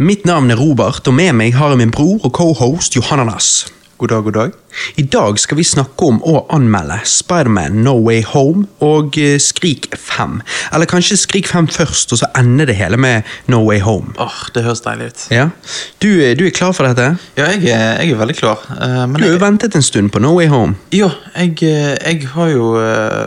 Mitt navn er Robert, og med meg har jeg min bror og cohost Johannanas. God dag, god dag. I dag skal vi snakke om å anmelde Spiderman No Way Home og eh, Skrik 5. Eller kanskje Skrik 5 først, og så ender det hele med No Way Home. Åh, Det høres deilig ut. Ja, Du, eh, du er klar for dette? Ja, jeg er, jeg er veldig klar. eh, men Du har jo ventet en stund på No Way Home. ja, jeg, jeg har jo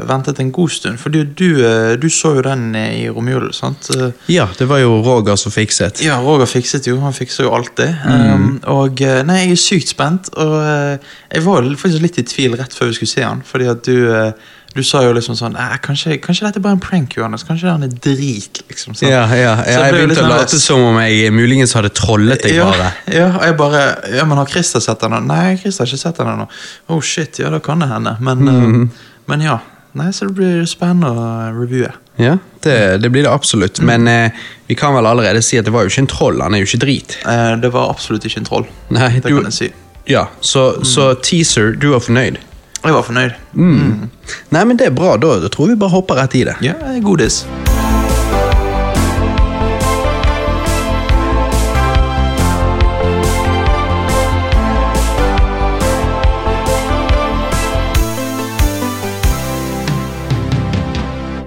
ventet en god stund, for du, du, så jo den i romjulen, sant? Ja, det var jo Roger som fikset. Ja, Roger fikset jo. Han fikser jo alltid. Um, og nei, jeg er sykt spent. Og jeg var faktisk litt i tvil rett før vi skulle se han. Fordi at du, eh, du sa jo liksom sånn eh, kanskje, kanskje dette er bare en prank, Johannes. Kanskje han er drit, liksom. Sånn. Ja, ja, ja jeg begynte å late som om jeg muligens hadde trollet deg bare. Ja, og jeg bare Ja, men har Christer sett den? Nei, Christer har ikke sett den ennå. Oh shit, ja, da kan det hende. Men, Mhm. uh, men ja. Nei, Så det blir spennende å reviewe. Ja, det, det blir det absolutt. Men eh, vi kan vel allerede si at det var jo ikke en troll, han er jo ikke drit. Eh, det var absolutt ikke en troll. Nei, Det du, kan jeg si. Ja, så, så teaser, du var fornøyd? Jeg var fornøyd. Nei, men det er bra, da, da tror vi bare hopper rett i det. Ja, godis.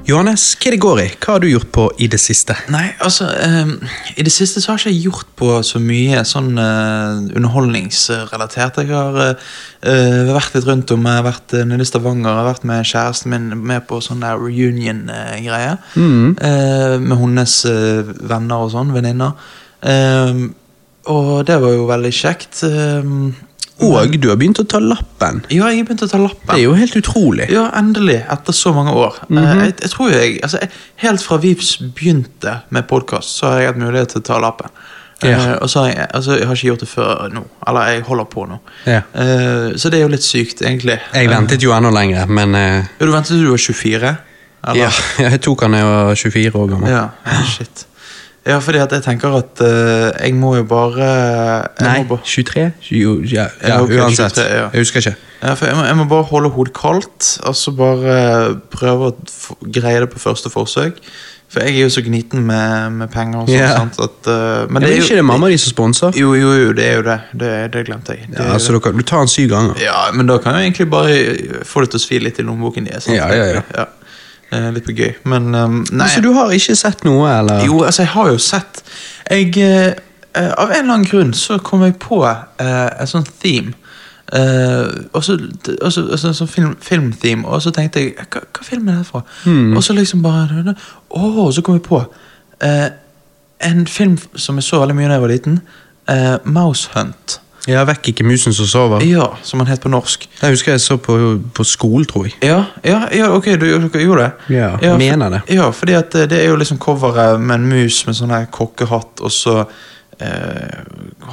Johannes, hva det går i? Hva har du gjort på i det siste? Nei, altså ehm, I det siste så har jeg ikke gjort på så mye sånn eh, underholdningsrelatert. Jeg har eh, eh, vært litt rundt om. Jeg har vært eh, nede i Stavanger. Jeg har vært med kjæresten min med på sånn der reunion-greie. Eh, med hennes eh, venner og sånn. Venninner. Ehm, og det var jo veldig kjekt. Ehm, Og du har begynt å ta lappen. ja, jeg har begynt å ta lappen. Det er jo helt utrolig. Ja, endelig, etter så mange år. Eh, jeg, jeg tror jeg, altså, jeg, Helt fra Vips begynte med podkast, så har jeg hatt mulighet til å ta lappen. Ja. Uh, og så har jeg, altså, jeg har ikke gjort det før nå. Eller jeg holder på nå. Ja. Uh, så det er jo litt sykt, egentlig. Jeg ventet jo enda lenger, men uh... Eh, du ventet til du var 24? Eller? ja, jeg tok han da jeg var 24 år gammel. Ja, shit. Ja, fordi at jeg tenker at uh, jeg må jo bare jeg Nei, må bare, 23? Jo, ja, ja, Ja, ok, uansett. 23, ja. Jeg husker ikke. ja, for jeg, må, jeg må bare holde hodet kaldt, og så bare prøve å greie det på første forsøk. For jeg er jo så gniten med, med penger og sånt, yeah. sant, at, uh, men ja, det er jo, ikke det mamma di som sponser? Jo, jo, jo, det er jo det. Det, det glemte jeg. Det, Ja, så du, du tar den syv ganger. ja, Men da kan jeg egentlig bare få det til å svi litt i lommeboken Ja, Ja, ja, ja. Eh, Litt gøy. Men um, nei. Så du har ikke sett noe, eller? Jo, altså, jeg har jo sett Jeg eh, eh, Av en eller annen grunn så kom jeg på eh, et sånt theme. Eh, og så, og så, og så, sånn film, filmtheme, og så tenkte jeg hva, hva film er det fra? Og så liksom bare Å, så kom jeg på eh, en film som jeg så veldig mye da jeg var liten. eh, Mouse Hunt. Ja, vekk ikke musen som sover. Ja, som han het på norsk. Jeg husker jeg så på, på skolen, tror jeg. Ja, ja, ja ok, du, du gjorde det? Ja, for- mener det. Ja, fordi at eh, det er jo liksom coveret med en mus med sånn her kokkehatt, og så eh,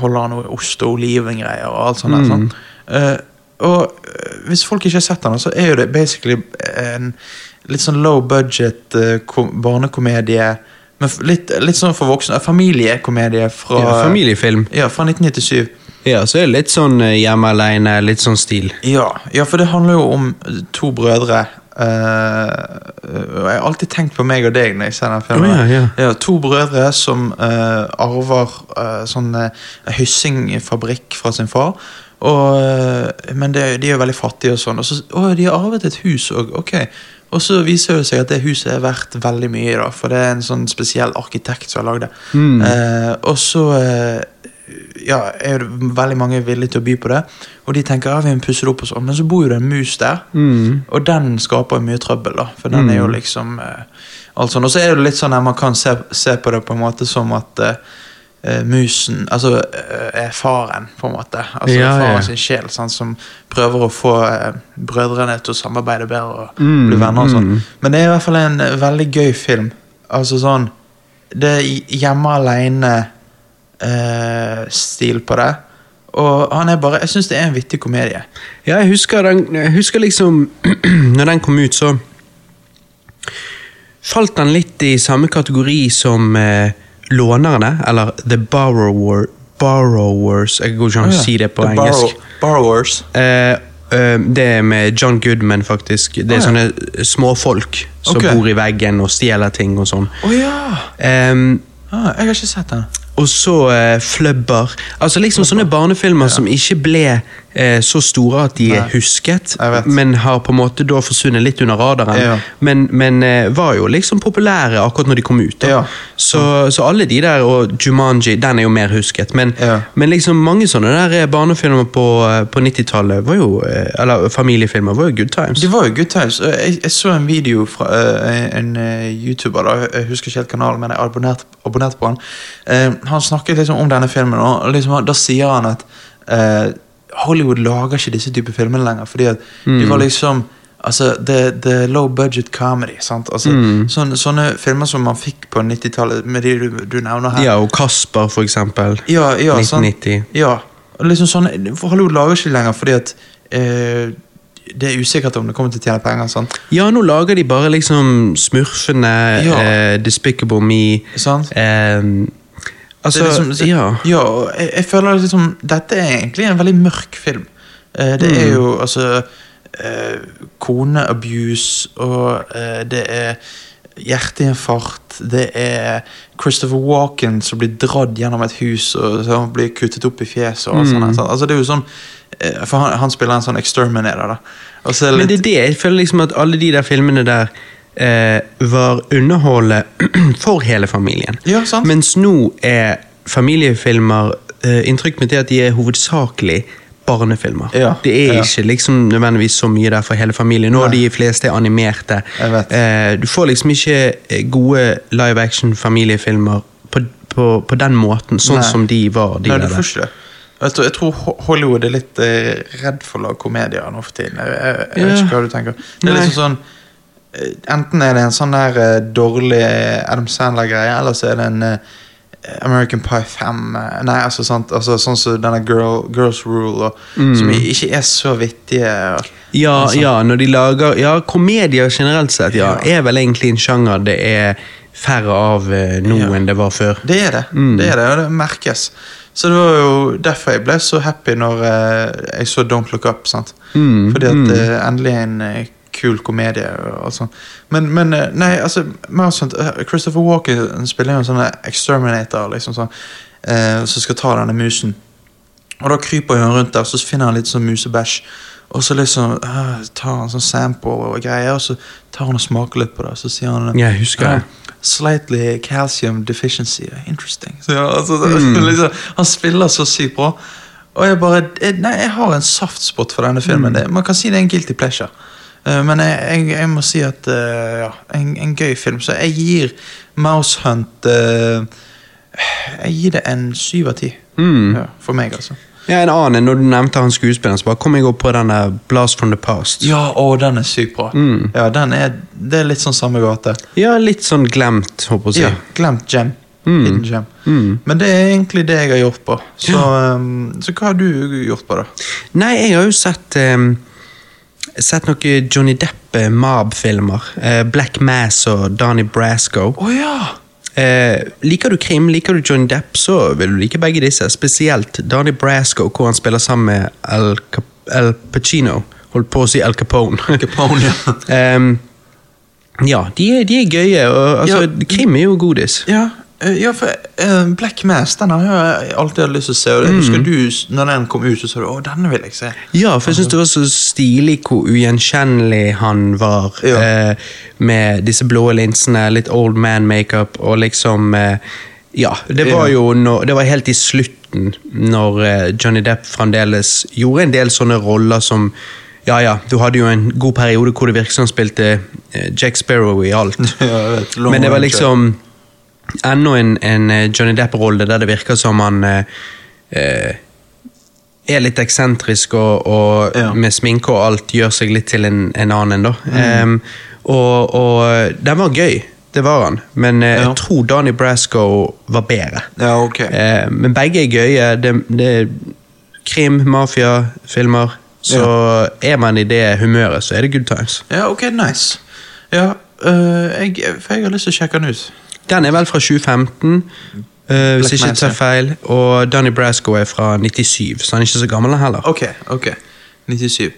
holder han noe ost og olivengreier og alt sånt. der, Mm. Eh, og eh, hvis folk ikke har sett den, så er jo det basically en litt sånn low budget eh, kom, barnekomedie. Men f- litt, litt sånn for voksne. Familiekomedie fra Ja, familiefilm. Ja, fra 1997. Ja, så er det litt sånn eh, hjemme alene, litt sånn stil. Ja, ja, for det handler jo om to brødre. Uh, jeg har alltid tenkt på meg og deg når jeg ser den filmen. Oh, ja, ja. to brødre som uh, arver uh, sånn hyssingfabrikk fra sin far. Og, eh, men det, de er jo veldig fattige og sånn. Og så, å, de har arvet et hus òg. Ok. Og så viser det seg at det huset er verdt veldig mye, da, for det er en sånn spesiell arkitekt som har lagd det. Mm. Eh, og så eh, ja, er veldig mange villige til å by på det. Og de tenker ja, vi må pusse det opp og sånn, men så bor jo det en mus der. Mm. Og den skaper mye trøbbel, da. For den er jo liksom eh, alt sånn. Og så er det litt sånn at man kan se, se på det på en måte som at eh, eh, musen altså eh, er faren, på en måte. Altså Ja, faren ja. sin sjel, sant, som prøver å få eh, brødrene til å samarbeide bedre og Mm, bli venner og sånn. mm. Men det er i hvert fall en eh, veldig gøy film. Altså sånn Det er hjemme aleine-stil på det. Og han er bare Jeg syns det er en vittig komedie. Ja, jeg husker, den, jeg husker liksom Når den kom ut, så falt den litt i samme kategori som eh, Lånerne, eller The Borrower, Borrowers Jeg går ikke an å si det på The engelsk. Borrow- Borrowers. Eh, eh, det er med John Goodman, faktisk. Det er Ah, ja. sånne småfolk som Ok. bor i veggen og stjeler ting og sånn. Å ja! Em, Ah, jeg har ikke sett den. Og så uh, Flubber. Altså liksom sånne barnefilmer som ikke ble eh, så store at de er husket, men har på en måte da forsvunnet litt under radaren. Ja. Men, men eh, var jo liksom populære akkurat når de kom ut. Ja. Så, så alle de der, og Jumanji, den er jo mer husket. Men, Ja. men liksom mange sånne der eh, barnefilmer på, eh, på 90-tallet, var jo, eh, eller familiefilmer, var jo good times. Det var jo good times. Jeg, jeg så en video fra uh, en uh, YouTuber, da. jeg husker ikke helt kanalen, men jeg abonnerte, abonnerte på han. Uh, han snakket liksom om denne filmen, og liksom, da sier han at Hollywood lager ikke disse typer filmer lenger, fordi at de var liksom Altså, det, det low budget comedy. sant? Altså, sånne, sånne filmer som man fikk på 90-tallet, med de du, du nevner her. Ja, og Kasper, for eksempel. Ja, ja, sant? 1990. Ja, liksom sånne, Hollywood lager ikke lenger fordi at eh, det er usikkert om det kommer til å tjene penger. sant? Ja, nå lager de bare liksom Smurfene, Ja. eh, Despicable Me sant? eh, Altså, liksom, så- ja. ja jeg, jeg føler liksom Dette er egentlig en veldig mørk film. Eh, det er jo altså eh, Koneabuse, og eh, det er hjerteinfarkt. Det er Christopher Walken som blir dratt gjennom et hus og så blir kuttet opp i fjeset. Og sånn, sant? altså, det er jo sånn For han, han spiller en sånn exterminator. da det Men det er det, jeg føler liksom at alle de der filmene der var underholdet for hele familien. Ja, sant. Mens nå er familiefilmer eh, Inntrykk mitt er at de er hovedsakelig barnefilmer. Ja, Det er ja. ikke liksom nødvendigvis så mye der for hele familien. Nå er de fleste er animerte. Eh, du får liksom ikke eh, gode live action familiefilmer på, på, på den måten, sånn Nei. som de var. De Nei, du får ikke det. Jeg tror, Hollywood er litt eh, redd for å lage komedier nå for tiden. Jeg, jeg, jeg vet ikke hva du tenker. Det er liksom sånn eh, Enten er det en sånn der eh, dårlig Adam Sandler-greie, eller så er det en eh, American Pie 5. eh, Nei, altså, sant, altså sånn som denne girl, Girls Rule, og, som ikke er så vittige. og- Ja, Altså. ja, når de lager Ja, komedier generelt sett, ja, er vel egentlig en sjanger det er færre av eh, nå Ja. enn det var før. Det er det. Mm. Det er det, og det merkes. Så det var jo derfor jeg ble så happy når eh, jeg så Don't Look Up. sant? Mm, Fordi at mm. eh, endelig er en eh, kul komedie og alt. Men, men eh, nei, altså sånt, eh, Christopher Walken spiller jo en sånn exterminator liksom sånn, eh, som skal ta denne musen. Og da kryper han rundt der, så finner han litt sånn musebæsj. Og så liksom uh, tar han sånn sample og greier, og så tar han og smaker litt på det. Så sier han jeg husker det. "Ah, Slightly calcium deficiency. Interesting. Så, ja, altså, Mm. liksom, han spiller så sykt bra. Og jeg bare jeg, Nei, jeg har en softspot for denne filmen. Mm. Det, man kan si det er en guilty pleasure. Eh, men jeg, jeg, jeg må si at eh, ja, en, en gøy film. Så jeg gir Mouse Hunt eh, Jeg gir det en syv av ti. Mm. Ja, for meg, altså. Ja, en annen, når du nevnte han skuespilleren, så bare kom jeg opp på denne Blast from the Past. Ja, å, den er sykt bra. Mm. Ja, den er, Det er litt sånn samme gate. Ja, litt sånn glemt, håper jeg å si. Ja, glemt gem. Mm. Hidden gem. Mm. Men det er egentlig det jeg har gjort på. Så, um, så hva har du gjort på, da? Nei, jeg har jo sett um, Sett noen Johnny Depp-Mab-filmer. Eh, Black Mass og Donnie Brasco. Oh, ja! Eh, liker du krim, liker du Johnny Depp, så vil du like begge disse. Spesielt Donnie Brasco, hvor han spiller sammen med Al, Cap Al Pacino. Holdt på å si Al Capone. Al Capone, ja. Em, ja, de er, de er gøye. Og, altså, Ja. Krim er jo godis. Ja, eh, ja for uh, Black Mass den har jeg alltid hatt lyst til å se. Og Mm. husker du, når den kom ut, så sa du 'Å, denne vil jeg se'. Ja, for jeg syns det var så stilig hvor ugjenkjennelig han var. Ja. Uh, med disse blå linsene, litt old man makeup og liksom uh, Ja, det var jo når, Det var helt i slutten, når eh, Johnny Depp fremdeles gjorde en del sånne roller som Ja ja, du hadde jo en god periode hvor det virket som han spilte eh, Jack Sparrow i alt. Ja, vet, Men det var liksom enda en, en eh, Johnny Depp-rolle der det virker som han eh, eh, er litt eksentrisk og, og Ja. Mm. med sminke og alt gjør seg litt til en, en annen. da. Em, og, og den var gøy, det var han. Men eh, Ja. jeg tror Donnie Brasco var bedre. Ja, ok. Eh, men begge er gøye. Det, det er krim, mafiafilmer. Så er man i det humøret, så er det good times. Ja, ok, nice. Ja, øh, jeg, for jeg har lyst til å sjekke den ut. Den er vel fra 2015, uh, hvis jeg ikke tar feil. Og Danny Brasco er fra 97, så han er ikke så gammel heller. Ok, ok. 97.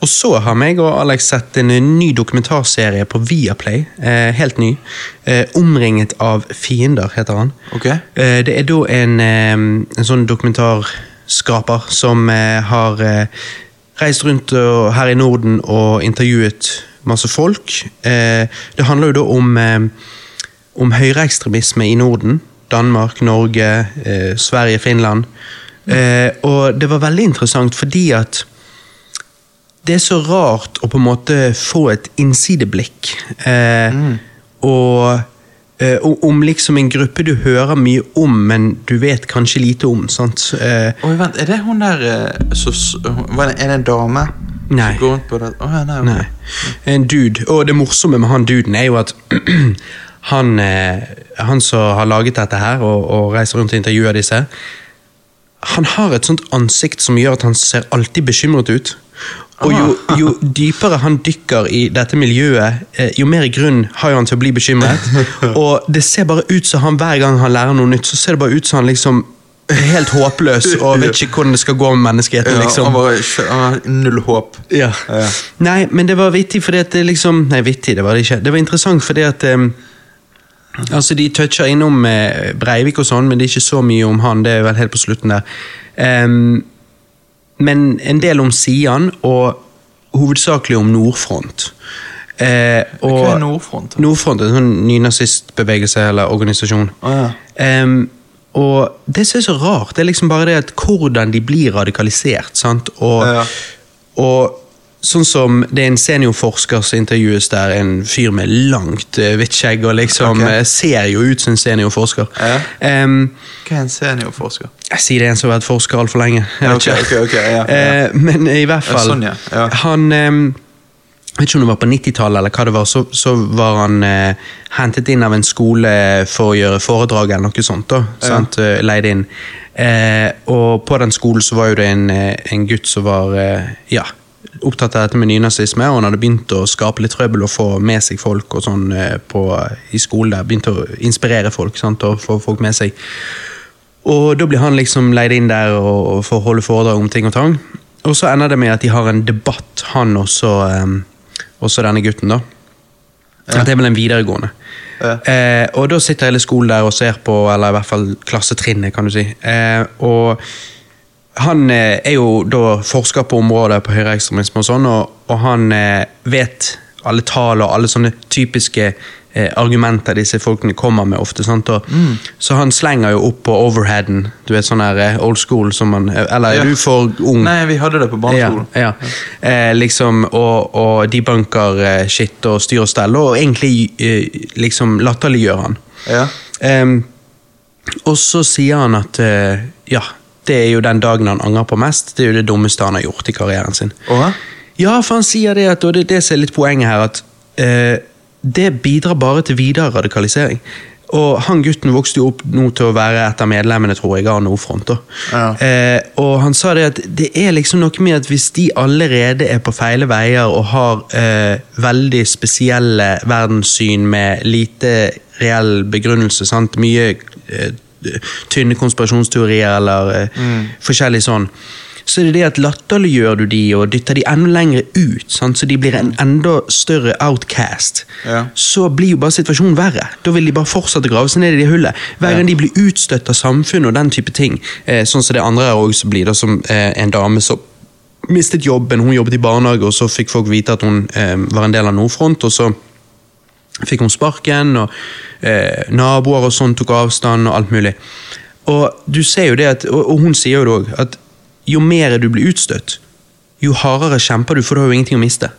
Og så har meg og Alex sett en ny dokumentarserie på Viaplay. Uh, helt ny. Uh, 'Omringet av fiender' heter han. Ok. Eh, det er da en, um, en sånn dokumentarskraper som eh, har eh, reist rundt her i Norden og intervjuet masse folk. Eh, det handler jo da om, eh, om høyreekstremisme i Norden. Danmark, Norge, eh, Sverige, Finland. Eh, og det var veldig interessant fordi at det er så rart å på en måte få et innsideblikk. Eh, og eh, om liksom en gruppe du hører mye om, men du vet kanskje lite om. sant? Eh, Oi, vent, er det hun der eh, så, Er det en dame? Nei. Å, ja, nei, okay. Nei. En dude. Og det morsomme med han duden er jo at han, eh, han som har laget dette her, og, og reiser rundt og intervjuer disse, han har et sånt ansikt som gjør at han ser alltid bekymret ut. Og jo, jo dypere han dykker i dette miljøet, eh, jo mer grunn har han til å bli bekymret. Og det ser bare ut som han hver gang han lærer noe nytt, så ser det bare ut som han liksom er helt håpløs og vet ikke hvordan det skal gå med menneskeheten. Ja, liksom. han, bare, han har null håp. Ja. Ja. Nei, men det var vittig fordi at det liksom Nei, vittig, det var det ikke. Det var interessant fordi at um, Altså, De toucher innom eh, Breivik og sånn, men det er ikke så mye om han. Det er vel helt på slutten der. Um, men en del om Sian, og hovedsakelig om Nordfront. Eh, og Hva er Nordfront? Nordfront er en sånn nynazistbevegelse eller organisasjon. Oh, ja. Em, og det som er så rart, det er liksom bare det at hvordan de blir radikalisert. sant? Og, Ja. og sånn som det er en seniorforsker som intervjues der, en fyr med langt eh, hvitt skjegg og liksom Ok. eh, ser jo ut som en seniorforsker. Ja. Um, Hva er en seniorforsker? jeg sier det er en som har vært forsker altfor lenge. Ja, vet ok, ikke. ok, ok, ja, ja. Eh, men i hvert fall sånn, ja. Ja. Han um, jeg vet ikke om det var på 90-tallet, eller hva det var, så, så var han eh, hentet inn av en skole for å gjøre foredrag eller noe sånt. da, sant? Eh, Leid inn. Eh, og på den skolen så var jo det en, en gutt som var eh, ja, opptatt av dette med nynazisme, og han hadde begynt å skape litt trøbbel og få med seg folk og sånn eh, på, i skolen der. Begynte å inspirere folk sant, og få folk med seg. Og da blir han liksom leid inn der og, får holde foredrag om ting og tang. Og så ender det med at de har en debatt, han og så um, også denne gutten, da. At det er vel en videregående. Ja. Eh, og da sitter hele skolen der og ser på, eller i hvert fall klassetrinnet, kan du si. Eh, og han eh, er jo da forsker på området på høyreekstremisme og sånn, og, og han eh, vet alle tall og alle sånne typiske eh, argumenter disse folkene kommer med ofte. Og, Så han slenger jo opp på overheaden, du vet sånn her eh, old school som man Eller Ja. er du for ung? Nei, vi hadde det på barneskolen. Ja, ja. Eh, liksom, og, og debunker eh, shit og styr og stell, og egentlig eh, liksom latterliggjør han. Ja. Og så sier han at ja, det er jo den dagen han angrer på mest. Det er jo det dummeste han har gjort i karrieren sin. Oha? Ja, for han sier det, at, og det det som er litt poenget her, at eh, det bidrar bare til videre radikalisering. Og han gutten vokste jo opp nå til å være et av medlemmene tror jeg, av Nordfront. Ja. Eh, og han sa det at det er liksom noe med at hvis de allerede er på feile veier og har eh, veldig spesielle verdenssyn med lite reell begrunnelse, sant? mye eh, tynne konspirasjonsteorier eller mm. forskjellig sånn, så er det det at latterliggjør du de og dytter de enda lenger ut, sant? så de blir en enda større outcast, Ja. så blir jo bare situasjonen verre. Da vil de bare fortsette å grave seg ned i det hullet. Hver gang de blir utstøtt av samfunnet og den type ting, eh, sånn som det andre her også blir, da, som eh, en dame som mistet jobben, hun jobbet i barnehage, og så fikk folk vite at hun eh, var en del av Nordfront, og så fikk hun sparken, og eh, naboer og sånn tok avstand, og alt mulig. Og du ser jo det at, og, og hun sier jo det òg, at jo mer du blir utstøtt, jo hardere kjemper du, for du har jo ingenting å miste.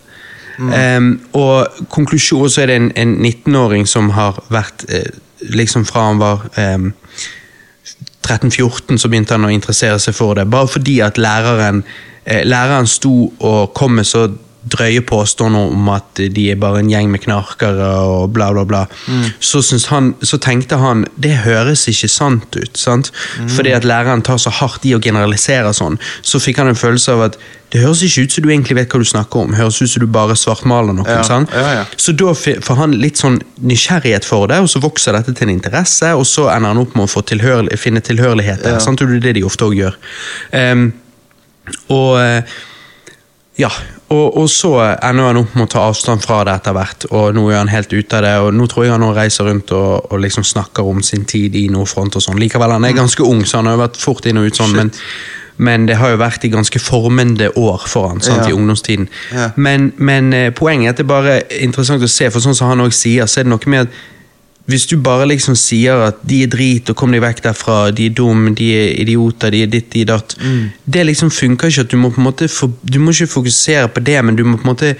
Em, og konklusjon så er det en, en 19-åring som har vært eh, liksom fra han var em, 13-14 så begynte han å interessere seg for det, bare fordi at læreren, eh, læreren sto og kom med så drøye påstander om at de er bare en gjeng med knarkere og bla, bla, bla. Så, han, så tenkte han det høres ikke sant ut. sant? Fordi at læreren tar så hardt i å generalisere sånn. Så fikk han en følelse av at det høres ikke ut som du egentlig vet hva du snakker om. høres ut som du bare svartmaler noen. Ja, sant? ja, ja. Så da får han litt sånn nysgjerrighet for det, og så vokser dette til en interesse, og så ender han opp med å få tilhør, finne tilhørigheter. Sant? Og det er det de ofte òg gjør. Um, og eh, ja, og, og så ender han opp med å ta avstand fra det etter hvert, og nå er han helt ute av det. og Nå tror jeg han nå reiser rundt og, og liksom snakker om sin tid i Nordfront og sånn. Likevel, han er ganske ung, så han har vært fort inn og ut sånn, men, men det har jo vært i ganske formende år for han, sant, Ja. i ungdomstiden. Ja. Men, men eh, poenget er at det er bare interessant å se, for sånn som han også sier, så er det noe med at hvis du bare liksom sier at de er drit, og kom deg vekk derfra, de er dum, de er idioter, de er ditt, de er datt Det liksom funker ikke. at Du må på en måte Du må ikke fokusere på det, men du må på en måte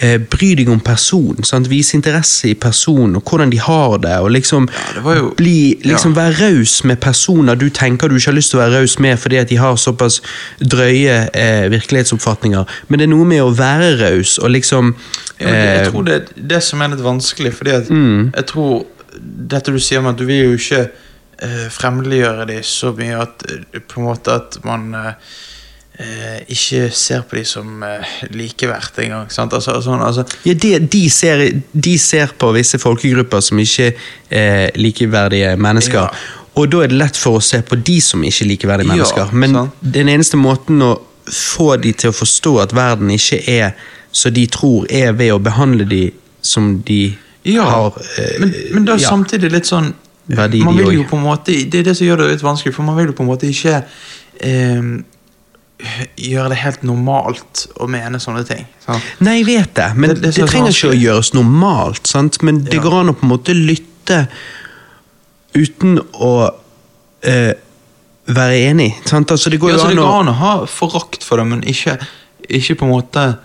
eh, bry deg om personen. Sant? Vise interesse i personen, og hvordan de har det. Og liksom, det jo- bli, liksom ja. være raus med personer du tenker du ikke har lyst til å være raus med fordi at de har såpass drøye eh, virkelighetsoppfatninger. Men det er noe med å være raus og liksom Ja, det, jeg eh, tror det er det som er litt vanskelig, fordi at Mm. jeg tror Dette du sier om at du vil jo ikke eh, fremmedliggjøre dem så mye at eh, på en måte at man eh, eh, ikke ser på dem som eh, likeverd engang. sant? Altså, sånn, altså, Ja, de, de, ser, de ser på visse folkegrupper som ikke er likeverdige mennesker. Ja. Og da er det lett for å se på de som ikke er likeverdige Ja, mennesker. Men sant. den eneste måten å få de til å forstå at verden ikke er som de tror, er ved å behandle de som de ja, har eh, men, men da ja. samtidig litt sånn Verdi, Man vil jo på en måte Det er det som gjør det litt vanskelig, for man vil jo på en måte ikke eh, gjøre det helt normalt å mene sånne ting. sant? Nei, jeg vet det, men Det- det, det er trenger ikke å gjøres normalt. Sant? Men det Ja. går an å på en måte lytte uten å eh, være enig. Sant? Altså, det går Ja, jo så det an å an å ha forakt for det, men ikke, ikke på en måte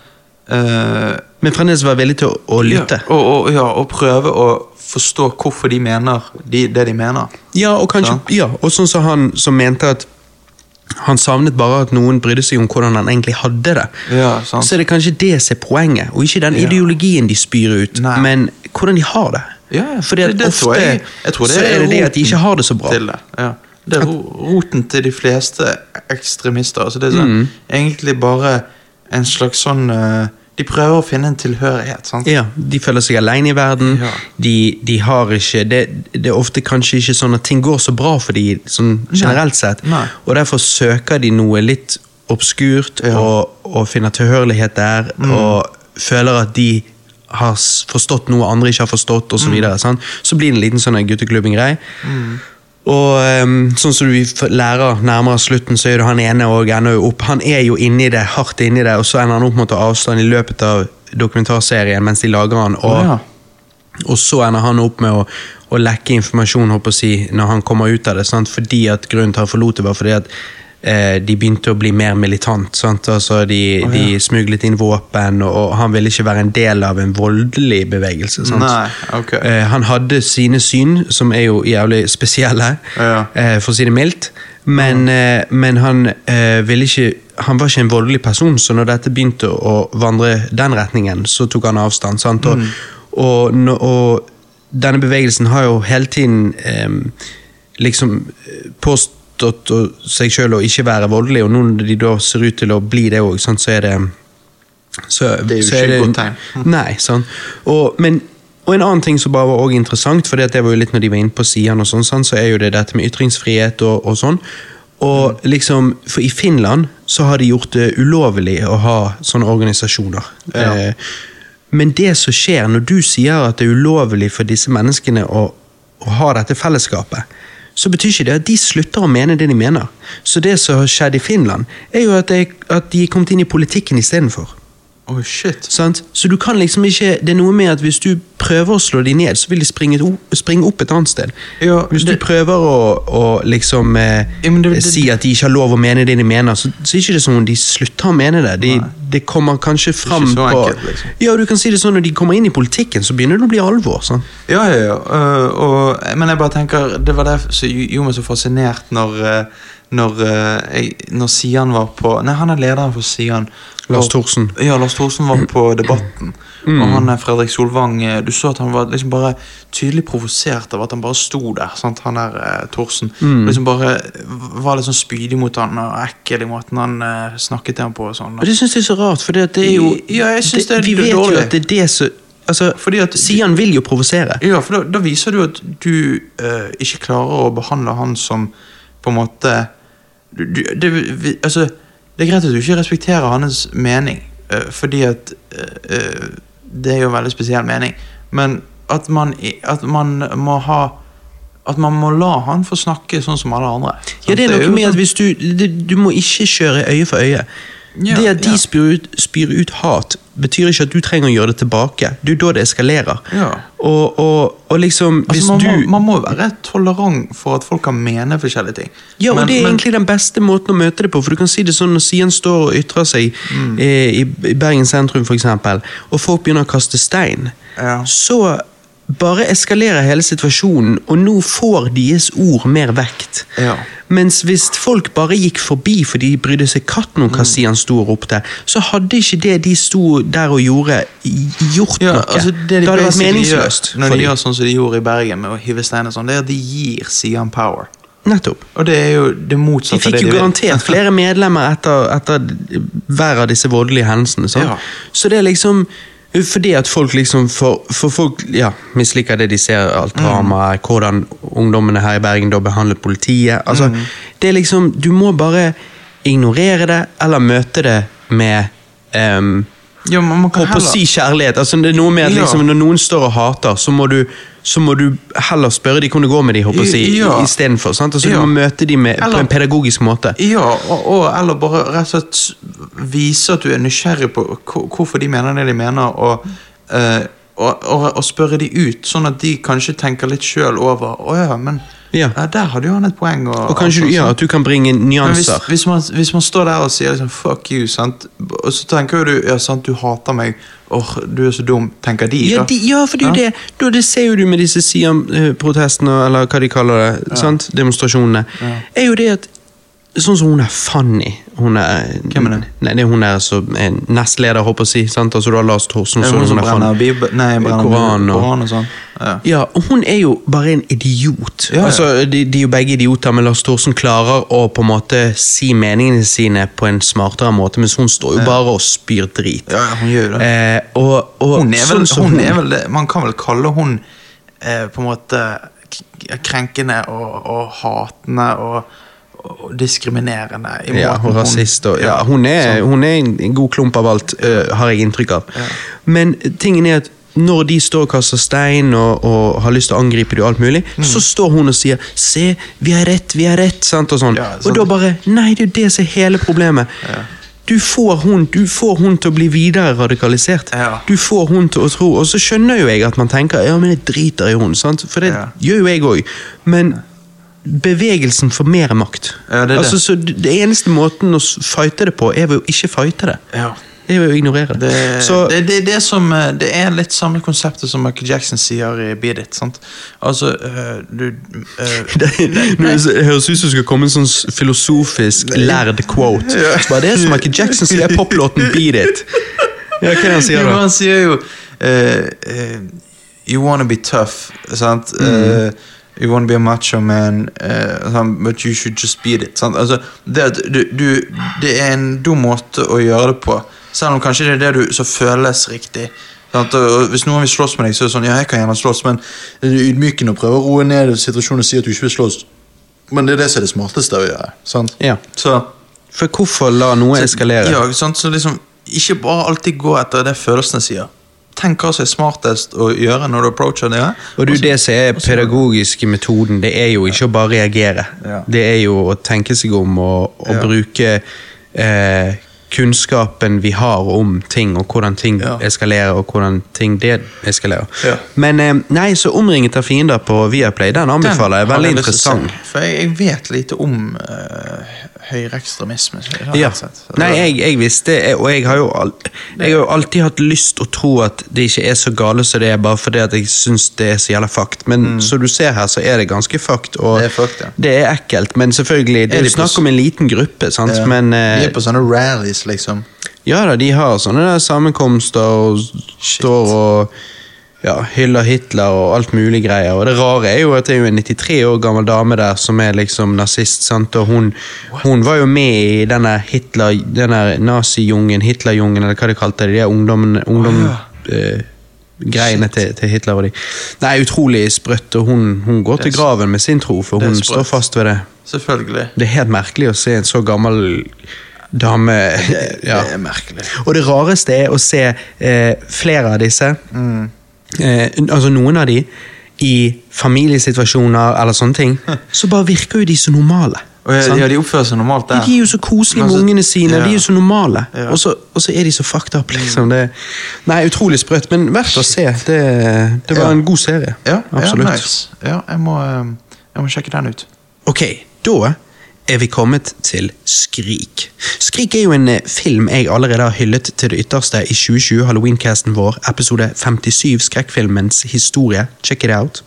Men fremdeles være villig til å, å lytte. Ja, og, og, ja, og prøve å forstå hvorfor de mener de, det de mener. Ja, og kanskje så. Ja, og sånn som han som mente at han savnet bare at noen brydde seg om hvordan han egentlig hadde det. Ja, sant. Så er det kanskje det som er poenget, og ikke den ideologien de spyr ut, Nei. men hvordan de har det. Ja, Fordi det- det ofte tror jeg- jeg tror det er er det det at de ikke har det så bra. Til det. Ja. det er roten til de fleste ekstremister. Altså det er sånn, Mm. egentlig bare en slags sånn eh, De prøver å finne en tilhørighet. sant? Ja, De føler seg alene i verden. Ja. De, de har ikke det, det er ofte kanskje ikke sånn at ting går så bra for de sånn generelt sett. Nei. Og derfor søker de noe litt obskurt Ja. Mm. og, og finner tilhørighet der. Og føler at de har forstått noe andre ikke har forstått, osv. Så, Mm. videre, sant? så blir det en liten sånn gutteklubbing-greie. Og ehm, sånn som du lærer nærmere slutten, så er det han ene og ender jo opp. Han er jo inni det, hardt inni det, og så ender han opp med å ta avstand i løpet av dokumentarserien mens de lager han. Og, Ja. og så ender han opp med å, å lekke informasjon håper å si, når han kommer ut av det. Sant? Fordi at Grunnen til at han forlot det, var fordi at eh, de begynte å bli mer militant. Altså, de, oh, ja. de smuglet inn våpen, og, og han ville ikke være en del av en voldelig bevegelse. Nei, okay. Eh, han hadde sine syn, som er jo jævlig spesielle, Ja. eh, for å si det mildt. Men, eh, men han eh, ville ikke Han var ikke en voldelig person, så når dette begynte å vandre den retningen, så tok han avstand. Sant? Og, og, og, og denne bevegelsen har jo hele tiden eh, liksom eh, påstått seg sjøl å ikke være voldelig, og nå når de da ser ut til å bli det òg, så er det så, Det er jo ikke et godt tegn. Nei, sånn. Og, men, og en annen ting som bare var også interessant, for det var jo litt når de var inne på sidene, og sånn, sant, så er jo det dette med ytringsfrihet og, og sånn. Og liksom, for I Finland så har de gjort det ulovlig å ha sånne organisasjoner. Ja. Eh, men det som skjer når du sier at det er ulovlig for disse menneskene å, å ha dette fellesskapet, så betyr ikke det at de slutter å mene det de mener. Så det som har skjedd i Finland, er jo at, det, at de er kommet inn i politikken istedenfor. Oh, shit. Sant? Så du kan liksom ikke Det er noe med at hvis du prøver å slå dem ned, så vil de springe, springe opp et annet sted. Ja, hvis du prøver å, å liksom eh, Ja, det- det- si at de ikke har lov å mene det de mener, så, så er ikke sånn som om de slutter å mene det. De, det kommer kanskje fram på enkelt, liksom. Ja, du kan si det sånn når de kommer inn i politikken, så begynner det å bli alvor. Sant? Ja, ja, ja. Uh, og, men jeg bare tenker Det var det som gjorde meg så fascinert når øh, når, øh, når Sian var på Nei, han er lederen for Sian. Lars Thorsen. Ja, Lars Thorsen var på Debatten. Mm. Og han Fredrik Solvang øh, Du så at han var liksom bare tydelig provosert av at han bare sto der. Sant? Han er eh, Thorsen. Mm. Liksom bare var litt sånn spydig mot han og ekkel i måten han eh, snakket til ham på. og sånn. Og det syns jeg er så rart, for det er jo Ja, jeg synes det er Vi vet jo at det er det som Altså, Fordi at- Sian vil jo provosere. Ja, for da, da viser du at du eh, ikke klarer å behandle han som på en måte du, du, det, vi, altså, det er greit at du ikke respekterer hans mening, uh, fordi at uh, Det er jo en veldig spesiell mening, men at man, at man må ha At man må la han få snakke sånn som alle andre. sant? Ja, det er noe med at sånn- hvis du du, Du må ikke kjøre øye for øye. Ja, det at de ja. spyr ut, spyr ut hat, betyr ikke at du trenger å gjøre det tilbake. Det er jo da det eskalerer. Ja. Og, og, og liksom Altså, man, du må, man må være tolerant for at folk kan mene forskjellige ting. Ja, og Men- det er men- egentlig den beste måten å møte det på. For du kan si det sånn når Sian står og ytrer seg Mm. eh, i, i Bergen sentrum, for eksempel, og folk begynner å kaste stein, Ja. så bare eskalerer hele situasjonen, og nå får deres ord mer vekt. Ja. Mens hvis folk bare gikk forbi fordi de brydde seg katten om Mm. hva Sian sto og ropte, så hadde ikke det de sto der og gjorde, gjort Ja, noe. altså det de det hadde vært meningsløst. Gjør, når de, de gjør sånn som de gjorde i Bergen med å hive steiner sånn, det er at de gir Sian power. Nettopp. Og det er jo det De motsatte av fikk det jo vil. garantert flere medlemmer etter, etter hver av disse voldelige hendelsene. sant? Ja. Så det er liksom fordi at folk liksom For, for folk ja, misliker det de ser, alt Mm. dramaet, hvordan ungdommene her i Bergen da behandler politiet. altså, Mm. det er liksom, Du må bare ignorere det, eller møte det med um, Ja, men man kan og på si kjærlighet. altså det er noe med at liksom, Når noen står og hater, så må du så må du heller spørre de hvordan det går med de, håper jeg si, Ja. istedenfor. sant? Altså, Ja. Du må møte de med, på en pedagogisk måte. Ja, og, og, eller bare rett og slett vise at du er nysgjerrig på hvorfor de mener det de mener, og, uh, og, og, og spørre de ut, sånn at de kanskje tenker litt sjøl over Å ja, men Ja. ja, der hadde jo han et poeng. Og, Og kanskje du, ja, at du kan bringe nyanser. hvis, hvis, man, hvis man står der og sier liksom, 'fuck you', sant? og så tenker du ja, sant, 'du hater meg', åh, du er så dum, tenker de. Ja, de, ja, for det er jo det. Da, det ser jo du med disse Siam-protestene, eller hva de kaller det, sant? demonstrasjonene. er jo det at Sånn som hun er Fanny. Hun er, Hvem er det? Nei, det er hun der som er nestleder, håper jeg å si. sant? Altså, du har Lars Thorsen, så det hun er Fanny. Bibel, nei, brenner Koran og- Koran og sånn? Ja. Ja, hun er jo bare en idiot. Ja, ja. Altså, de, de er jo begge idioter, men Lars Thorsen klarer å på en måte si meningene sine på en smartere måte, mens hun står jo bare og spyr drit. Ja, hun gjør det. Eh, og, og Hun er, vel, sånn hun, hun er vel det Man kan vel kalle hun eh, på en måte krenkende og, og hatende og diskriminerende. Ja, og rasist og ja, hun, er, sånn. hun er en god klump av alt, øh, har jeg inntrykk av. Men tingen er at når de står og kaster stein og, og har lyst til å angripe deg, og alt mulig, Mm. så står hun og sier 'se, vi har rett, vi har rett', sant, og sånn. Ja, og da bare Nei, det er jo det som er hele problemet. Du får, hun, du får hun til å bli videre radikalisert. Ja. Du får hun til å tro Og så skjønner jo jeg at man tenker ja, men jeg driter i hun, sant? for det Ja. gjør jo jeg òg. Men bevegelsen for mer makt. Ja, det det. altså, så det eneste måten å fighte det på, er ved å ikke fighte det. Ja. Det er å ignorere det. Det, så, det, det, det, som, eh, det er litt samme konseptet som Michael Jackson sier i Beat It. Sant? Altså, uh, du uh, det, høres ut som det skal komme en sånn filosofisk lærd quote. Så bare det som Michael Jackson sier i poplåten 'Beat It'. Ja, hva er det han sier da? han sier jo uh, You wanna be tough, sant? Mm. You wanna be a macho man, uh, but you should just beat it. Altså, det, at du, du, det er en dum måte å gjøre det på, selv om kanskje det er det du som føles riktig. Hvis noen vil slåss med deg, så er det sånn Ja, jeg kan gjerne slåss, men det er ydmykende å prøve å roe ned situasjonen og si at du ikke vil slåss. Men det er det som er det smarteste å gjøre. Sant? Ja. Så For hvorfor la noe eskalere? ja, sant? Så liksom, ikke bare alltid gå etter det følelsene sier. Tenk hva som er smartest å gjøre når du approacher det. Og du, det som er pedagogiske metoden, det er jo ikke å bare reagere. Det er jo å tenke seg om og, og bruke eh, kunnskapen vi har om ting, og hvordan ting Ja. eskalerer, og hvordan ting det eskalerer. Ja. Men eh, nei, så Omringet av fiender på Viaplay, den anbefaler jeg. Veldig interessant. For jeg, jeg vet lite om uh, høyreekstremisme. Ja. Nei, jeg, jeg visste, og jeg har, jo jeg har jo alltid hatt lyst å tro at det ikke er så gale som det er, bare fordi at jeg syns det er så jævla fucked. Men som du ser her, så er det ganske fucked. Og Mm. Det er fucked, ja. det er ekkelt, men selvfølgelig, det Er er de snakk om en liten gruppe, sant. Ja. Men De eh, er på sånne rallies, liksom. ja da, de har sånne der sammenkomster og står og ja, hyller Hitler og alt mulig greier. Og det rare er jo at det er jo en 93 år gammel dame der som er liksom nazist, sant, og hun, hun var jo med i denne Hitler, denne nazijungen, Hitlerjungen, eller hva de kalte det, de ungdommen, ungdom... eh, Greiene til, til Hitler og de. Nei, utrolig sprøtt, og hun, hun går til graven med sin tro, for hun står fast ved det. Selvfølgelig. Det er helt merkelig å se en så gammel dame... Ja. Det er merkelig. Og det rareste er å se eh, flere av disse, Mm. eh, altså noen av de, i familiesituasjoner eller sånne ting, så bare virker jo de så normale. Og ja, de oppfører seg normalt der. De er jo så koselige med ungene sine, ja. de er jo så normale. Ja. Og, så, og så er de så fucked up, liksom. Det, nei, utrolig sprøtt, men verdt å se. Det, det var Ja. en god serie. Ja, Absolutt. Ja, nice. jeg, må, eh, jeg må sjekke den ut. Ok, da er vi kommet til Skrik. Skrik er jo en eh, film jeg allerede har hyllet til det ytterste i 2020, Halloween-casten vår, episode 57, skrekkfilmens historie. Check it out.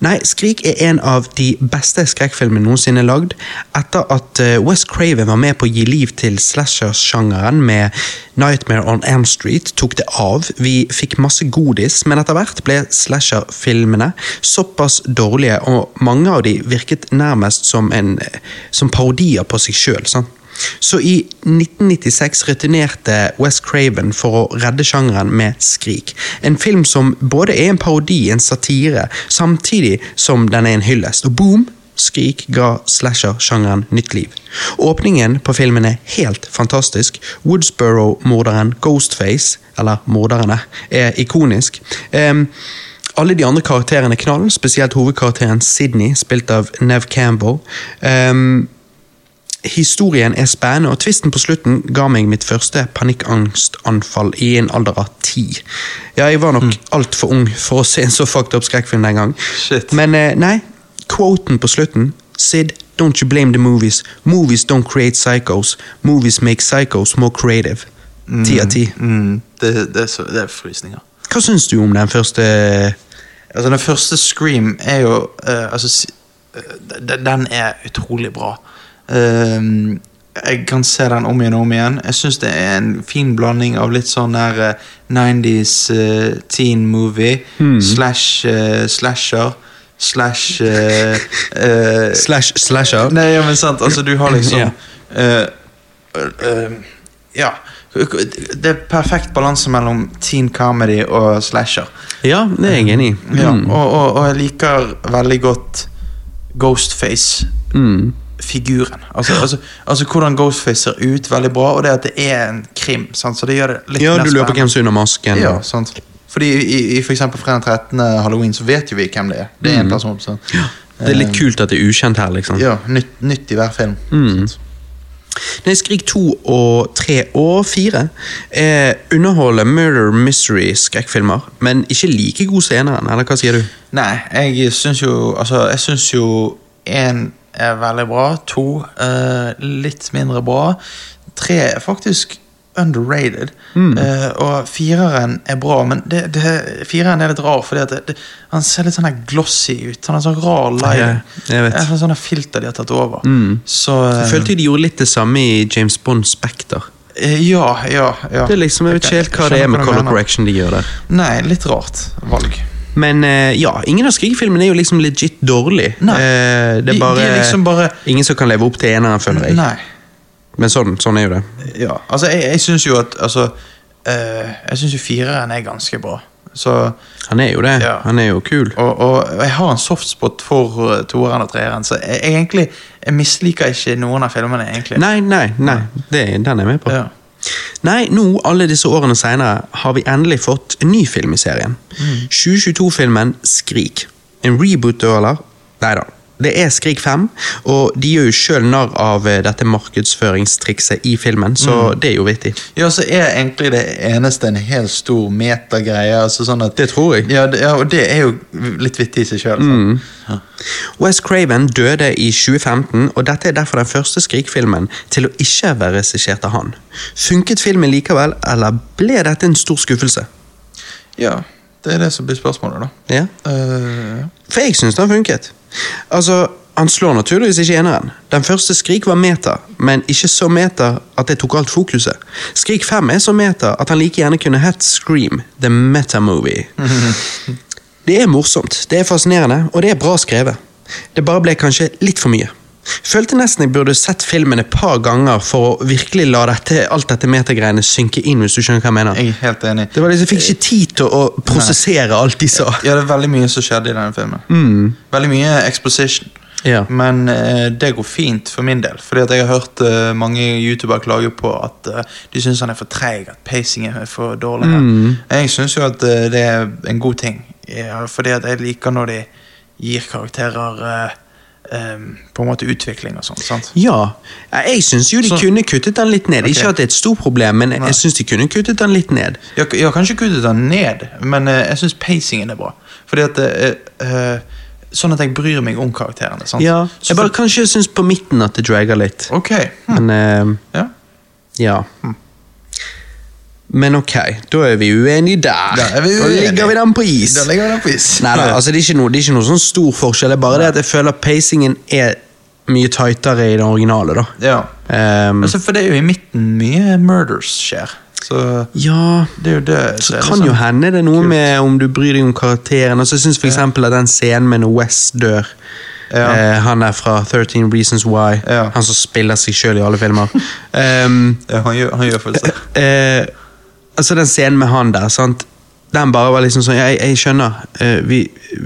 Nei, Skrik er en av de beste skrekkfilmene noensinne lagd, etter at West Wes Craven var med på å gi liv til slashers-sjangeren med Nightmare on Elm Street, tok det av. Vi fikk masse godis, men etter hvert ble slasher-filmene såpass dårlige, og mange av de virket nærmest som, en, eh, som parodier på seg sjøl. Så i 1996 returnerte Wes Craven for å redde sjangeren med Skrik. En film som både er en parodi, en satire, samtidig som den er en hyllest. Og boom! Skrik ga slasher-sjangeren nytt liv. Åpningen på filmen er helt fantastisk. Woodsboro-morderen Ghostface, eller morderne, er ikonisk. Um, alle de andre karakterene er knall, spesielt hovedkarakteren Sydney, spilt av Nev Campbell. Em, Historien er spennende, og tvisten på slutten ga meg mitt første panikkangstanfall i en alder av ti. Ja, jeg var nok altfor ung for å se en så fucked up skrekkfilm den gang. Shit. Men eh, nei, quoten på slutten Sid, don't you blame the movies. Movies don't create psychos. Movies make psychos more creative. Ti av ti. Mm, det, er er frysninger. Hva syns du om den første Altså, den første Scream er jo uh, Altså, eh, den er utrolig bra. Ehm, jeg kan se den om igjen og om igjen. Jeg syns det er en fin blanding av litt sånn der uh, 90s eh, teen movie slash eh, slasher slash eh, eh, Slash slasher? Nei, ja, men sant, altså du har liksom Ja. Det er perfekt balanse mellom teen comedy og slasher. Ja, det er jeg enig i. Ja, Mm. og, og, og jeg liker veldig godt Ghostface-figuren. Mm. Altså, altså, altså hvordan Ghostface ser ut, veldig bra, og det at det er en krim. Sant? Så det gjør det litt Ja, du lurer på hvem som er under masken. Ja, sant. Fordi i, i for eksempel fredag 13. halloween så vet jo vi hvem det er. Det er en person. ja. Det er litt kult at det er ukjent her, liksom. Ja, nytt, nytt i hver film. Mm. Nei, Skrik 2 og 3 og 4 er underholder murder mystery skrekkfilmer, men ikke like god som eneren, eller hva sier du? Nei, jeg syns jo Altså, jeg syns jo én er veldig bra. To uh, litt mindre bra. Tre er faktisk underrated. Mm. Uh, og fireren er bra, men det, det, fireren er litt rar, fordi at det, han ser litt sånn her glossy ut. Han har sånn rar line. Ja, jeg er sånn filter de har tatt over. Mm. Så uh, Jeg følte de gjorde litt det samme i James Bond Spectre. eh, Ja, ja, ja. Det er liksom, Jeg vet ikke helt hva det er med color correction de gjør der. Nei, litt rart valg. Men eh, ja, ingen av Skrik-filmene er jo liksom legit dårlig. Nei. Eh, det er er de de er liksom bare- ingen som kan leve opp til eneren, føler jeg. Nei. Men sånn, sånn er jo det. Ja, altså jeg, jeg syns jo at altså, eh, Jeg syns jo fireren er ganske bra. Så, Han er jo det. Ja. Han er jo kul. og, og jeg har en softspot for toeren og treeren, så jeg, jeg egentlig Jeg misliker ikke noen av filmene, egentlig. Nei, nei, nei. Det, den er jeg med på. Ja. Nei, nå, alle disse årene senere, har vi endelig fått en ny film i serien. 2022-filmen Skrik. En reboot, eller? Nei da. Det er Skrik 5, og de gjør jo sjøl narr av eh, dette markedsføringstrikset i filmen, så det er jo vittig. ja, så er egentlig det eneste en helt stor metagreie. Altså sånn at Det tror jeg. Ja, det, ja, og det er jo litt vittig i seg sjøl. Ja. Wes Craven døde i 2015, og dette er derfor den første Skrik-filmen til å ikke være regissert av han. Funket filmen likevel, eller ble dette en stor skuffelse? ja, det er det som blir spørsmålet, da. Ja. Eh, For jeg syns den funket. Altså, Han slår naturligvis ikke eneren. Den første Skrik var meta, men ikke så meta at det tok alt fokuset. Skrik 5 er så meta at han like gjerne kunne hett Scream, the meta-movie. Det er morsomt, det er fascinerende, og det er bra skrevet. Det bare ble kanskje litt for mye. Følte nesten jeg burde sett filmen et par ganger for å virkelig la dette, alt dette metagreiene synke inn, hvis du skjønner hva jeg mener. jeg er helt enig. Det var liksom, Jeg fikk ikke tid til å prosessere alt de sa. Ja, det er veldig mye som skjedde i denne filmen. Mm. Veldig mye exposition. Ja. Men eh, det går fint for min del. Fordi at jeg har hørt eh, mange youtubere klage på at eh, de syns han er for treig, at pacingen er for dårlig. Mm. Jeg syns jo at eh, det er en god ting. Ja, fordi at jeg liker når de gir karakterer eh, på en måte utvikling og sånn. sant? Ja. Jeg syns jo de Så- kunne kuttet den litt ned. Okay. Ikke at det er et stort problem, men jeg syns de kunne kuttet den litt ned. Jeg, jeg kanskje kuttet den ned, men uh, jeg syns pacingen er bra. Fordi at uh, uh, Sånn at jeg bryr meg om karakterene. sant? Ja, Så Jeg bare for- kanskje syns på midten at det drager litt. Ok. Hm. Men Ja. ja. Men ok, da er vi uenige der. Da er vi Da ligger vi den på is. Da legger vi den på is. Nei da, altså, det, er noe, det er ikke noe sånn stor forskjell. Det er bare det at jeg føler pacingen er mye tightere i den originale. da. Ja. Um, Altså, for det er jo i midten mye murders skjer. Så ja, det er jo det så litt kan jo sånn- hende det er noe kult. med om du bryr deg om karakteren. Altså, jeg syns for eksempel at den scenen med når West dør Ja. eh, Han er fra 13 Reasons Why. Ja. Han som spiller seg sjøl i alle filmer. Um, Ja, han gjør, han gjør følelser. det. eh, altså den scenen med han der, sant? Den bare var liksom sånn Jeg, jeg skjønner. Eh, vi,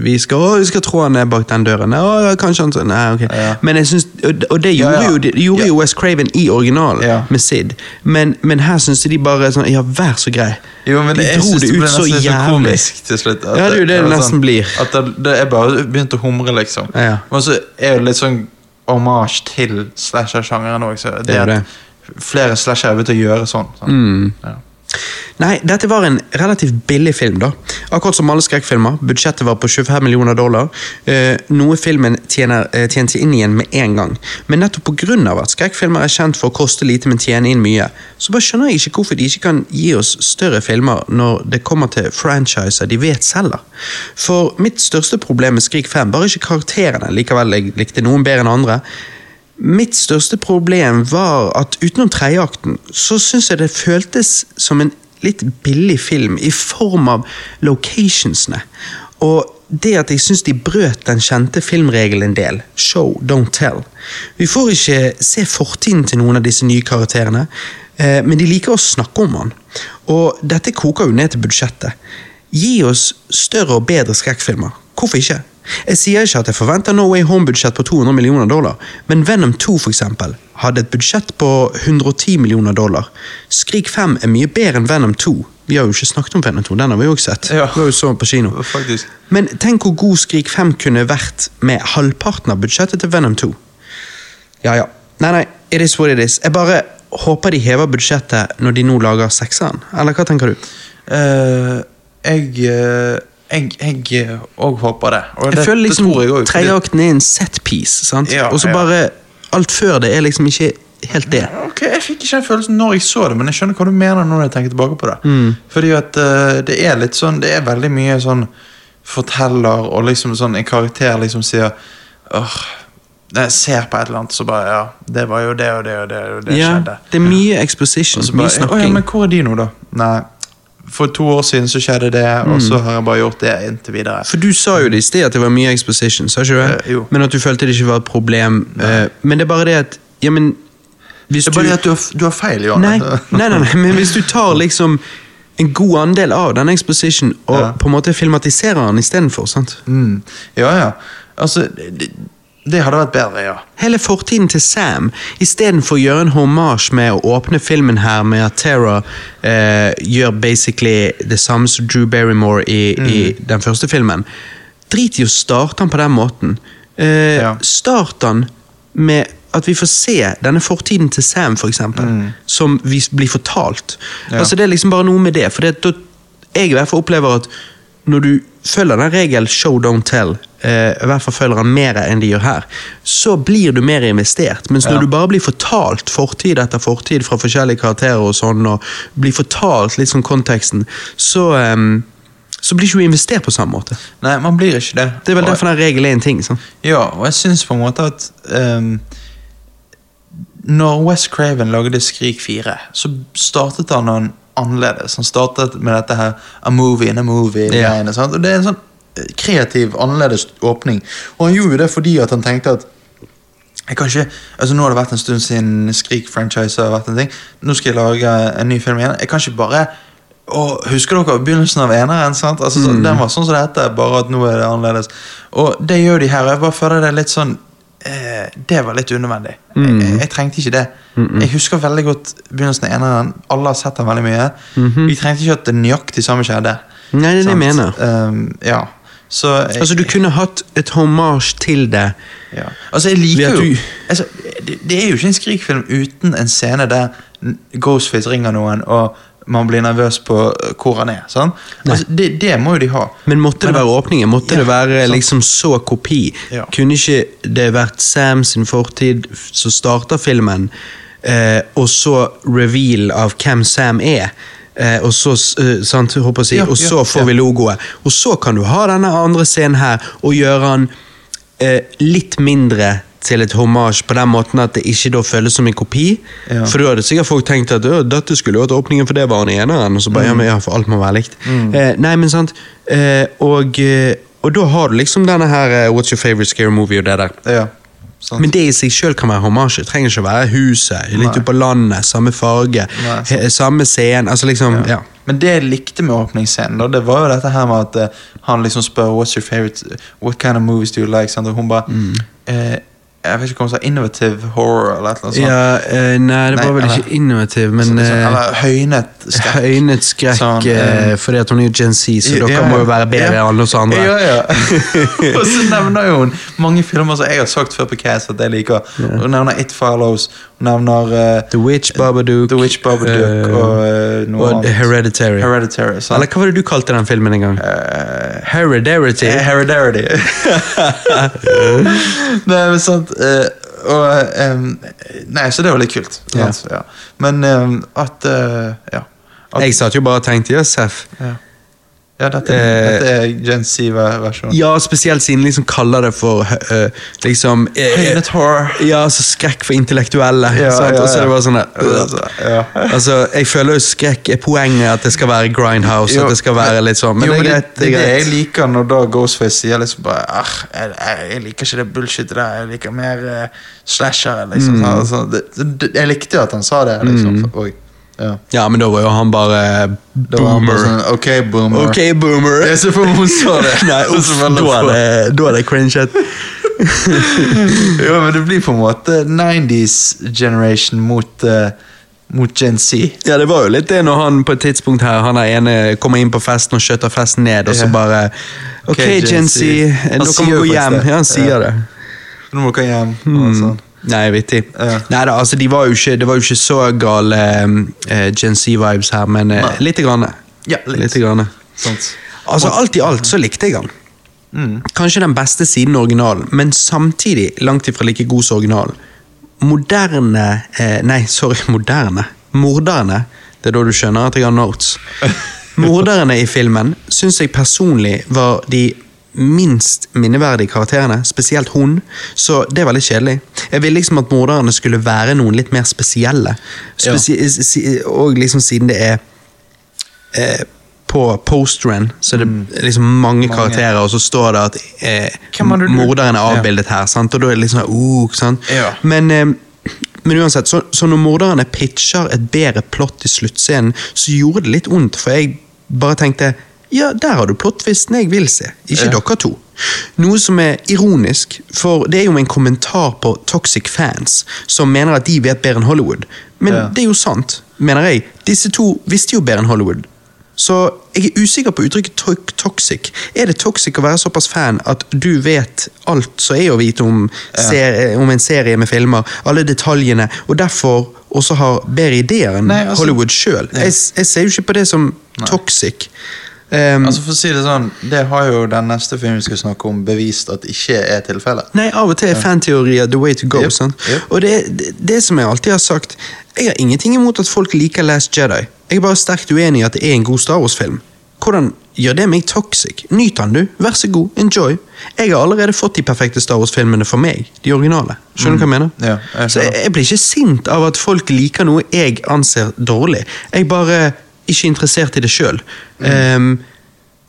vi, skal, å, vi skal tro han er bak den døren. Å, kanskje han sånn, Nei, ok. Ja. Men jeg synes, og, og det gjorde, ja. jo, det gjorde Ja. jo West Craven i originalen, Ja. med Sid. Men, men her syns de bare sånn Ja, vær så grei. Jo, men de dro det ut så jævlig. komisk til slutt. Ja, det er jo det det nesten nesten blir. At det, det er bare begynt å humre, liksom. Ja. Men så er det litt sånn hommage til slasher-sjangeren òg. Det, Det er at det. Flere slasher er begynt å gjøre sånn. sånn. Mm. Nei, dette var en relativt billig film, da. Akkurat som alle skrekkfilmer. Budsjettet var på 25 millioner dollar. Eh, noe filmen tjener, eh, tjente inn igjen med en gang. Men nettopp pga. at skrekkfilmer er kjent for å koste lite, men tjene inn mye, så bare skjønner jeg ikke hvorfor de ikke kan gi oss større filmer når det kommer til franchiser de vet selger. For mitt største problem med Skrik 5 var ikke karakterene, likevel jeg likte noen bedre enn andre. Mitt største problem var at utenom tredjeakten, så syns jeg det føltes som en litt billig film i form av locationsene. Og det at jeg syns de brøt den kjente filmregelen en del, show, don't tell. Vi får ikke se fortiden til noen av disse nye karakterene, eh, men de liker å snakke om han. Og dette koker jo ned til budsjettet. Gi oss større og bedre skrekkfilmer. Hvorfor ikke? Jeg sier ikke at jeg forventer No Way Home-budsjett på 200 millioner dollar, men Venom 2 for eksempel, hadde et budsjett på 110 millioner dollar. Skrik 5 er mye bedre enn Venom 2. Vi har jo ikke snakket om Venom 2, den har vi jo ikke sett. Ja. Vi har jo så på kino. Faktisk. Men tenk hvor god Skrik 5 kunne vært med halvparten av budsjettet til Venom 2. Ja, ja. Nei, nei, it is what it is. Jeg bare håper de hever budsjettet når de nå lager sekseren. Eller hva tenker du? Uh, jeg eh, jeg òg håper det. Og Jeg det, føler liksom jeg også, tredjeakten er en set piece, sant? Ja, og så bare alt før det er liksom ikke helt det. Ok, Jeg fikk ikke den følelsen når jeg så det, men jeg skjønner hva du mener når jeg tenker tilbake på det. Mm. Fordi at uh, det er litt sånn Det er veldig mye sånn forteller og liksom sånn en karakter liksom sier åh, Jeg ser på et eller annet, så bare Ja, det var jo det og det og det, og det Ja, skjedde. det er mye exposition, Bare, mye snakking. «Å ja, men hvor er de nå, da? Nei. For to år siden så skjedde det, og så har jeg bare gjort det inntil videre. For du sa jo det i sted at det var mye exposition, sa ikke du jo. Men at du følte det ikke var et problem. Uh, men det er bare det at Ja, men Det er du bare det at du har, du har feil, Johan. nei, nei, nei, nei, men hvis du tar liksom en god andel av denne exposition og Ja. på en måte filmatiserer den istedenfor, sant? Mm. Ja, ja. Altså, det, det hadde vært bedre, ja. Hele fortiden til Sam, istedenfor å gjøre en hommage med å åpne filmen her med at Tara eh, gjør basically det samme som Drew Barrymore i, i Mm. den første filmen. Drit i å starte han på den måten. Eh, Ja. Start han med at vi får se denne fortiden til Sam, for eksempel, som vi blir fortalt. Mm. Ja. Altså Det er liksom bare noe med det. For det, da, jeg i hvert fall opplever at når du følger den regelen show, don't tell, eh, i hvert fall følger han mer enn de gjør her, så blir du mer investert. Mens når Ja. du bare blir fortalt fortid etter fortid fra forskjellige karakterer, og sånn, og blir fortalt litt sånn konteksten, så, eh, så blir ikke du investert på samme måte. Nei, man blir ikke det. Det er vel Og- derfor den regelen er en ting. Sånn. Ja, og jeg syns på en måte at um, Når West Craven lagde Skrik 4, så startet han han annerledes. Han startet med dette her A movie in a movie-greiene. sant? Og Det er en sånn eh, kreativ, annerledes åpning. Og han gjorde det fordi at han tenkte at jeg kan ikke, altså Nå har det vært en stund siden Skrik-franchise har vært en ting. Nå skal jeg lage en ny film igjen. Jeg kan ikke bare og Husker dere begynnelsen av eneren? sant? Altså, mm. Den var sånn som det heter, bare at nå er det annerledes. Og det gjør de her. og Jeg bare føler det er litt sånn eh, det var litt unødvendig. Mm. Jeg, jeg trengte ikke det. Jeg husker veldig godt begynnelsen av eneren. Alle har sett den veldig mye. Vi trengte ikke at det nøyaktig samme skjedde. Nei, det er det jeg mener. Um, ja. Så jeg, Altså, du kunne hatt et hommage til det. ja. Altså, jeg liker jo du- altså, det, det er jo ikke en skrikfilm uten en scene der Ghostface ringer noen, og man blir nervøs på hvor han er. Altså, det, det må jo de ha. Men måtte det være åpningen? Måtte Ja, det være sant. liksom så kopi? Ja. Kunne ikke det vært Sam sin fortid som starter filmen, eh, og så reveal av hvem Sam er? Eh, og så, eh, sant, si, Ja, og så får vi logoet. Og så kan du ha denne andre scenen her, og gjøre den eh, litt mindre til et hommage på den måten at det ikke da føles som en kopi. Ja. For da hadde sikkert folk tenkt at dette skulle jo vært åpningen, for det var i eneren. Og så Mm. bare, ja, men ja, for alt må være likt. Eh, nei, men sant. Eh, og, eh, og da har du liksom denne her eh, What's your favorite scary movie og det der. Ja, sant. Men det i seg sjøl kan være hommage. Det trenger ikke å være huset, litt ute på landet, samme farge, Nei, samme scene. Altså liksom, ja. Men det jeg likte med åpningsscenen, da, det var jo dette her med at uh, han liksom spør What's your favorite What kind of movies do you like? Sant? Og hun bare Mm. eh, Jeg vet ikke hva hun sa. Innovative horror eller noe sånt. ja eh, nei, det Nei, var vel eller- ikke innovativ, men sånn, eller høynet skrekk. Høynet skrekk, Sånn, eh, eh, fordi at hun er jo Gen Z, så Ja, dere må jo være bedre ja. enn oss andre. Ja, ja. og så nevner jo hun mange filmer som jeg har sagt før på Cast at jeg liker. Hun nevner It Follows, hun nevner uh, The Witch, Babadook, The Witch Babadook uh, og uh, noe og annet. Hereditary. Hereditary. Eller hva var det du kalte den filmen en gang? Hereditary. Eh, Hereditary. nei, men sant og, em, Nei, så det var litt kult. Men at eh, Ja. Jeg satt jo bare og tenkte ja, Seff. Ja. ja dette, Eh, dette er Gen Z-versjonen. Ja, spesielt siden liksom kaller det for uh, liksom uh, Ja, altså skrekk for intellektuelle. Ja, sant? ja, Og så er det ja. bare sånn der, Ja. Altså, Jeg føler jo skrekk er poenget at det skal være grindhouse. Jo, at det skal være litt sånn Men jo, det er det, det er det jeg liker når da Ghostface sier liksom bare ah, jeg, jeg, liker ikke det bullshitet der, jeg liker mer uh, slasher. Liksom, Mm. Sånn, det, det, jeg likte jo at han sa det. Liksom, for, oi, ja. Ja, men da var jo han bare boomer. bare sånn, ok, boomer. Ok, boomer. Jeg ser for meg hun sa det. Nei, uff, da er det, da hadde jeg cringet. Jo, men det blir på en måte 90s generation mot, uh, mot Gen Z. Ja, det var jo litt det når han på et tidspunkt her Han er ene kommer inn på festen og skjøtter festen ned, og så bare Ok, Gen Gen Z. Dere sier jo gå hjem. Ja, han sier Ja. det. Nå må dere hjem. og Mm. sånn. Nei, vittig. Uh. Nei da, altså, de var ikke, det var jo ikke så gale uh, Gen Z-vibes her, men uh, Nei. lite grann. Ja, litt. Lite grann. Sånt. Altså, alt i alt så likte jeg han. Mm. Kanskje den beste siden originalen, men samtidig langt ifra like god som originalen. Moderne eh, Nei, sorry, moderne. Morderne. Det er da du skjønner at jeg har notes. Morderne i filmen syns jeg personlig var de minst minneverdige karakterene, spesielt hun, så det var litt kjedelig. Jeg ville liksom at morderne skulle være noen litt mer spesielle. Spesi si- og liksom siden det er eh, på posteren så er det liksom mange, Mange. karakterer, og så står det at eh, er morderen er avbildet her, sant? og da er det liksom sånn, uh, sant? Ja. Men, eh, men uansett, så, så når morderne pitcher et bedre plott i sluttscenen, så gjorde det litt ondt, for jeg bare tenkte ja, der har du plottvisten jeg vil se, ikke Ja. dere to. Noe som er ironisk, for det er jo en kommentar på Toxic fans, som mener at de vet bedre enn Hollywood. Men Ja. det er jo sant, mener jeg. Disse to visste jo bedre enn Hollywood. Så jeg er usikker på uttrykket to toxic. Er det toxic å være såpass fan at du vet alt som er å vite om, ja. om en serie med filmer, alle detaljene, og derfor også har bedre ideer enn Nei, altså- Hollywood sjøl? Jeg, jeg ser jo ikke på det som toxic. Um, Altså For å si det sånn, det har jo den neste filmen vi skal snakke om, bevist at ikke er tilfellet. Nei, av og til er fanteorier the way to go. Yep, sant? yep. Og det, det, det som jeg alltid har sagt, jeg har ingenting imot at folk liker Last Jedi. Jeg er bare sterkt uenig i at det er en god Star Wars-film. Hvordan gjør det meg toxic? Nyt den, du. Vær så god. Enjoy. Jeg har allerede fått de perfekte Star Wars-filmene for meg. De originale. Skjønner du hva jeg mener? Ja, jeg så jeg, jeg blir ikke sint av at folk liker noe jeg anser dårlig. Jeg bare ikke interessert i det sjøl.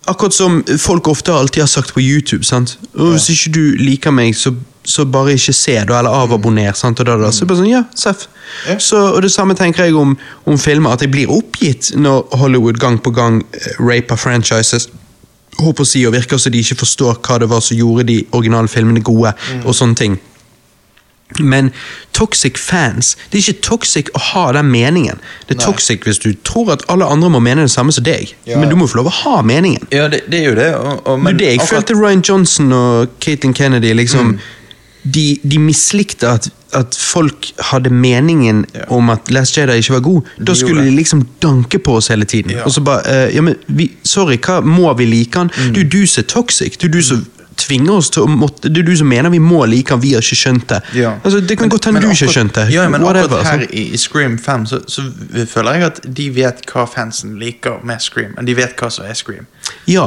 akkurat som folk ofte alltid har sagt på YouTube. sant? Og Hvis ikke du liker meg, så, så bare ikke se, da, eller avabonner. sant? Og da, da. Så bare sånn, ja, seff. Ja. Så, og Det samme tenker jeg om, om filmer, at jeg blir oppgitt når Hollywood gang på gang eh, raper franchises. Håper å si, og virker som de ikke forstår hva det var som gjorde de originale filmene gode. og sånne ting. Men toxic fans Det er ikke toxic å ha den meningen. Det er Nei. toxic hvis du tror at alle andre må mene det samme som deg. Ja. Men du må få lov å ha meningen. Ja, det, det er jo det. Og, og, Men det jeg akkurat- følte Ryan Johnson og Caitlin Kennedy liksom De, de mislikte at, at folk hadde meningen Ja. om at Last Jedi ikke var god. Da skulle de liksom danke på oss hele tiden. Ja. Og så bare uh, ja, men vi, Sorry, hva må vi like han? Mm. Jo du som er toxic. Er du som tvinger oss til å måtte Det er du som mener vi må like han, vi har ikke skjønt det. Ja. Altså, det kan Men- godt hende du ikke har skjønt det. Ja, men Whatever, akkurat her altså. i, i Scream 5 så, så føler jeg at de vet hva fansen liker med Scream. Men de vet hva som er Scream. Ja.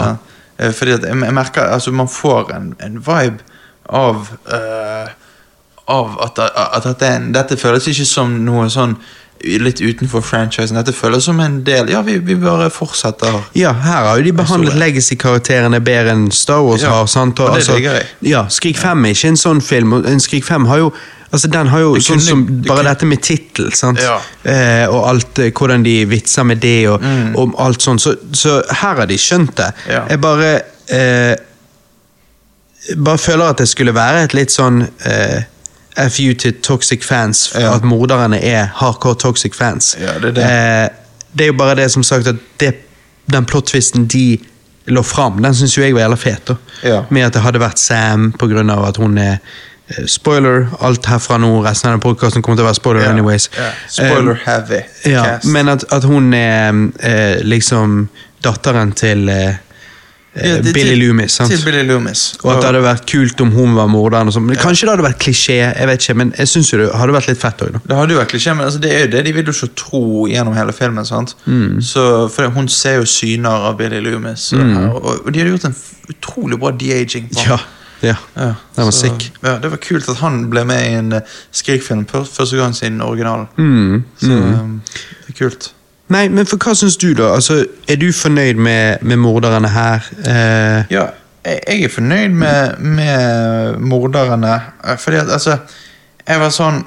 ja. Fordi at jeg merker altså Man får en, en vibe av uh, Av at, at, at det en, dette føles ikke som noe sånn litt utenfor franchisen. Dette føles som en del Ja, vi, vi bare fortsetter. Ja, her har jo de behandlet legacy-karakterene bedre enn Star Wars Ja, har. sant? og det digger jeg. Ja, Skrik 5 er ikke en sånn film. En Skrik 5 har jo Altså, Den har jo Det sånn kunne- som bare kunne- dette med tittel, sant? Ja. Eh, og alt, eh, hvordan de vitser med det, og, Mm. og alt sånt. Så, så her har de skjønt det. Ja. Jeg bare eh, Bare føler at det skulle være et litt sånn eh, FU til toxic fans, Ja. at morderne er hardcore toxic fans. Ja, det er det. Eh, det er jo bare det som sagt at det, den plot-twisten de lå fram, den syns jo jeg var jævla fet. Ja. Med at det hadde vært Sam av at hun er eh, Spoiler, alt herfra nå, resten av podkasten kommer til å være spoiler Ja, anyways. ja. Spoiler Eh, heavy. ja, men at, at hun er eh, liksom datteren til eh, Ja, det- Billy Loomis. sant? Til Billy Loomis. Og at det hadde vært kult om hun var morderen. sånn. Kanskje det hadde vært klisjé, jeg vet ikke, men jeg syns det hadde vært litt fett òg. Det hadde jo vært klisjé, men altså, det er jo det de vil jo ikke tro gjennom hele filmen. sant? Mm. Så, for Hun ser jo syner av Billy Loomis, og, og, og de hadde gjort en utrolig bra de-aging. Ja, ja. Ja, det var sick. Ja, Det var kult at han ble med i en uh, Skrik-film første gang siden originalen. Mm, Så mm. um, det er kult. Nei, men for hva syns du, da? Altså, Er du fornøyd med, med morderne her? Eh, Ja, jeg, er fornøyd med, med morderne. eh, Fordi at, altså Jeg var sånn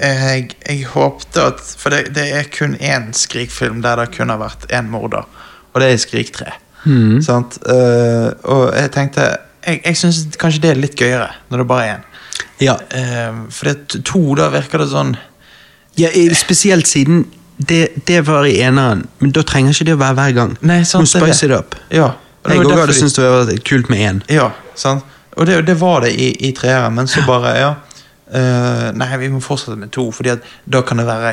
Jeg, jeg håpte at For det, det er kun én Skrik-film der det kun har vært én morder, og det er Skrik 3. Mm. Sant? Eh, og jeg tenkte Jeg, jeg syns kanskje det er litt gøyere når det bare er én. ja. Uh, for det to, da virker det sånn ja, spesielt siden det, det var i eneren, men da trenger ikke det å være hver gang. Nei, sant, det opp spice it up. Ja. og det Jeg òg hadde syntes det var kult med én. Ja, sant? Og det, det var det i, i treeren, men så bare, ja Uh, Nei, vi må fortsette med to, Fordi at da kan det være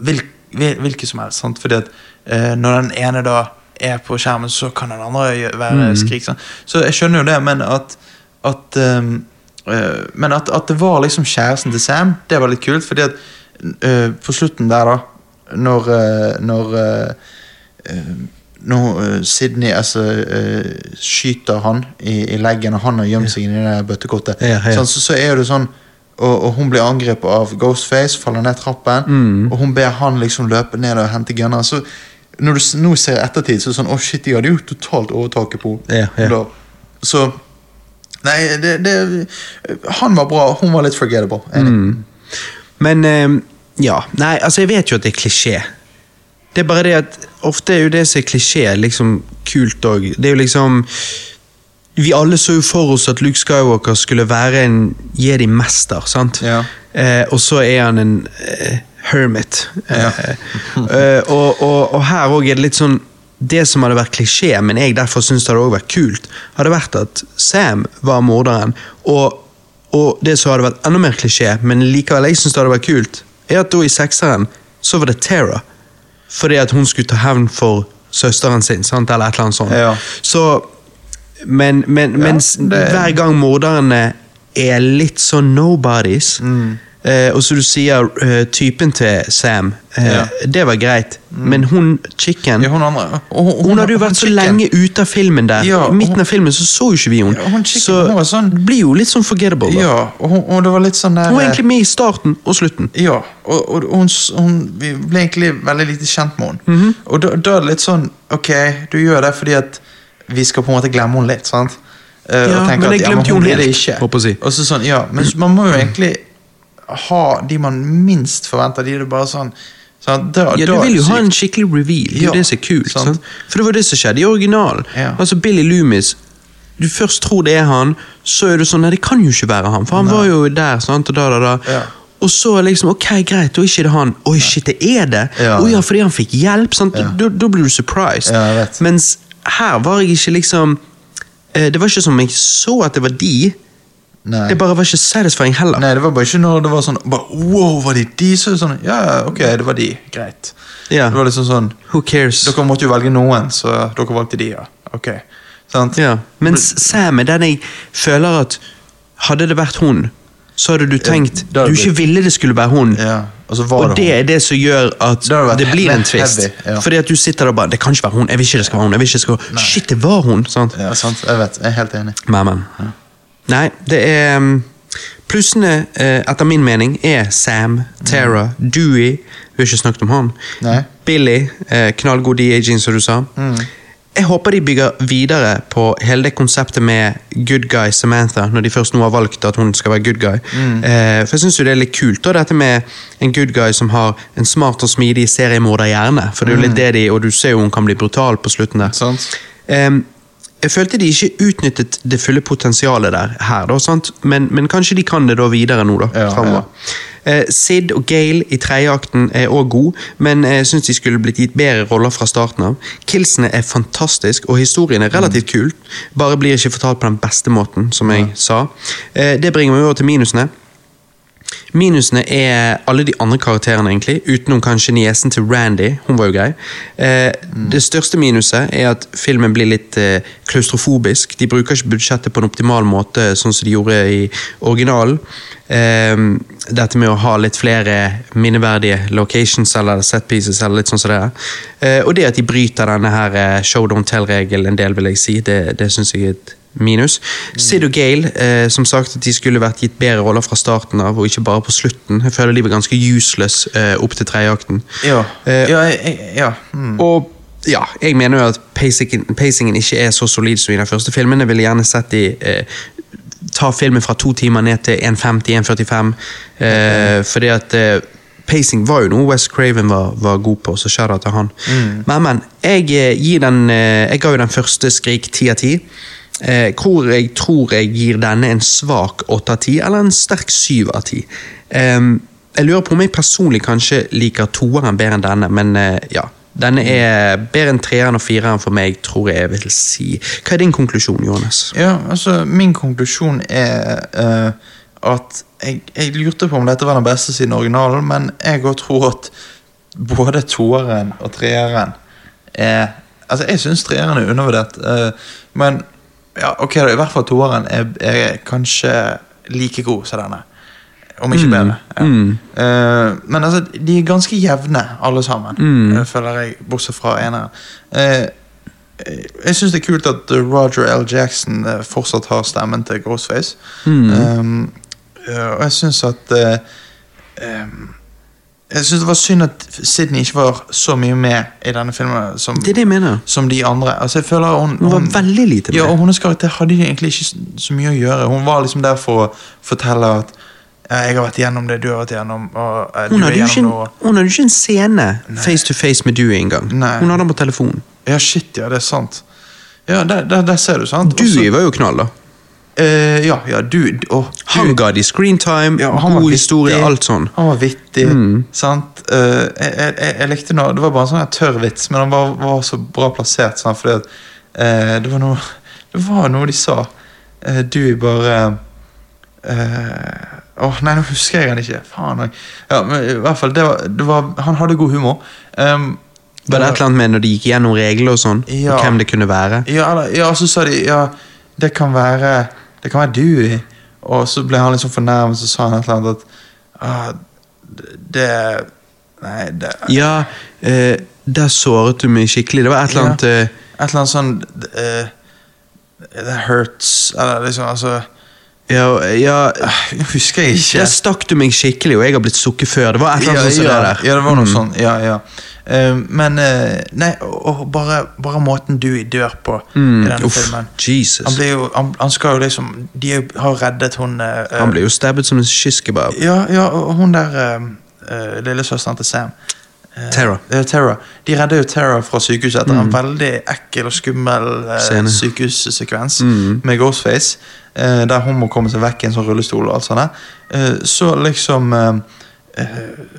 hvil, hvil, hvilket som helst. Sant? Fordi at uh, når den ene da er på skjermen, så kan den andre være Mm. skrik. Sant? Så jeg skjønner jo det, men at at, um, men at, at det var liksom kjæresten til Sam, det var litt kult. Fordi at på slutten der, da, når, eh, når eh, eh, når Sydney altså, skyter han i, i leggen, og han har gjemt seg inni det bøttekottet, Ja, ja. Sånn, så, så er det sånn og, og hun blir angrepet av Ghostface, faller ned trappen, Mm. og hun ber han liksom løpe ned og hente gunner. Så når du nå ser ettertid, så er det sånn Å, shit, de hadde jo totalt overtaket på Ja, ja. da. Så Nei, det, det Han var bra, hun var litt forgettable. Mm. Men eh, ja, nei, altså jeg vet jo at det er klisjé. Det er bare det at ofte er jo det som er klisjé, liksom kult òg. Det er jo liksom Vi alle så jo for oss at Luke Skywalker skulle være en jedi-mester, sant? Ja. Eh, og så er han en eh, hermit. Ja. Eh, og, og, og her òg er det litt sånn Det som hadde vært klisjé, men jeg derfor syns det hadde også vært kult, hadde vært at Sam var morderen. Og, og det som hadde vært enda mer klisjé, men likevel jeg syns det hadde vært kult, er at da i sekseren så var det Tara. Fordi at hun skulle ta hevn for søsteren sin, sant? eller et eller annet sånt. Ja. Så men, men Ja, mens det- hver gang morderne er litt sånn nobodies Mm. Eh, Og så du sier eh, typen til Sam, eh, Ja. det var greit. Men hun chicken Ja, hun andre og hun, hadde jo vært så chicken- lenge ute av filmen der. Ja, I midten hun- av filmen så så jo ikke vi henne. Hun chicken, så hun sånn- blir jo litt sånn forgettable. Da. Ja, og, hun, og det var litt sånn der Hun var egentlig med i starten og slutten. Ja, og, og hun, hun, vi ble egentlig veldig lite kjent med henne. Mhm. Og da, da er det litt sånn Ok, du gjør det fordi at vi skal på en måte glemme henne litt. sant? Uh, Ja, men jeg glemte jo hun henne helt, ikke. Og så sånn, ja, Men man må jo egentlig ha de man minst forventer. De er det bare sånn, sånn da, Ja, Du vil jo ha en skikkelig reveal. Det er jo Ja, det som er kult. sant. Sant? For det var det som skjedde i originalen. Ja. Altså Billy Loomis du først tror det er han, så er du sånn Nei, det kan jo ikke være han, for han var jo der. sant, og da, da, da. Ja. Og så liksom, ok, greit, da er ikke det han. Oi, shit, det er det! Ja. Å ja, fordi han fikk hjelp. sant? Da, da blir du surprised. Mens her var jeg ikke liksom eh, Det var ikke som jeg så at det var de. Nei. Det bare var ikke satisfying heller. Nei, det var bare ikke når det var sånn bare, Wow, var det de? Så sånn, ja, ok, det var de. Greit. Ja. Det var liksom sånn Who cares? Dere måtte jo velge noen, så dere valgte de, ja. Ok. Sant? Ja. Mens Sam er den jeg føler at Hadde det vært hun, så hadde du tenkt ja, du ikke ville det skulle være hun. Ja, Og så Og det det er det som gjør at Det det blir en twist. heavy, ja. Fordi at du sitter der og bare Det kan ikke være hun. Jeg vil ikke det skal være hun. Jeg vil ikke det skal. Shit, det var hun! sant? Ja, sant. Jeg vet. Jeg er helt enig. Men, men. Nei, det er um, Plussene, eh, etter min mening, er Sam, Tara, Dewey Vi har ikke snakket om han. Nei. Billy, eh, knallgod de-aging, som du sa. Jeg håper de bygger videre på hele det konseptet med good guy Samantha, når de først nå har valgt at hun skal være good guy. Eh, for jeg syns det er litt kult, da, dette med en good guy som har en smart og smidig seriemorderhjerne. For det er jo litt det de, og du ser jo hun kan bli brutal på slutten der. Sånn. Ehm, jeg følte de ikke utnyttet det fulle potensialet der her, da? Men, men kanskje de kan det da videre nå, da. Ja, fremover. Eh, Sid og Gale i tredjeakten er òg gode, men jeg syns de skulle blitt gitt bedre roller fra starten av. Killsene er fantastisk, og historien er relativt kul, bare blir ikke fortalt på den beste måten, som jeg sa. Eh, det bringer meg over til minusene. Minusene er alle de andre karakterene, egentlig, utenom kanskje niesen til Randy. Hun var jo grei. Eh, Det største minuset er at filmen blir litt eh, klaustrofobisk. De bruker ikke budsjettet på en optimal måte, sånn som de gjorde i originalen. Eh, dette med å ha litt flere minneverdige locations eller set pieces, eller litt sånn som det er. Eh, og det at de bryter denne her eh, show don't tell-regelen en del, vil jeg si, det, det syns jeg er et minus. Sid og Gale, eh, som sagt at de skulle vært gitt bedre roller fra starten av, og ikke bare på slutten. Jeg føler de var ganske useless eh, opp til tredjeakten. Ja. Eh, ja, ja. Mm. Og ja, jeg mener jo at pacingen, pacingen ikke er så solid som i den første filmen. Jeg ville gjerne sett de eh, ta filmen fra to timer ned til 1.50-1.45, eh, fordi at eh, Pacing var jo noe West Craven var, var god på, så skjer det til han. Men, men, jeg, eh, gir den, eh, jeg ga jo den første Skrik 10 av 10. Eh, hvor jeg tror jeg gir denne en svak 8 av 10, eller en sterk 7 av 10. Eh, jeg lurer på om jeg personlig kanskje liker toeren bedre enn denne, men eh, ja. Denne er bedre enn treeren og fireren for meg, tror jeg jeg vil si. Hva er din konklusjon, Johannes? Ja, altså, min konklusjon er uh, at jeg, jeg lurte på om dette var den beste siden originalen, men jeg òg tror at både toeren og treeren er Altså, jeg syns treeren er undervurdert, uh, men ja, ok, da, i hvert fall toeren er, er kanskje like god som denne. Om ikke bedre. Ja. Eh, men altså, de er ganske jevne, alle sammen, eh, føler jeg, bortsett fra eneren. Eh, jeg syns det er kult at Roger L. Jackson uh, fortsatt har stemmen til Ghostface. Um, uh, og jeg syns at uh, um, Jeg syns det var synd at Sydney ikke var så mye med i denne filmen som, Det er det jeg mener. som de andre. Altså jeg føler hun, Hun var veldig lite med. Ja, og hennes karakter hadde egentlig ikke så- mye å gjøre. Hun var liksom der for å fortelle at 'Jeg har vært igjennom det du har vært igjennom', og eh, Hun hadde, igjennom en, hun hadde jo ikke en scene face to face med du engang. Nei. Hun hadde den på telefon. Ja, shit, ja, det er sant. Ja, der, der, der ser du, sant? Dewey var jo knall, da. Eh, ja, ja, du, oh, Han ga de screentime, ja, god historie, alt sånn. Han var vittig, sant? Uh, jeg, jeg, jeg, likte noe, Det var bare en sånn tørr vits, men han var, var så bra plassert. Sant? Fordi at uh, det, var noe, det var noe de sa. Du bare Åh, Nei, nå husker jeg han ikke. Faen. òg. Ja, men i hvert fall, det var, det var, Han hadde god humor. Um, Var det et eller annet med når de gikk gjennom regler og sånn? Ja. Og hvem det kunne være? Ja, ja, så sa de ja, det kan være Det kan være Dewey. Og så ble han liksom fornærmet, så sa han et eller annet at ah, det Nei, det Ja, eh, der såret du meg skikkelig. Det var et eller annet Ja. eh, Et eller annet sånn uh, It hurts Eller liksom, altså Ja, ja husker jeg ikke. Der stakk du meg skikkelig, og jeg har blitt sukket før. Det var et eller annet ja, ja, der. ja, det var noe Mm. sånn. Ja, ja. Uh, men uh, Nei, og, bare, bare måten Dewey dør på Mm, i denne uff, filmen Jesus. Han blir jo Han, han skal jo liksom De har reddet hun uh, Han blir jo stabbet som en kysskebab. Ja, ja, og hun der uh, lillesøsteren til Sam eh, Tara. eh, De redder jo Terra fra sykehuset etter en veldig ekkel og skummel eh, Scene. sykehussekvens med Ghostface. Der hun må komme seg vekk i en sånn rullestol. og alt sånt. så liksom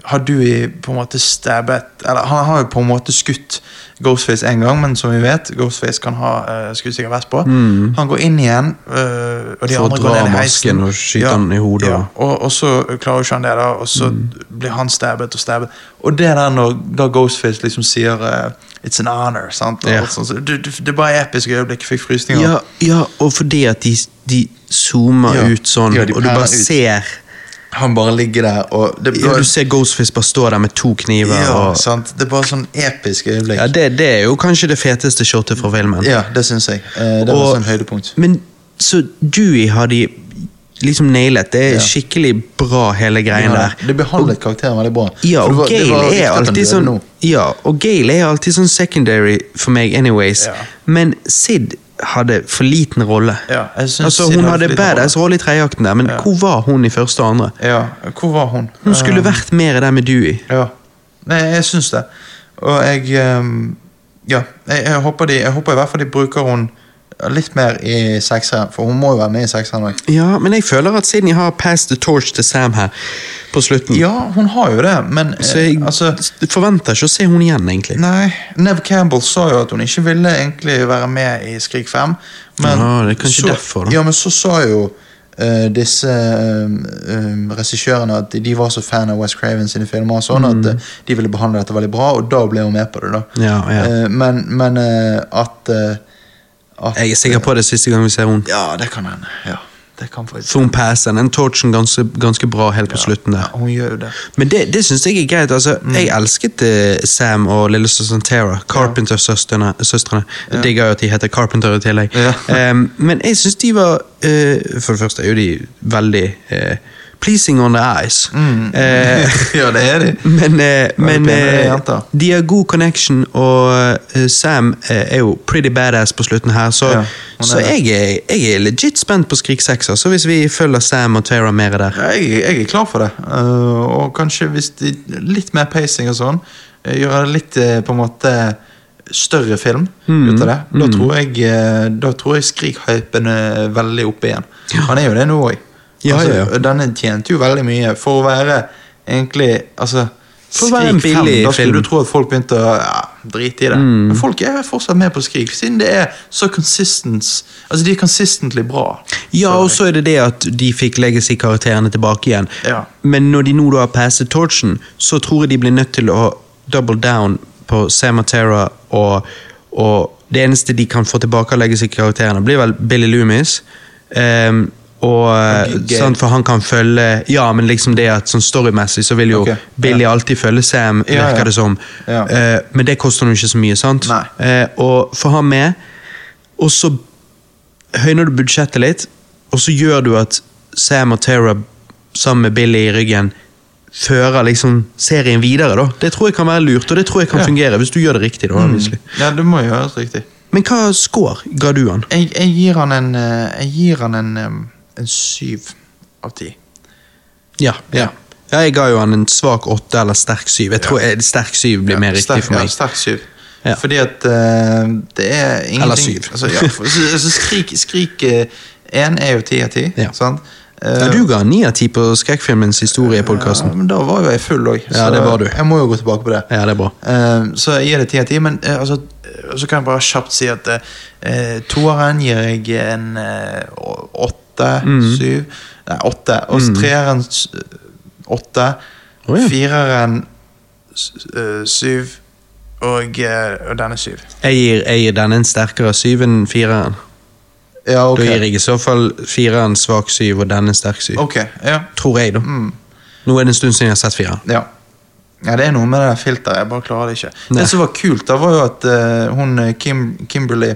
har du på en måte stabbet Eller han har jo på en måte skutt Ghostface en gang, men som vi vet, Ghostface kan ha uh, skuddsikker vest på. Han går inn igjen, uh, og de For å andre går ned i heisen. og skyte han i hodet, Ja, og, og så klarer ikke han det, da, og så blir han stabbet og stabbet. Og det der når da Ghostface liksom sier uh, 'It's an honor', sant? Ja. sånt, så det, er bare episke øyeblikk. Fikk frysninger. Ja, ja, og fordi at de, de zoomer Ja. ut sånn, Ja, og du bare ut. ser Han bare ligger der, og det, ja, Du ser Ghostface bare stå der med to kniver. ja, og, sant? det er bare sånn episk øyeblikk. ja, det, det er jo kanskje det feteste shotet fra filmen. Ja, det syns jeg. Eh, det var Og- sånn høydepunkt. Men så Dewey har de liksom nailet. Det er Ja. skikkelig bra, hele greien Ja, der. det behandlet karakteren veldig bra. Ja, og var- Gale er alltid sånn. Ja, og Gale er alltid sånn secondary for meg anyways. Men Sid hadde for liten rolle. Ja, altså, hun hadde badass rolle i tredjeakten der, men Ja. hvor var hun i første og andre? Ja, hvor var hun? Hun skulle Eh, vært mer der med Dewey. Ja. Nei, jeg syns det. Og jeg um, Ja, jeg, jeg, håper de, jeg håper i hvert fall de bruker hun litt mer i sekseren, for hun må jo være med i sekseren òg. Ja, men jeg føler at siden jeg har passed the torch til Sam her på slutten. Ja, hun har jo det, men Så eh, jeg altså forventer ikke å se hun igjen, egentlig. Nei, Nev Campbell sa jo at hun ikke ville egentlig være med i Skrik 5. Men Ja, det er kanskje så, derfor, da. Ja, men så sa jo uh, disse uh, regissørene at de var så fan av West Craven sine filmer sånn Mm. at uh, de ville behandle dette veldig bra, og da ble hun med på det. da Ja, ja. Eh, Men, men eh, at, eh, at Jeg er sikker på det siste gang vi ser henne. Ja, det kan hende. Ja, det kan faktisk For hun passer den torchen ganske, ganske bra helt på slutten der. ja, Hun gjør det. Men det, det syns jeg er greit. altså, Mm. Jeg elsket uh, Sam og lillesøsteren Tara. Carpenter-søstrene. Ja. Digger jo at de heter Carpenter i tillegg. Ja. Em, men jeg syns de var uh, For det første er jo de veldig eh, pleasing on the eyes. Eh, ja, det er de. men eh, men eh, de har god connection, og eh, Sam eh, er jo pretty badass på slutten her, så, Ja, så jeg, er, jeg er legit spent på Skrik 6. Så hvis vi følger Sam og Tara mer der Jeg, jeg er klar for det. uh, og kanskje hvis de litt mer pacing og sånn, gjøre det litt på en måte større film Mm. ut av det, da tror jeg Da tror jeg Skrik-hypen er veldig oppe igjen. Han er jo det nå òg. Ja, ja, ja. Denne tjente jo veldig mye for å være egentlig Altså For å være en Skrik 5, Da skulle. Mm. du tro at folk begynte å ja, drite i det. Men folk er fortsatt med på Skrik, siden det er så consistence Altså de er consistently bra. Ja, og så er det det at de fikk Legacy-karakterene tilbake igjen. Ja. Men når de nå da har passet torchen, så tror jeg de blir nødt til å double down på Sam og og, og det eneste de kan få tilbake av Legacy-karakterene, blir vel Billy Loomis. Ehm, og Gale. sant, For han kan følge Ja, men liksom det at sånn storymessig så vil jo okay. Billy alltid følge Sam, Ja, ja. virker det som. Ja. Uh, men det koster nå ikke så mye, sant? Eh, og få han med, og så høyner du budsjettet litt, og så gjør du at Sam og Tara sammen med Billy i ryggen fører liksom serien videre. da. Det tror jeg kan være lurt, og det tror jeg kan Ja. fungere hvis du gjør det riktig. da, Mm. Ja, det må gjøres riktig. Men hva score ga du han? Jeg, jeg gir han en eh, Jeg gir han en, en syv av ti. Ja, ja. ja, Jeg ga jo han en svak åtte eller sterk syv. Jeg tror eh, sterk syv blir mer riktig sterk, for meg. Ja, sterk syv. Fordi at uh, det er ingenting Eller syv. Altså, ja, for, så, så skrik Skrik Én er jo ti av ti. Ja. Eh, du ga ni av ti på skrekkfilmens historie i ja, men da var jo jeg full òg, Ja, det var du. jeg må jo gå tilbake på det. Ja, det er bra. Eh, så jeg gir det ti av ti, men eh, altså, eh, så kan jeg bare kjapt si at uh, toeren gir jeg en åtte. Åtte, mm. syv Nei, åtte. Og så treeren åtte. Oh, ja. Fireren eh, syv. Og, eh, og denne syv. Jeg gir, jeg gir denne en sterkere syv enn fireren. Ja, ok. Da gir jeg i så fall fireren svak syv og denne sterk syv. Ok, ja. Tror jeg, da. Mm. Nå er det en stund siden jeg har sett fireren. Ja. ja, det er noe med det filteret. Jeg bare klarer det ikke. Nei. Det som var kult, da var jo at uh, hun Kim, Kimberly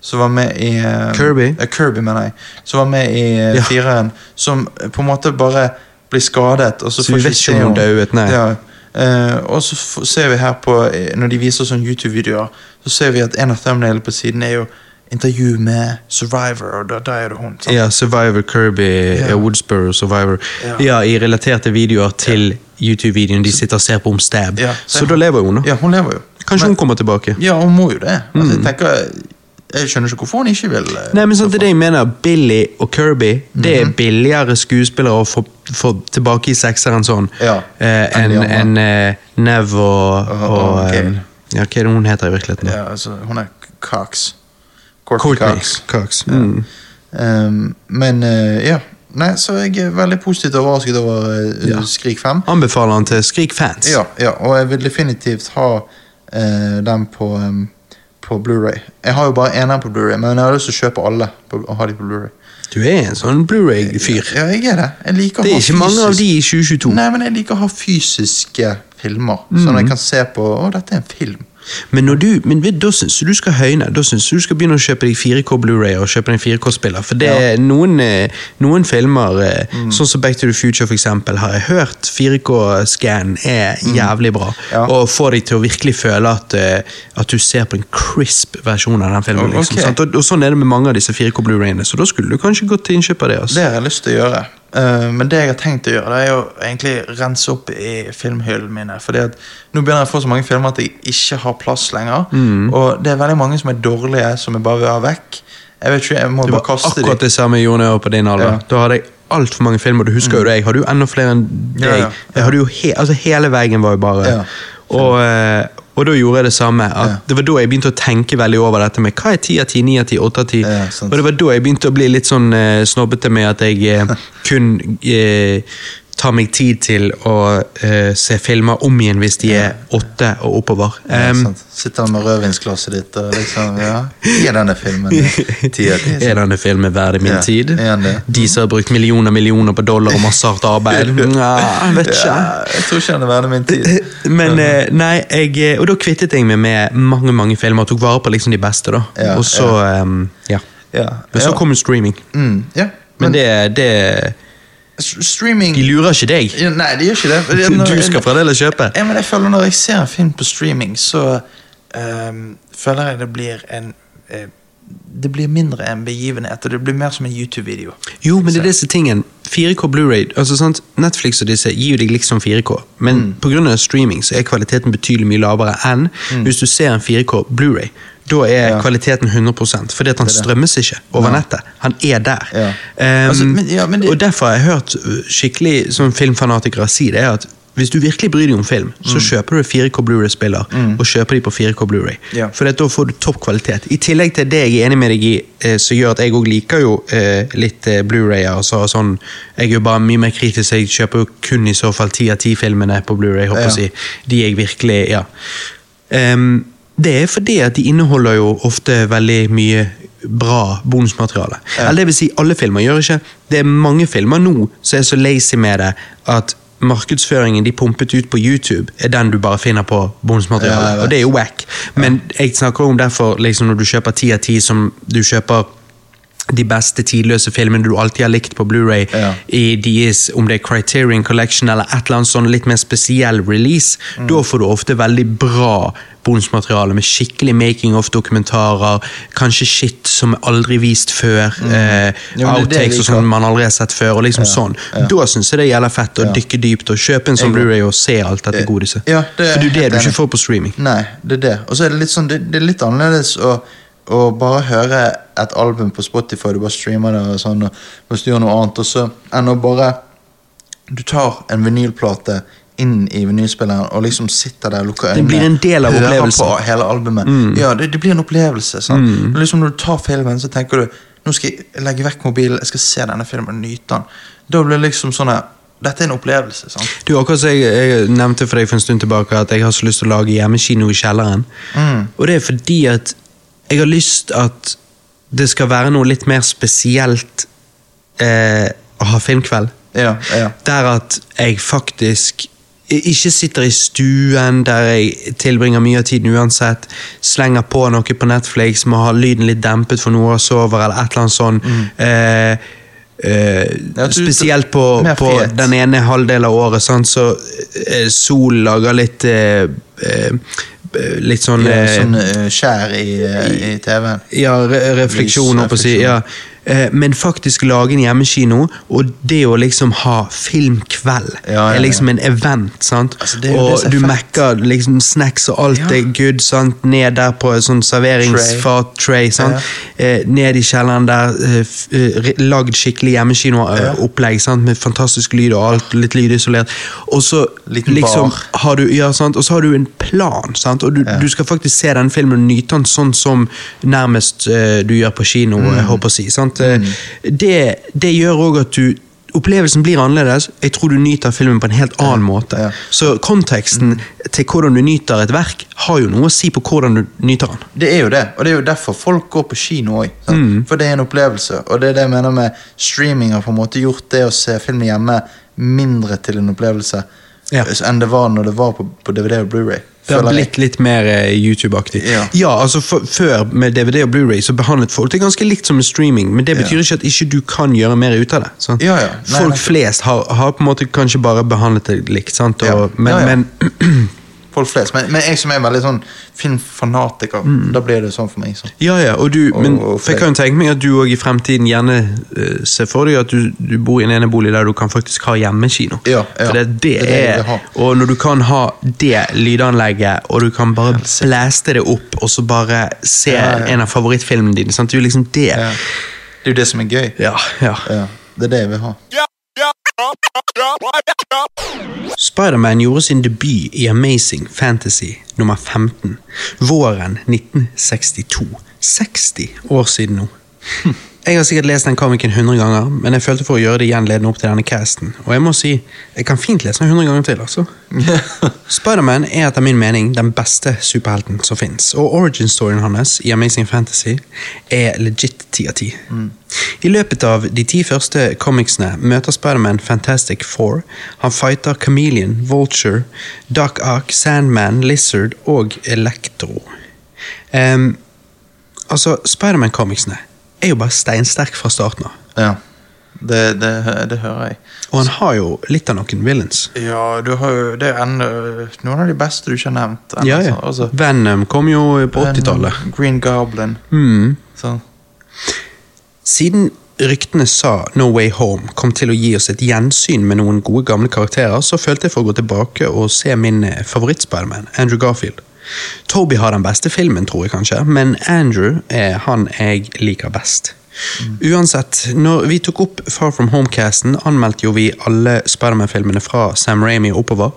som var med i eh, Kirby. eh, Kirby, mener jeg. Som var med i eh, Ja. fireren. Som eh, på en måte bare blir skadet. Og så, Så får vi vet ikke om hun døde. dauet, nei. Ja. Eh, og så ser vi her på Når de viser sånne YouTube-videoer, så ser vi at en av thumbnailene på siden er jo intervju med Survivor, og da, da er det hun. sant? Ja, Survivor Kirby, Ja. ja. Woodsboro Survivor. Ja. Ja. i relaterte videoer til YouTube-videoen de sitter og ser på om stab. Ja, så da lever hun, da. Ja, hun lever jo. Kanskje Men- hun kommer tilbake. Ja, hun må jo det. Altså, jeg tenker Jeg skjønner ikke hvorfor hun ikke vil eh, Nei, men sånn, er det jeg mener. Billy og Kirby Det Mhm. er billigere skuespillere å få, få tilbake i sekseren sånn Ja, eh, enn en, en, eh, Nev og, Og- og, og eh. Ja, hva er det hun heter i virkeligheten? Ja, altså, hun er Cox. Courtney Cox. Cox. Mm. Um, men uh, ja. Nei, så jeg er veldig positivt overrasket over uh, Ja. Skrik 5. Anbefaler han til Skrik-fans. Ja, ja, og jeg vil definitivt ha uh, den på, um, på Blu-ray Jeg har jo bare eneren på Blu-ray men jeg har lyst til å kjøpe alle på, og ha de på Blu-ray Du er en sånn Blu-ray-fyr. Ja, jeg er det. Jeg liker Det er ikke mange av de i 2022. Nei, men jeg liker å ha fysiske filmer, Mm. sånn at jeg kan se på Å, dette er en film. Men, du, men da syns du du skal høyne. Da syns du du skal begynne å kjøpe deg 4K Blu-ray og kjøpe deg 4K-spiller. For det er noen, eh, noen filmer, eh, Mm. sånn som Back to the Future for eksempel, har jeg hørt 4K-scan er jævlig bra. Mm. Ja. Og får deg til å virkelig føle at, eh, at du ser på en crisp versjon av den filmen. Liksom, okay. og, og sånn er det med mange av disse 4K Blu-rayene, så da skulle du kanskje gått til innkjøp av det. Altså. Det har jeg lyst til å gjøre. Eh, men det jeg har tenkt å gjøre, det er å egentlig rense opp i filmhyllene mine. Fordi at nå begynner jeg å få så mange filmer at jeg ikke har plass lenger. Mm. Og det er veldig mange som er dårlige, som jeg bare vil ha vekk. Jeg vet ikke, jeg må Det bare kaste akkurat dem. det samme gjorde jeg var på din alder. Ja. Mm. Da hadde jeg altfor mange filmer. Du husker jo det, jeg hadde jo enda flere enn deg. Ja, ja, ja. Jeg hadde jo he altså Hele veggen var jo bare og, eh, og da gjorde jeg det samme. Ja. Det var da jeg begynte å tenke veldig over dette med hva er 10 av 10, 9 av 10, 8 av 10. Ja, og det var da jeg begynte å bli litt sånn eh, snobbete med at jeg eh, kun eh, tar meg tid til å uh, se filmer om igjen hvis de er åtte og oppover. Um, ja, Sitter han med rødvinsglasset ditt og liksom Ja, er denne filmen tida di? Er denne filmen verdig min Ja, tid? De som har brukt millioner millioner på dollar og masse hardt arbeid? Ja, jeg vet ikke. Jeg tror ikke han er verdig min tid. Men uh, nei, jeg, eh, Og da kvittet jeg meg med mange mange filmer og tok vare på liksom de beste. da Og så, um, ja. Ja, Men så kom jo streaming. mm, ja. Men det, det Streaming De lurer ikke deg. Ja, Nei, de gjør ikke det. Når- Du skal fremdeles kjøpe. Jeg, men jeg føler Når jeg ser en film på streaming, så um, føler jeg det blir en uh, Det blir mindre en begivenhet, og det blir mer som en YouTube-video. Jo, men det er disse tingene. 4K Blu-ray altså sant? Netflix og disse gir jo deg liksom 4K, men Mm. av streaming så er kvaliteten betydelig mye lavere enn hvis du ser en 4K Blu-ray. Da er Ja. kvaliteten 100 fordi at han strømmes ikke over nettet. Han er der. Ja. Um, Altså, men- det- Og derfor har jeg hørt uh, skikkelig som filmfanatikere si det, er at hvis du virkelig bryr deg om film, så kjøper du 4K Blu-ray-spiller og kjøper de på 4K Blu-ray. Yeah. For da får du topp kvalitet. I tillegg til det jeg er enig med deg i, eh, som gjør at jeg òg liker jo eh, litt eh, Blu-rayer. og så sånn, jeg er jo bare mye mer kritisk, jeg kjøper jo kun i så fall 10 av 10-filmene på Blu-ray. Ja. si. De jeg virkelig Ja. Ehm, det er fordi at de inneholder jo ofte veldig mye bra bonusmateriale. Ja. Eller det vil si, alle filmer gjør ikke. Det er mange filmer nå som er så lazy med det at markedsføringen de pumpet ut på YouTube, er den du bare finner på bonusmateriale. Ja, og det er jo wack. Men jeg snakker om derfor liksom når du kjøper 10 av 10 som du kjøper de beste tidløse filmene du alltid har likt på Blu-ray Ja. i deres, om det er Criterion Collection eller et eller annet sånn litt mer spesiell release, Mm. da får du ofte veldig bra bonusmateriale med skikkelig making of-dokumentarer, kanskje shit som er aldri vist før, Mm. eh, det outtakes og sånn man aldri har sett før, og liksom sånn. ja. Da syns jeg det gjelder fett å Ja. dykke dypt og kjøpe en sånn Blu-ray og se alt dette Eh, godiset. ja, det For det er det du ikke får på streaming. Nei, det er det. Og så er det litt sånn, det, det er litt annerledes å, å bare høre et album på Spotify, du bare streamer det og sånn, og du gjør noe annet, og så enn å bare Du tar en vinylplate inn i vinylspilleren og liksom sitter der og lukker øynene. Det blir en del av hører opplevelsen. Mm. på hele albumet. Ja, det, det blir en opplevelse. Sant? Mm. liksom Når du tar filmen, så tenker du nå skal jeg legge vekk mobilen, jeg skal se denne filmen og nyte den. Da blir det liksom sånn Dette er en opplevelse. sant? Du, akkurat jeg, jeg nevnte for deg for en stund tilbake at jeg har så lyst til å lage hjemmekino i kjelleren. Mm. Og det er fordi at jeg har lyst at det skal være noe litt mer spesielt eh, å ha filmkveld. Ja, ja. Der at jeg faktisk ikke sitter i stuen der jeg tilbringer mye av tiden uansett, slenger på noe på Netflix, må ha lyden litt dempet for noe og sover, eller et eller annet sånn. Eh, eh, Mm. Spesielt på, på den ene halvdelen av året, sant? så eh, sol lager litt eh, litt sånn Ja, eh, sånn eh, skjær i, eh, i TV-en. ja, re refleksjon, Lys, holdt på si. Ja. Eh, Men faktisk lage en hjemmekino, og det å liksom ha filmkveld, Ja, ja, er liksom en event. sant? Altså, og du mekker liksom snacks og alt Ja. er good, sant? ned der på en sånn serveringsfat-tray. sant? Eh, ned i kjelleren der, eh, lagd skikkelig hjemmekino-opplegg sant? med fantastisk lyd og alt, litt lydisolert. Og så liksom har du, ja, sant? Og så har du en plan, sant? og du, Ja. du skal faktisk se den filmen og nyte den sånn som nærmest uh, du gjør på kino. Mm. jeg håper å si, sant? Eh, Det, det gjør òg at du Opplevelsen blir annerledes. Jeg tror du nyter filmen på en helt annen måte. ja. Mm. Så konteksten til hvordan du nyter et verk, har jo noe å si på hvordan du nyter den. Det er jo det, og det er jo derfor folk går på kino òg. Mm. For det er en opplevelse. Og det er det jeg mener med streaming har på en måte gjort det å se film hjemme mindre til en opplevelse Ja. enn det var når det var på, på DVD og Blu-ray. Det har blitt litt mer eh, YouTube-aktig. Ja. altså for, Før med DVD og Blu-ray så behandlet folk det ganske likt som med streaming, men det betyr Ja. ikke at ikke du kan gjøre mer ut av det. Ja, ja. Nei, folk nei. flest har, har på en måte kanskje bare behandlet det likt, sant? Og, men, Ja, ja. men Folk flest. Men, men jeg som er veldig sånn filmfanatiker, da blir det sånn for meg. Så. Ja, ja, og du, Og- men og jeg kan jo tenke meg at du òg i fremtiden gjerne uh, ser for deg at du, du bor i en enebolig der du kan faktisk ha hjemmekino. Ja, ja. For det, det, Det er det jeg vil ha. Og når du kan ha det lydanlegget, og du kan bare blæste det opp, og så bare se Ja, ja. en av favorittfilmene dine, sant? det er jo liksom det. Ja. Det er jo det som er gøy. Ja, ja. Ja. Det er det jeg vil ha. Spiderman gjorde sin debut i Amazing Fantasy nummer 15 våren 1962. 60 år siden nå. Jeg har sikkert lest den komikeren 100 ganger, men jeg følte for å gjøre det igjen ledende opp til denne casten. Og jeg må si, jeg kan fint lese den 100 ganger til, altså. Spiderman er etter min mening den beste superhelten som fins, og origin-storyen hans i Amazing Fantasy er legit ti av ti. I løpet av de ti første comicsene møter Spiderman Fantastic Four. Han fighter Chameleon, Vulture, Duck Ark, Sandman, Lizard og Electro. Um, altså, Spiderman-comicsene er jo bare steinsterk fra starten av. Ja. Det, det, det hører jeg. Og han har jo litt av noen villains. Ja, du har jo Det er enda noen av de beste du ikke har nevnt. ennå, Ja, ja. Altså, Venom kom jo på 80-tallet. Green Goblin. Mm. Sånn. Siden ryktene sa No Way Home kom til å gi oss et gjensyn med noen gode gamle karakterer, så følte jeg for å gå tilbake og se min eh, favoritt-Spiderman, Andrew Garfield. Toby har den beste filmen, tror jeg kanskje, men Andrew er han jeg liker best. Uansett, når vi tok opp Far From Home-casten, anmeldte jo vi alle Spiderman-filmene fra Sam og oppover,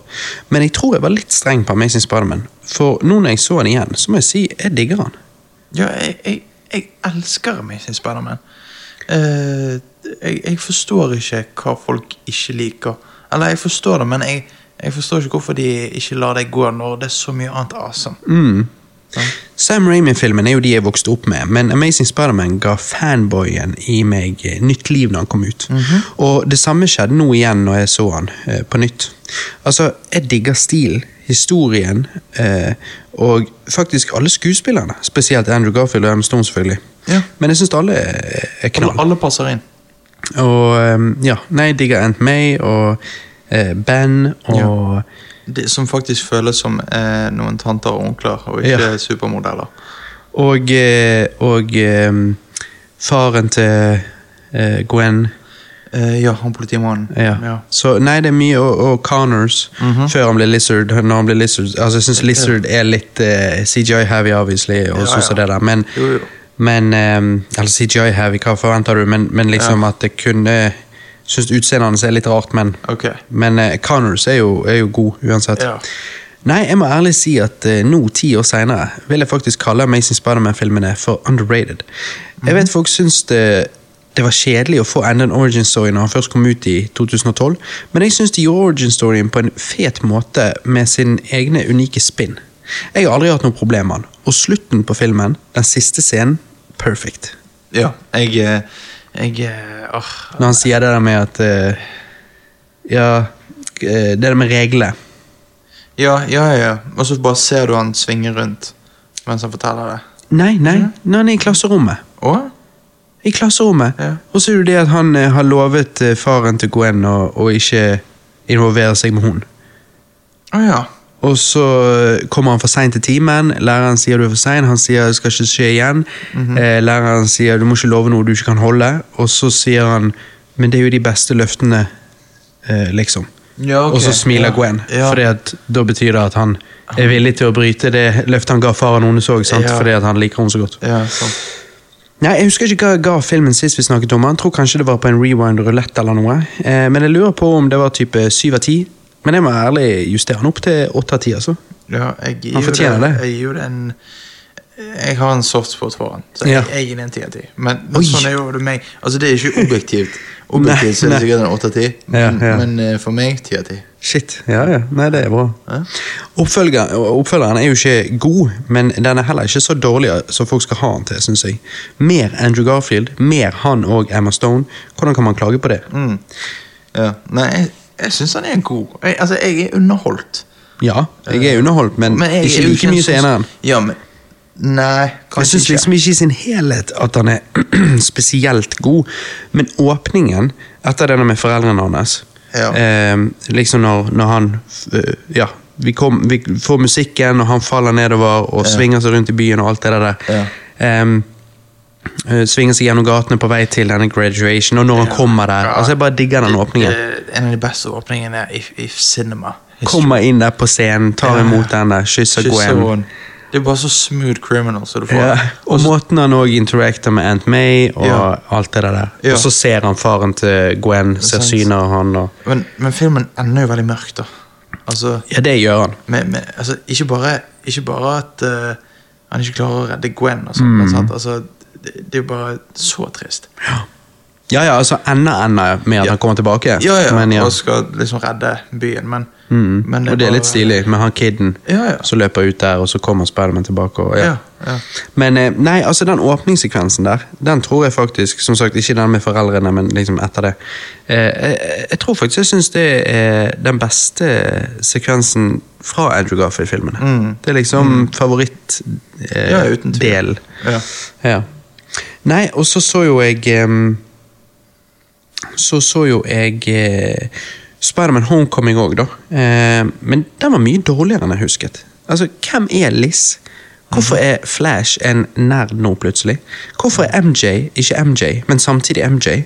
men jeg tror jeg var litt streng på Amazing Spiderman, for nå når jeg så han igjen, så må jeg si jeg digger han. Ja, jeg, jeg, jeg elsker Amazing Spiderman. Uh, jeg, jeg forstår ikke hva folk ikke liker. Eller, jeg forstår det, men jeg, jeg forstår ikke hvorfor de ikke lar det gå når det er så mye annet awesome. Mm. Ja. Sam Raimi-filmen er jo de jeg vokste opp med, men Amazing Spiderman ga fanboyen i meg eh, nytt liv når han kom ut. Og det samme skjedde nå igjen når jeg så han eh, på nytt. Altså, jeg digger stilen, historien, eh, og faktisk alle skuespillerne. Spesielt Andrew Garfield og Emma Stone, selvfølgelig. Ja. Men jeg syns alle er knall. Alle, alle passer inn. Og um, ja, nei, jeg digger Ant May og eh, Ben og Det, som faktisk føles som eh, noen tanter og onkler, og ikke Ja. supermodeller. Og, eh, og eh, faren til eh, Gwen. Ja, han politimannen. Ja. Ja. Så nei, det er mye, og, og Connors Mhm. før han ble Lizard. Når han ble Lizard Altså, jeg syns Lizard er litt uh, CGI-heavy, obviously, og Ja, ja. det der, men, Jo, jo. men um, Eller CGI-heavy, hva forventer du? Men, men liksom Ja. at det kunne Syns utseendet hans er litt rart, men, okay. men uh, Connors er jo, er jo god uansett. Ja. Nei, jeg må ærlig si at uh, nå, ti år seinere, vil jeg faktisk kalle Amazing Spiderman-filmene for underrated. Jeg vet folk syns det, det var kjedelig å få enda en origin story når han først kom ut i 2012, men jeg syns de gjorde origin storyen på en fet måte med sin egne unike spinn. Jeg har aldri hatt noe problem med han, og slutten på filmen, den siste scenen, perfect. ja. Jeg, eh, jeg eh. Når han sier det der med at eh, Ja, eh, det der med reglene. Ja, ja, ja. Og så bare ser du han svinge rundt mens han forteller det. Nei, nei, når han er i klasserommet. Å? I klasserommet. Ja. Og så er det det at han eh, har lovet eh, faren til å gå inn og, og ikke involvere seg med hun. Å ja. Og så kommer han for seint til timen. Læreren sier du er for sein. Han sier det skal ikke skje igjen. Mm -hmm. læreren sier du må ikke love noe du ikke kan holde. Og så sier han men det er jo de beste løftene, eh, liksom. Ja, okay. Og så smiler Ja. Gwen, Ja. Fordi at da betyr det at han er villig til å bryte det løftet han ga faren hennes òg, Ja. fordi at han liker henne så godt. Ja, sant. Nei, Jeg husker ikke hva jeg ga filmen sist vi snakket om han. Tror kanskje det var på en rewind rulett eller noe. Eh, men jeg lurer på om det var type syv av ti. Men jeg må ærlig justere han opp til åtte av ti. Altså. Ja, jeg Han fortjener det. Jeg gir det en Jeg har en softspot for han, så jeg, jeg gir det en ti av ti. Men, men sånn er jo det meg. Altså, det er ikke objektivt. Objektivt så er det sikkert en åtte av ti, men, eh, for meg ti av ti. Shit. Ja, ja. Nei, det er bra. Oppfølger, oppfølgeren er jo ikke god, men den er heller ikke så dårlig som folk skal ha den til, syns jeg. Mer Andrew Garfield, mer han og Emma Stone. Hvordan kan man klage på det? Mm. Ja. Nei, jeg, jeg syns han er god. Jeg, altså, jeg er underholdt. Ja, jeg er underholdt, men, jeg er ikke like mye senere som eneren. Ja, men Nei, Jeg syns liksom ikke i sin helhet at han er spesielt god, men åpningen etter denne med foreldrene hans Ja. eh, Liksom når, når han eh, Ja, vi, kom, vi får musikken, og han faller nedover og Ja. svinger seg rundt i byen og alt det der. Ja. Eh, svinger seg gjennom gatene på vei til denne graduation, og når han kommer der Ja. altså Jeg bare digger den åpningen. Eh, En av de beste åpningene i, i cinema. Kommer inn der på scenen, tar Ja. imot henne, kysser Gwen. Det er bare så smooth criminal så. Ja, og måten han òg interacter med Aunt May og Ja. alt det der. Ja. Og så ser han faren til Gwen, ser synet av han og Men, men filmen ender jo veldig mørkt, da. Altså, Ja, det gjør han. med, med, altså ikke, bare, ikke bare at uh, han ikke klarer å redde Gwen, og sånt, Mm. men? Altså, det, det er jo bare så trist. Ja, ja, altså enda ender med at Ja. han kommer tilbake. Ja, ja, Men, ja. og skal liksom redde byen, men, Mm. men og det er litt bare- stilig med han kiden Ja, ja. som løper ut der, og så kommer Spiderman tilbake. Og, ja. Ja, ja. Men eh, nei, altså den åpningssekvensen der, den tror jeg faktisk Som sagt, ikke den med foreldrene, men liksom etter det. Eh, jeg, jeg tror faktisk jeg syns det er den beste sekvensen fra Andrew Garfield-filmene. Mm. Det er liksom favorittdel. Eh, Ja, uten tvil. Ja. Ja. Nei, og så så jo jeg um, Så så jo jeg uh, Spiderman Homecoming òg, da. Uh, men den var mye dårligere enn jeg husket. Altså, hvem er Liz? Hvorfor er Flash en nerd nå, plutselig? Hvorfor er MJ ikke MJ, men samtidig MJ?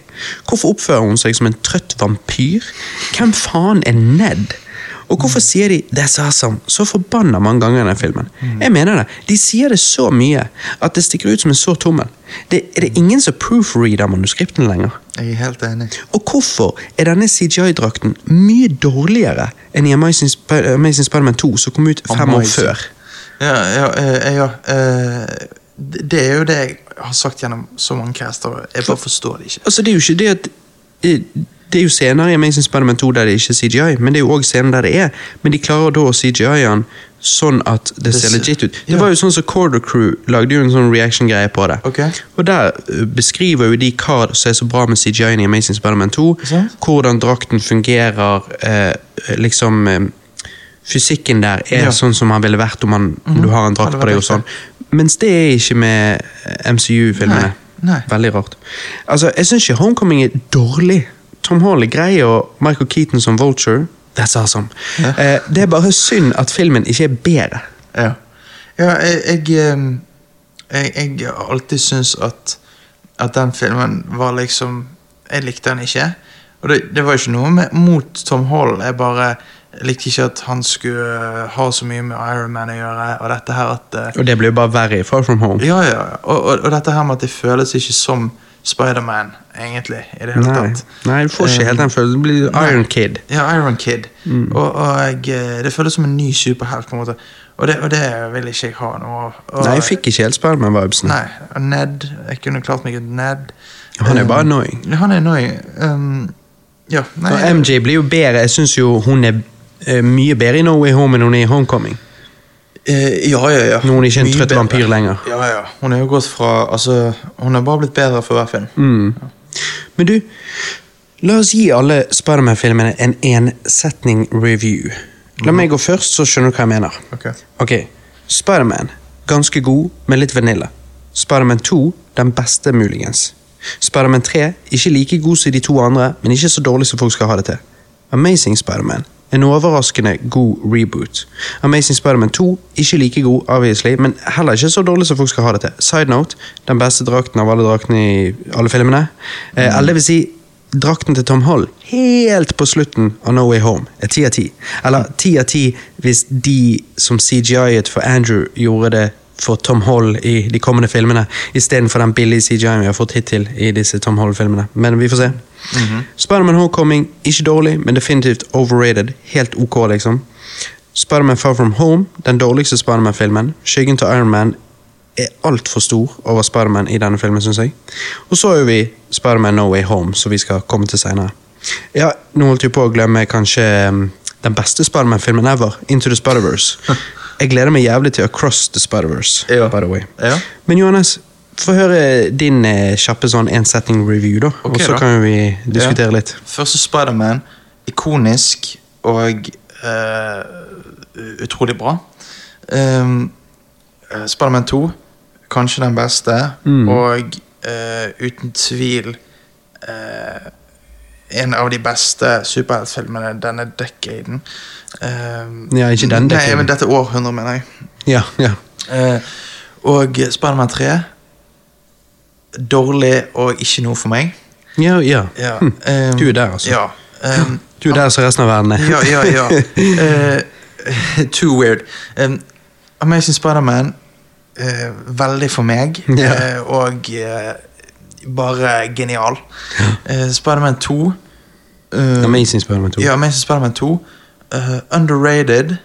Hvorfor oppfører hun seg som en trøtt vampyr? Hvem faen er Ned? Og hvorfor sier de 'that's awesome' så forbanna mange ganger i denne filmen? Jeg mener det. De sier det så mye at det stikker ut som en sår tommel. Det, er det ingen som proofreader manuskriptene lenger? Jeg er helt enig. Og hvorfor er denne CGI-drakten mye dårligere enn i Amazing, Sp Amazing Spider-Man 2, som kom ut fem år før? Ja, ja, ja, ja eh, det, er jo det jeg har sagt gjennom så mange caster. Jeg bare forstår det ikke. Altså, det er jo ikke det at eh, Det er jo scener i Amazing Spider-Man 2 der det ikke er CGI, men det er jo også scener der det er. Men de klarer da å CGI-en sånn at det, Det ser legit ut. Det ja. var jo sånn som Corder Crew lagde jo en sånn reaction-greie på det. Okay. Og der eh, beskriver jo de hva som er så bra med CGI-en i Amazing Spider-Man 2. Sant. Hvordan drakten fungerer, eh, liksom eh, Fysikken der er Ja. sånn som han ville vært om, han, om du har en drakt på deg. og sånn. Mens det er ikke med eh, MCU-filmene. Nei. Veldig rart. Altså, Jeg syns ikke Homecoming er dårlig. Tom Hall er grei, og Michael Keaton som Vulture That's awesome. Ja. Eh, det er bare synd at filmen ikke er bedre. Ja, ja jeg, jeg, jeg, jeg alltid syns at, at den filmen var liksom Jeg likte den ikke. Og det, det var ikke noe med, mot Tom Hall. Jeg bare likte ikke at han skulle ha så mye med Iron Man å gjøre. Og dette her at eh, Og det blir jo bare verre i Far From Home. Ja, ja. Og, og, og dette her med at det føles ikke som Spiderman, egentlig. I det hele tatt. Nei, du får ikke Eh, helt den følelsen. Du blir nei. Iron Kid. Ja, Iron Kid. Mm. Og, og jeg, eh, det føles som en ny superhelt. på en måte Og det, og det vil ikke jeg ha nå. av Nei, jeg fikk ikke helt Spiderman-vibesen. Nei, Ned Jeg kunne klart meg uten Ned. Han er jo bare annoying. Han er annoying. Um, ja, nei Og MJ blir jo bedre. Jeg syns jo hun er eh, mye bedre i No Way Home enn hun er i Homecoming. eh, Ja, ja, ja. Når hun ikke er en trøtt vampyr lenger. Ja, ja. Hun er jo gått fra Altså, hun har bare blitt bedre for hver film. Mm. Men du, la oss gi alle Spiderman-filmene en ensetning review. La meg gå først, så skjønner du hva jeg mener. Ok. okay. Spiderman, ganske god, men litt vanilla. Spiderman 2, den beste muligens. Spiderman 3, ikke like god som de to andre, men ikke så dårlig som folk skal ha det til. Amazing Spiderman, En overraskende god reboot. Amazing Spider-Man 2 ikke like god, obviously, men heller ikke så dårlig som folk skal ha det til. Side note, den beste drakten av alle draktene i alle filmene. Eh, eller det vil si, drakten til Tom Hall helt på slutten av No Way Home er ti av ti. Eller ti av ti hvis de som CGI-et for Andrew gjorde det for Tom Hall i de kommende filmene, istedenfor den billige CGI-en vi har fått hittil i disse Tom Hall-filmene. Men vi får se. Spiderman Homecoming, ikke dårlig, men definitivt overrated. Helt ok, liksom. Spiderman Far From Home, den dårligste Spiderman-filmen. Skyggen til Iron Man er altfor stor over Spiderman i denne filmen, syns jeg. Og så er vi Spiderman No Way Home, som vi skal komme til senere. Ja, nå holdt jeg på å glemme kanskje um, den beste Spiderman-filmen ever, Into the Spider-Verse. Jeg gleder meg jævlig til Across the Spider-Verse, Ja. by the way. Ja. Men Johannes, få høre din eh, kjappe sånn én-setting-review, da. Ok, og så da. kan vi diskutere litt. Første Spiderman, ikonisk og eh, utrolig bra. Um, Spiderman 2, kanskje den beste, Mm. og eh, uten tvil eh, en av de beste superheltfilmene denne decaden. Um, Ja, ikke den Nei, men dette århundret, mener jeg. Ja, ja. Eh, og Spiderman 3 Dårlig og ikke noe for meg. Ja, ja. Ja, Hm. ehm, Du er der, altså. Ja. Um, Du er der som resten av verden er. ja, ja, ja. Uh, too weird. Um, Amazing Spiderman, uh, veldig for meg, yeah. uh, og uh, bare genial. Uh, Spiderman 2 eh, Amazing Spiderman 2. Ja, Amazing Spiderman 2. eh, underrated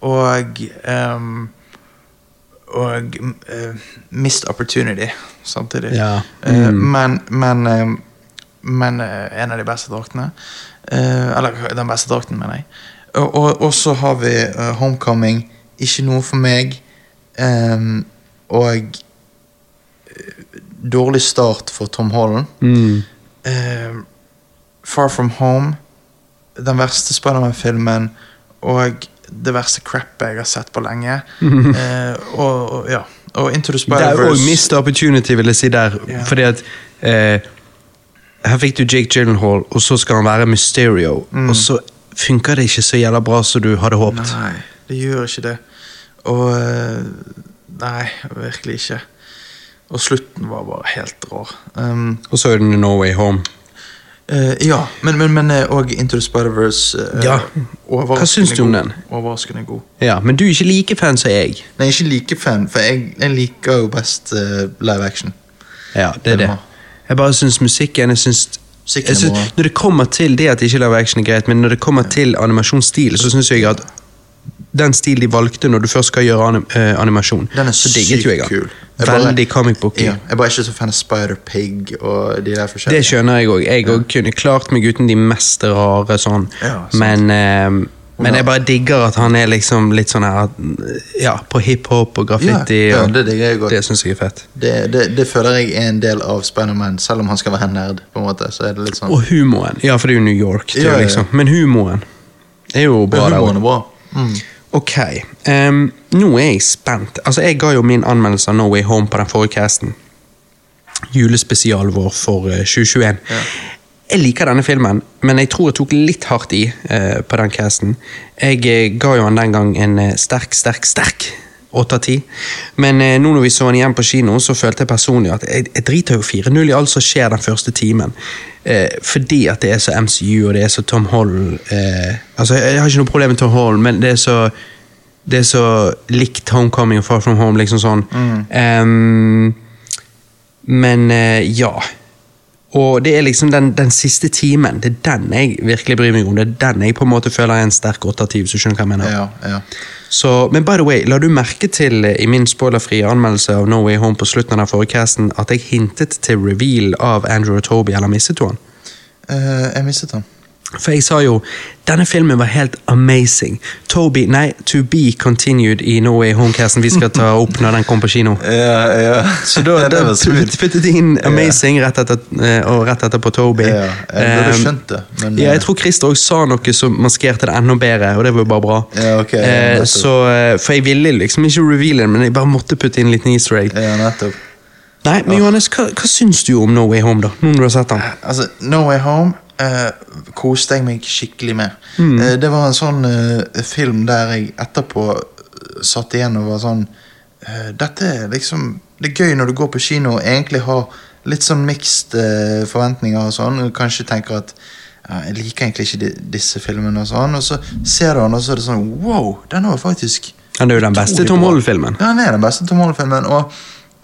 og ehm, Og uh, missed opportunity samtidig. Ja. Mm. Uh, men men, uh, men eh, en av de beste draktene. Eh, eller den beste drakten, mener jeg. Og, og, og så har vi eh, Homecoming. Ikke noe for meg. Um, og eh, dårlig start for Tom Holland. Mm. Eh, Far From Home, den verste Spiderman-filmen og det verste crappet jeg har sett på lenge. Eh, og, og, ja. og Into the Spider-Verse Det er òg Spider-Verse missed opportunity, vil jeg si der. Yeah. Fordi at eh, Her fikk du Jake Gyllenhaal, og så skal han være Mysterio. Mm. Og så funker det ikke så jævla bra som du hadde håpet. Nei, det gjør ikke det. Og eh, Nei, virkelig ikke. Og slutten var bare helt rå. Um, Og så er det No Way Home. Eh, ja, men, men, men eh, og Into the Spider-Verse uh, Ja. Hva syns du om den? Overraskende god. Ja, Men du er ikke like fan som jeg. Nei, ikke like fan, for jeg, jeg liker jo best uh, live action. Ja, det er det. Jeg bare syns musikken jeg synes, jeg synes. Når det kommer til det at ikke live action er greit, men når det kommer til animasjonsstil, så syns jeg at den stil de valgte når du først skal gjøre anim, eh, animasjon, Den er sykt kul. Jeg Veldig comic book-y. Ja, jeg er bare ikke så fan av Spider-Pig og de der forskjellige. Det skjønner jeg òg. Jeg ja. kunne klart meg uten de mest rare sånn. Ja, men eh, men jeg bare digger at han er liksom litt sånn her Ja, på hiphop og graffiti. Ja, det digger jeg godt. Det syns jeg er fett. Det, det, det føler jeg er en del av Spider-Man, selv om han skal være nerd. på en måte, så er det litt sånn... Og humoren. Ja, for det er jo New York. Er jo liksom. Men humoren er jo bra. Ja, humoren er bra. Mm. Ok, Um, nå er jeg spent. Altså, Jeg ga jo min anmeldelse av No Way Home på den forrige casten. Julespesialen vår for eh, 2021. Ja. Jeg liker denne filmen, men jeg tror jeg tok litt hardt i uh, på den casten. Jeg eh, ga jo han den gang en eh, sterk, sterk, sterk 8 av 10. Men eh, nå når vi så den igjen på kino, så følte jeg personlig at jeg, jeg driter jo 4-0 i alt som skjer den første timen. Eh, fordi at det er så MCU, og det er så Tom Holland eh, Altså, jeg har ikke noe problem med Tom Holland, men det er så det er så likt Homecoming og Far From Home, liksom sånn. Ehm, men eh, ja. Og det er liksom den, den siste timen. Det er den jeg virkelig bryr meg om. Det er den jeg på en måte føler er en sterk 8 av 10, hvis du skjønner hva jeg mener. Ja, ja. Så, men by the way, la du merke til eh, i min spoilerfrie anmeldelse av No Way Home på slutten av forrige casten at jeg hintet til reveal av Andrew og Toby, eller mistet du han? Uh, jeg mistet han. For jeg sa jo denne filmen var helt amazing. Toby, nei, to be continued i No Way Home-casten vi skal ta opp når den kommer på kino. Ja, ja. Så da, da puttet de inn amazing rett etter, eh, og rett etterpå Toby. Ja, jeg burde Um, skjønt det, men ja, eh, jeg tror Christer også sa noe som maskerte det enda bedre, og det var jo bare bra. Ja, ok, ja, eh, så, eh, for jeg ville liksom ikke reveale det, men jeg bare måtte putte inn en liten easter egg. Ja, nettopp. Nei, men Johannes, hva, hva syns du om No Way Home, da? Nå når du har sett den? Altså, No Way Home eh, koste jeg meg skikkelig med. Eh, det var en sånn uh, film der jeg etterpå satt igjen og var sånn Dette er liksom Det er gøy når du går på kino og egentlig har litt sånn mixed forventninger og sånn, og kanskje tenker at jeg liker egentlig ikke de, disse filmene og sånn, og så ser du den, og så er det sånn Wow, den var faktisk Han er jo den beste Tom. Holland-filmen. Ja, han er den beste Tom Holland-filmen, og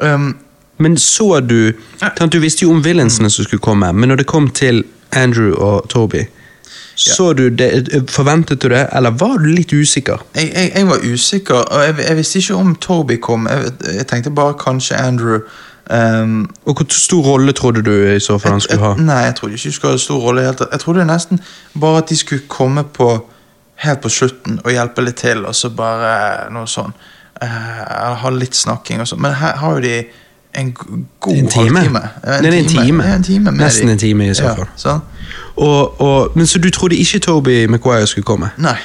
um, Men så du Du visste jo om villainsene som skulle komme, men når det kom til Andrew og Toby så du det, Forventet du det, eller var du litt usikker? jeg, jeg, jeg var usikker, og jeg, jeg visste ikke om Toby kom. Jeg, tenkte bare kanskje Andrew. Um, Og hvor stor rolle trodde du i så fall han skulle ha? nei, jeg trodde ikke skulle ha stor rolle. Jeg trodde nesten bare at de skulle komme på helt på slutten og hjelpe litt til, og så bare noe sånn. Uh, ha litt snakking og sånn. Men her har jo de en god En time. halvtime. Ja, Nei, en time. Ja, en time Nesten en time i så fall. Ja, Og, og, men Så du trodde ikke Toby Maguire skulle komme? Nei.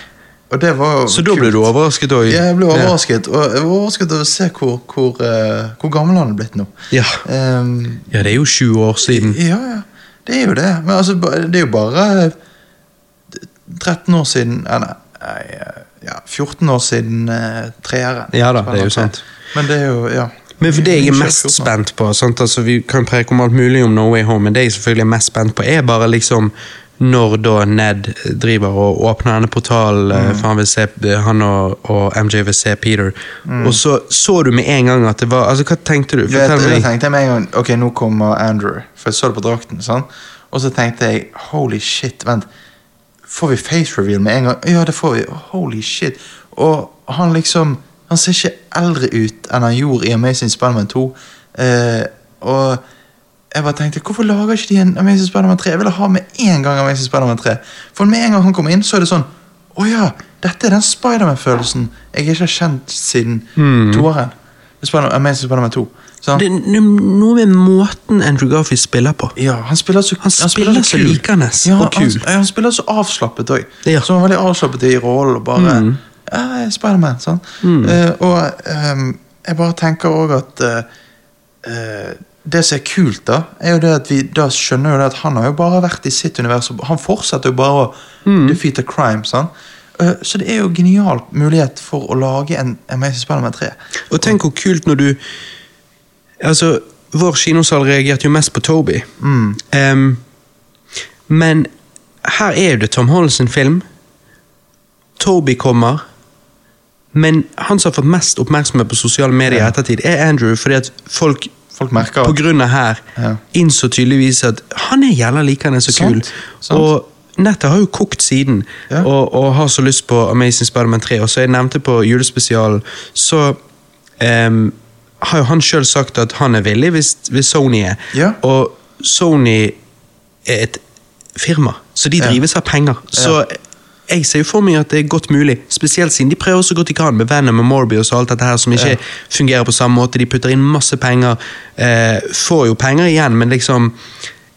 Og det var Så da ble du overrasket Og, Ja, jeg ble overrasket. Og jeg var overrasket over å se hvor, hvor, uh, hvor gammel han er blitt nå. Ja. Um, ja, det er jo 20 år siden. ja, ja. Det er jo det. Men altså, det er jo bare 13 år siden eh, Nei, eh, ja, 14 år siden uh, treeren. Ja da, det er jo sant. Men det er jo, ja. Men for det jeg er mest spent på? Altså, Vi kan preke om alt mulig om No Way Home, men det jeg selvfølgelig er mest spent på, er bare liksom når da Ned driver og åpner denne portalen, mm. for han, vil se, han og, og MJ vil se Peter. Og så så du med en gang at det var Altså, Hva tenkte du? Vet, Fortell da meg. tenkte jeg med en gang Ok, nå kommer Andrew. For jeg så det på drakten. Sånn. Og så tenkte jeg holy shit, vent. Får vi face reveal med en gang? Ja, det får vi. Holy shit. Og han liksom Han ser ikke eldre ut enn han gjorde i Amazing Spiderman 2. Eh, og jeg bare tenkte, hvorfor lager ikke de en Amazing Spiderman 3? Jeg ville ha med en gang Amazing Spiderman 3. For med en gang han kom inn, så er det sånn Å ja, dette er den Spiderman-følelsen jeg ikke har kjent siden toeren. Spider Amazing Spiderman 2. Sant? Det er noe med måten Andrew Garfield spiller på. Ja, han spiller så Han spiller så kul. likende ja, og kul. Han, han spiller så avslappet òg. Ja. Så han var veldig avslappet i rollen. og Bare Mm. Ja, Spiderman. Sånn. Eh, og um, jeg bare tenker òg at uh, Det som er kult, da, er jo det at vi da skjønner jo det at han har jo bare vært i sitt univers. Han fortsetter jo bare å Mm. defeat a crime. Sånn. Uh, så det er jo genial mulighet for å lage en Amazing Spiderman 3. Og tenk hvor kult når du Altså, vår kinosal reagerte jo mest på Toby. Mm. Um, men her er jo det Tom Holland sin film. Toby kommer. Men han som har fått mest oppmerksomhet på sosiale medier i ettertid, er Andrew, fordi at folk Folk merker på grunn av her Ja. innså tydeligvis at han er jævla er så kul. Sant. Og nettet har jo kokt siden, Ja. og, og har så lyst på Amazing Spiderman 3. Og som jeg nevnte på julespesialen, så um, har jo han sjøl sagt at han er villig hvis, hvis Sony er. Ja. Og Sony er et firma, så de drives av penger. Så jeg ser jo for meg at det er godt mulig, spesielt siden de prøver så godt de kan med Venom og Morbius og alt dette her som ikke Ja. fungerer på samme måte. De putter inn masse penger, eh, får jo penger igjen, men liksom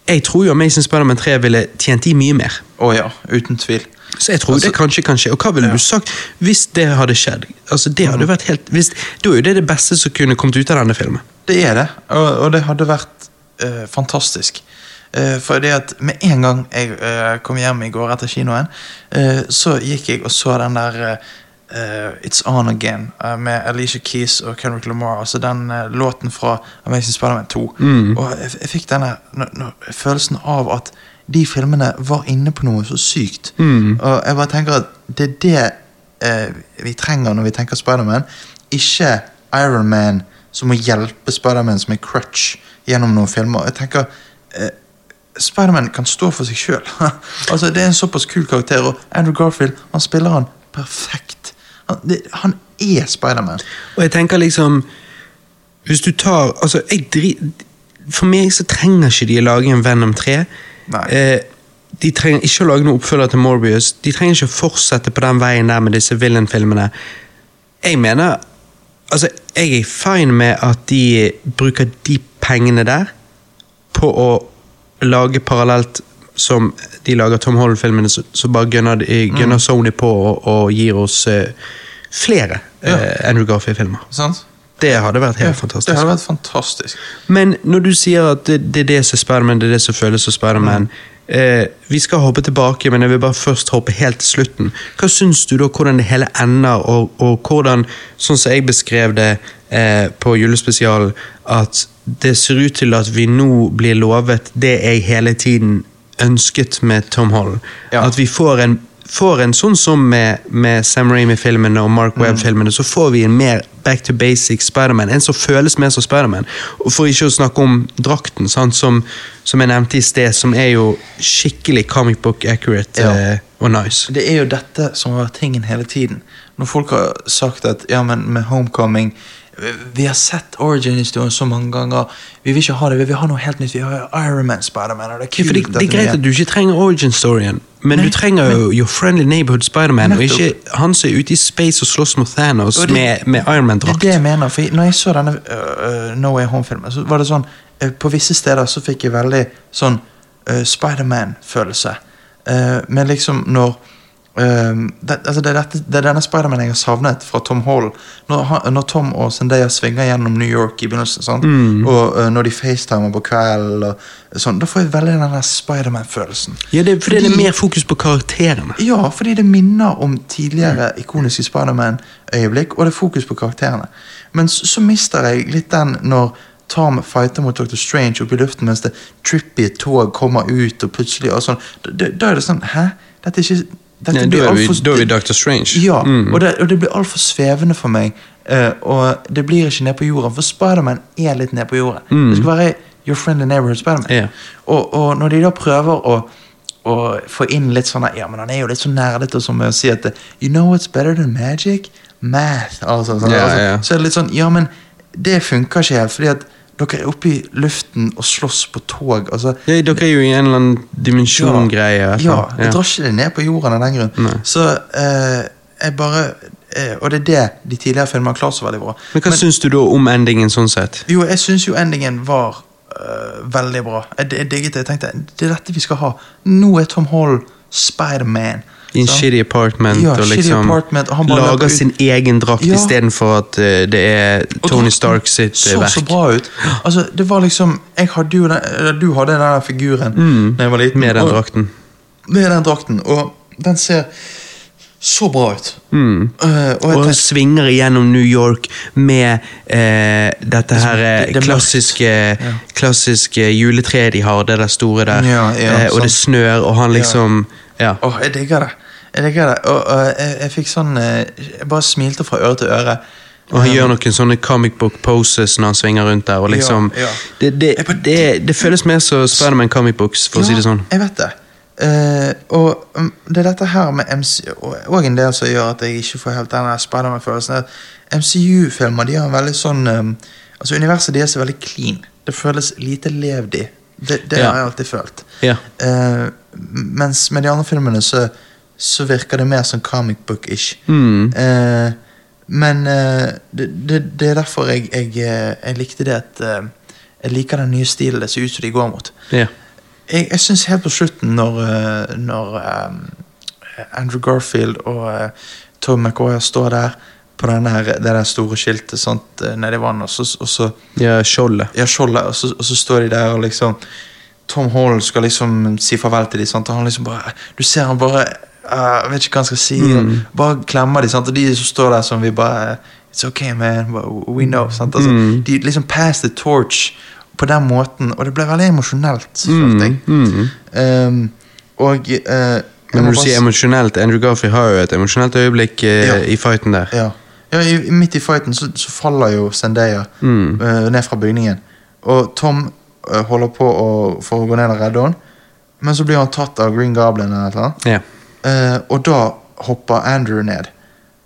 Jeg tror jo Amazing Spiderman 3 ville tjent de mye mer. Å ja, uten tvil. Så jeg tror Altså- det kanskje kan skje. Og hva ville Ja. du sagt hvis det hadde skjedd? Altså det hadde vært helt hvis, Da er jo det det beste som kunne kommet ut av denne filmen. Det er det, og, og det hadde vært eh, fantastisk. Uh, for det at med en gang jeg eh, kom hjem i går etter kinoen, eh, så gikk jeg og så den der eh, It's On Again eh, med Alicia Keys og Kendrick Lamar. Altså den eh, låten fra Amazing Spiderman 2. Og jeg, jeg fikk denne følelsen av at de filmene var inne på noe så sykt. Og jeg bare tenker at det er det eh, vi trenger når vi tenker Spiderman. Ikke Iron Man som må hjelpe Spiderman som en crutch gjennom noen filmer. Jeg tenker eh, Spiderman kan stå for seg sjøl. altså, det er en såpass kul karakter, og Andrew Garfield han spiller han perfekt. Han, det, han er Spiderman. Og jeg tenker liksom Hvis du tar altså jeg dri, For meg så trenger ikke de å lage en Venom 3. Nei. Eh, de trenger ikke å lage noen oppfølger til Morbius. De trenger ikke å fortsette på den veien der med disse villain-filmene. Jeg mener Altså, jeg er fine med at de bruker de pengene der på å lage parallelt som de lager Tom Holland-filmene, så, så bare gønner, de- gønner Mm. Sony på og, og gir oss eh, flere eh, Andrew Garfield-filmer. Det hadde vært helt ja, fantastisk. hadde vært fantastisk. Men når du sier at det, det er det som er Spiderman, det er det som føles som Spiderman eh, Vi skal hoppe tilbake, men jeg vil bare først hoppe helt til slutten. Hva syns du da hvordan det hele ender, og, og hvordan, sånn som jeg beskrev det eh, på julespesialen, at det ser ut til at vi nå blir lovet det jeg hele tiden ønsket med Tom Holland. Ja. At vi får en Får en sånn som med, med Sam Raimi-filmene og Mark Webb-filmene, så får vi en mer back to basic Spiderman. En som føles mer som Spiderman. For ikke å snakke om drakten, sant? Som, som jeg nevnte i sted, som er jo skikkelig comic book accurate Ja. eh, og nice. Det er jo dette som har vært tingen hele tiden. Når folk har sagt at ja, men med Homecoming Vi har sett Origin-historien så mange ganger. Vi vil ikke ha det, vi vil ha noe helt nytt. Vi har Iron Man, Spiderman, det Ja, det, det er greit at du ikke trenger origin-storyen, men Nei, du trenger jo Your Friendly Neighborhood Spiderman, og ikke han som er ute i space og slåss mot Thanos det- med, med Iron Det er det jeg mener. For når jeg så denne uh, No Way Home-filmen, så var det sånn uh, På visse steder så fikk jeg veldig sånn uh, Spiderman-følelse. uh, men liksom når øh, det, altså det, er dette, det er denne Spiderman jeg har savnet fra Tom Hall. Når, når Tom og Zendaya svinger gjennom New York i begynnelsen, mm. og uh, når de facetimer på kvelden, sånn, da får jeg veldig den der Spiderman-følelsen. Ja, det, fordi det er mer fokus på karakterene. Ja, fordi det minner om tidligere ikoniske Spiderman-øyeblikk, og det er fokus på karakterene. Men så, så mister jeg litt den når Tom fighter mot Dr. Strange oppe i luften mens det trippy tog kommer ut, og plutselig og sånn. Da- da er det sånn Hæ? Dette er ikke dette da, er vi, for- da er vi Dr. Strange. ja, Mm. og, det, og det blir altfor svevende for meg. Uh, og det blir ikke ned på jorden, for Spiderman er litt ned på jorden. Det skal være Your Friendly Neighborhood Spiderman. Yeah. Og, og når de da prøver å, å få inn litt sånn Ja, men han er jo litt så nerdete som å si at You know what's better than magic? Math. Altså, sånn, yeah, altså, Yeah. Så er det litt sånn Ja, men det funker ikke helt, fordi at dere er oppe i luften og slåss på tog. Altså, Ja, dere er jo i en eller annen dimensjongreie. ja, eller ja, jeg det drar ikke det ned på jorden av den grunn. Nei. Så eh, jeg bare eh, Og det er det de tidligere filmene har klart så veldig bra. Men hva syns du da om endingen sånn sett? Jo, jeg syns jo endingen var øh, veldig bra. Jeg, jeg digget det. Jeg tenkte det er dette vi skal ha. Nå er Tom Hall Spiderman. I en shitty apartment Ja, og liksom apartment, og lager sin egen drakt Ja. istedenfor at eh, det er Tony Stark sitt eh, så verk. så bra ut. Altså, det var liksom Jeg hadde jo den, Du hadde den figuren da jeg var liten. Mm. Med den og- drakten. Med den drakten. Og den ser så bra ut. Mm. Uh, og Og svinger igjennom New York med uh, dette her det- det klassiske, ja. klassiske, klassiske juletreet de har, det der store der. Ja, ja, uh, og det snør, og han liksom Ja. Åh, jeg digger det. Jeg jeg, jeg fikk sånn eh, Jeg bare smilte fra øre til øre. Og han gjør noen sånne comic book poses når han svinger rundt der. og liksom Ja, ja. Det, det, det, det føles mer som Spiderman comic books, for å si det sånn. Jeg vet det. Uh, og um, det er dette her med MC og, en del som gjør at jeg ikke får helt den der Spiderman-følelsen. er MCU-filmer de har en veldig sånn um, Altså Universet deres er veldig clean. Det føles lite levd i. Det, det Ja. har jeg alltid følt. Ja. Eh, mens med de andre filmene så, så virker det mer som comic book-ish. Mm. Eh, men eh, det, det, det er derfor jeg, jeg, eh, jeg likte det at eh, Jeg liker den nye stilen det ser ut som de går mot. Yeah. Jeg, jeg syns helt på slutten, når, eh, når um, Andrew Garfield og uh, Tom McCoy står der på den der, det der store skiltet sant, nedi vannet, og så, og så ja, skjoldet. ja, skjoldet, og og så står de der og liksom Tom Hall skal liksom si farvel til dem, sant, og han liksom bare Du ser han bare Jeg vet ikke hva han skal si. Mm. Bare klemmer de, sant, og de som står der som vi bare It's okay, man. We know. Altså, De liksom pass the torch på den måten, og det ble veldig emosjonelt, følte jeg. Um, og uh, Men må når du sier emosjonelt, Andrew Garfield har jo et emosjonelt øyeblikk uh, Ja. i fighten der. Ja, ja i, midt i fighten så, så faller jo Zendaya Mm. eh, ned fra bygningen. Og Tom eh, holder på å, for å gå ned og redde henne, men så blir han tatt av Green Goblin. Eller noe. Ja. Eh, og da hopper Andrew ned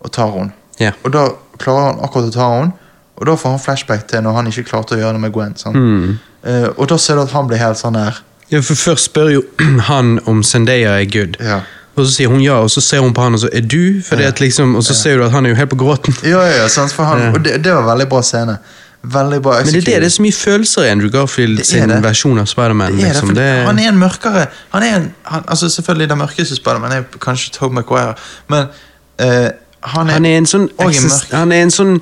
og tar henne. Yeah. Og da klarer han akkurat å ta henne, og da får han flashback til når han ikke klarte å gjøre det med Gwen. Mm. Eh, og da ser du at han blir helt sånn der ja, for først spør jo han om Zendaya er good. Ja, Og så sier hun ja, og så ser hun på han og så er du? Fordi at liksom, Og så ser du at han er jo helt på gråten. ja, ja, sant? For han, Ja. Og det, det var veldig bra scene. Veldig bra Men det er det, det er så mye følelser i Andrew Garfield sin versjon av Spiderman. Er Liksom. Han er en mørkere han er en, han, altså Selvfølgelig den mørkeste Spiderman er kanskje Tobe Maguire, men uh, han er, han er en sånn, og en eksis- mørk. han er en sånn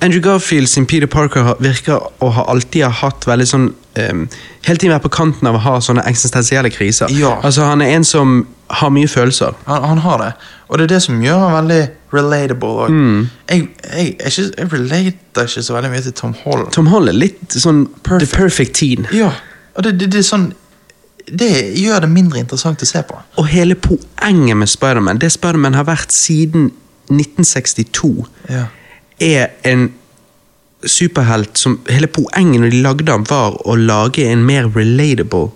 Andrew Garfield sin Peter Parker virker å ha alltid har hatt veldig sånn um, Hele tiden vært på kanten av å ha sånne eksistensielle kriser. Ja. Altså Han er en som har mye følelser. Han, han har det. Og det er det som gjør han veldig relatable. Mm. jeg, jeg, jeg, jeg relater ikke så veldig mye til Tom Holland. Tom Holland er litt sånn Perfect. the perfect teen. Ja, og det, det, det sånn Det gjør det mindre interessant å se på. Og hele poenget med Spiderman, det Spiderman har vært siden 1962, Ja. er en superhelt som Hele poenget når de lagde ham, var å lage en mer relatable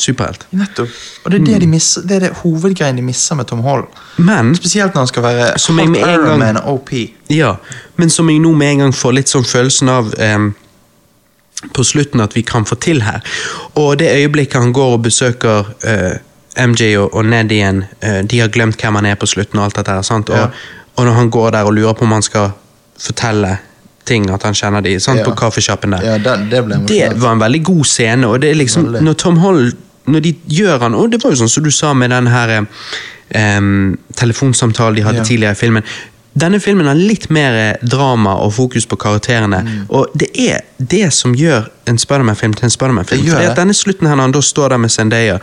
superhelt. Nettopp. Og det er det, de misser, det, er det hovedgreien de misser med Tom Holland. Men Spesielt når han skal være Som en gang- Man og OP. Ja, men som jeg nå med en gang får litt sånn følelsen av um, på slutten at vi kan få til her. Og det øyeblikket han går og besøker uh, MJ og, og Ned igjen, uh, de har glemt hvem han er på slutten og alt dette her, sant? Og, Ja. og når han går der og lurer på om han skal fortelle ting, at han kjenner de, sant? Ja. på kaffesjappen der. Ja, det, det Det var en veldig god scene, og det er liksom Veldig. Når Tom Holland Når de gjør han Og det var jo sånn som du sa med den her um, telefonsamtalen de hadde Ja. tidligere i filmen. Denne filmen har litt mer eh, drama og fokus på karakterene. Mm. Og det er det som gjør en Spiderman-film til en Spiderman-film. Gjør at denne slutten her, når han da står der med Zendaya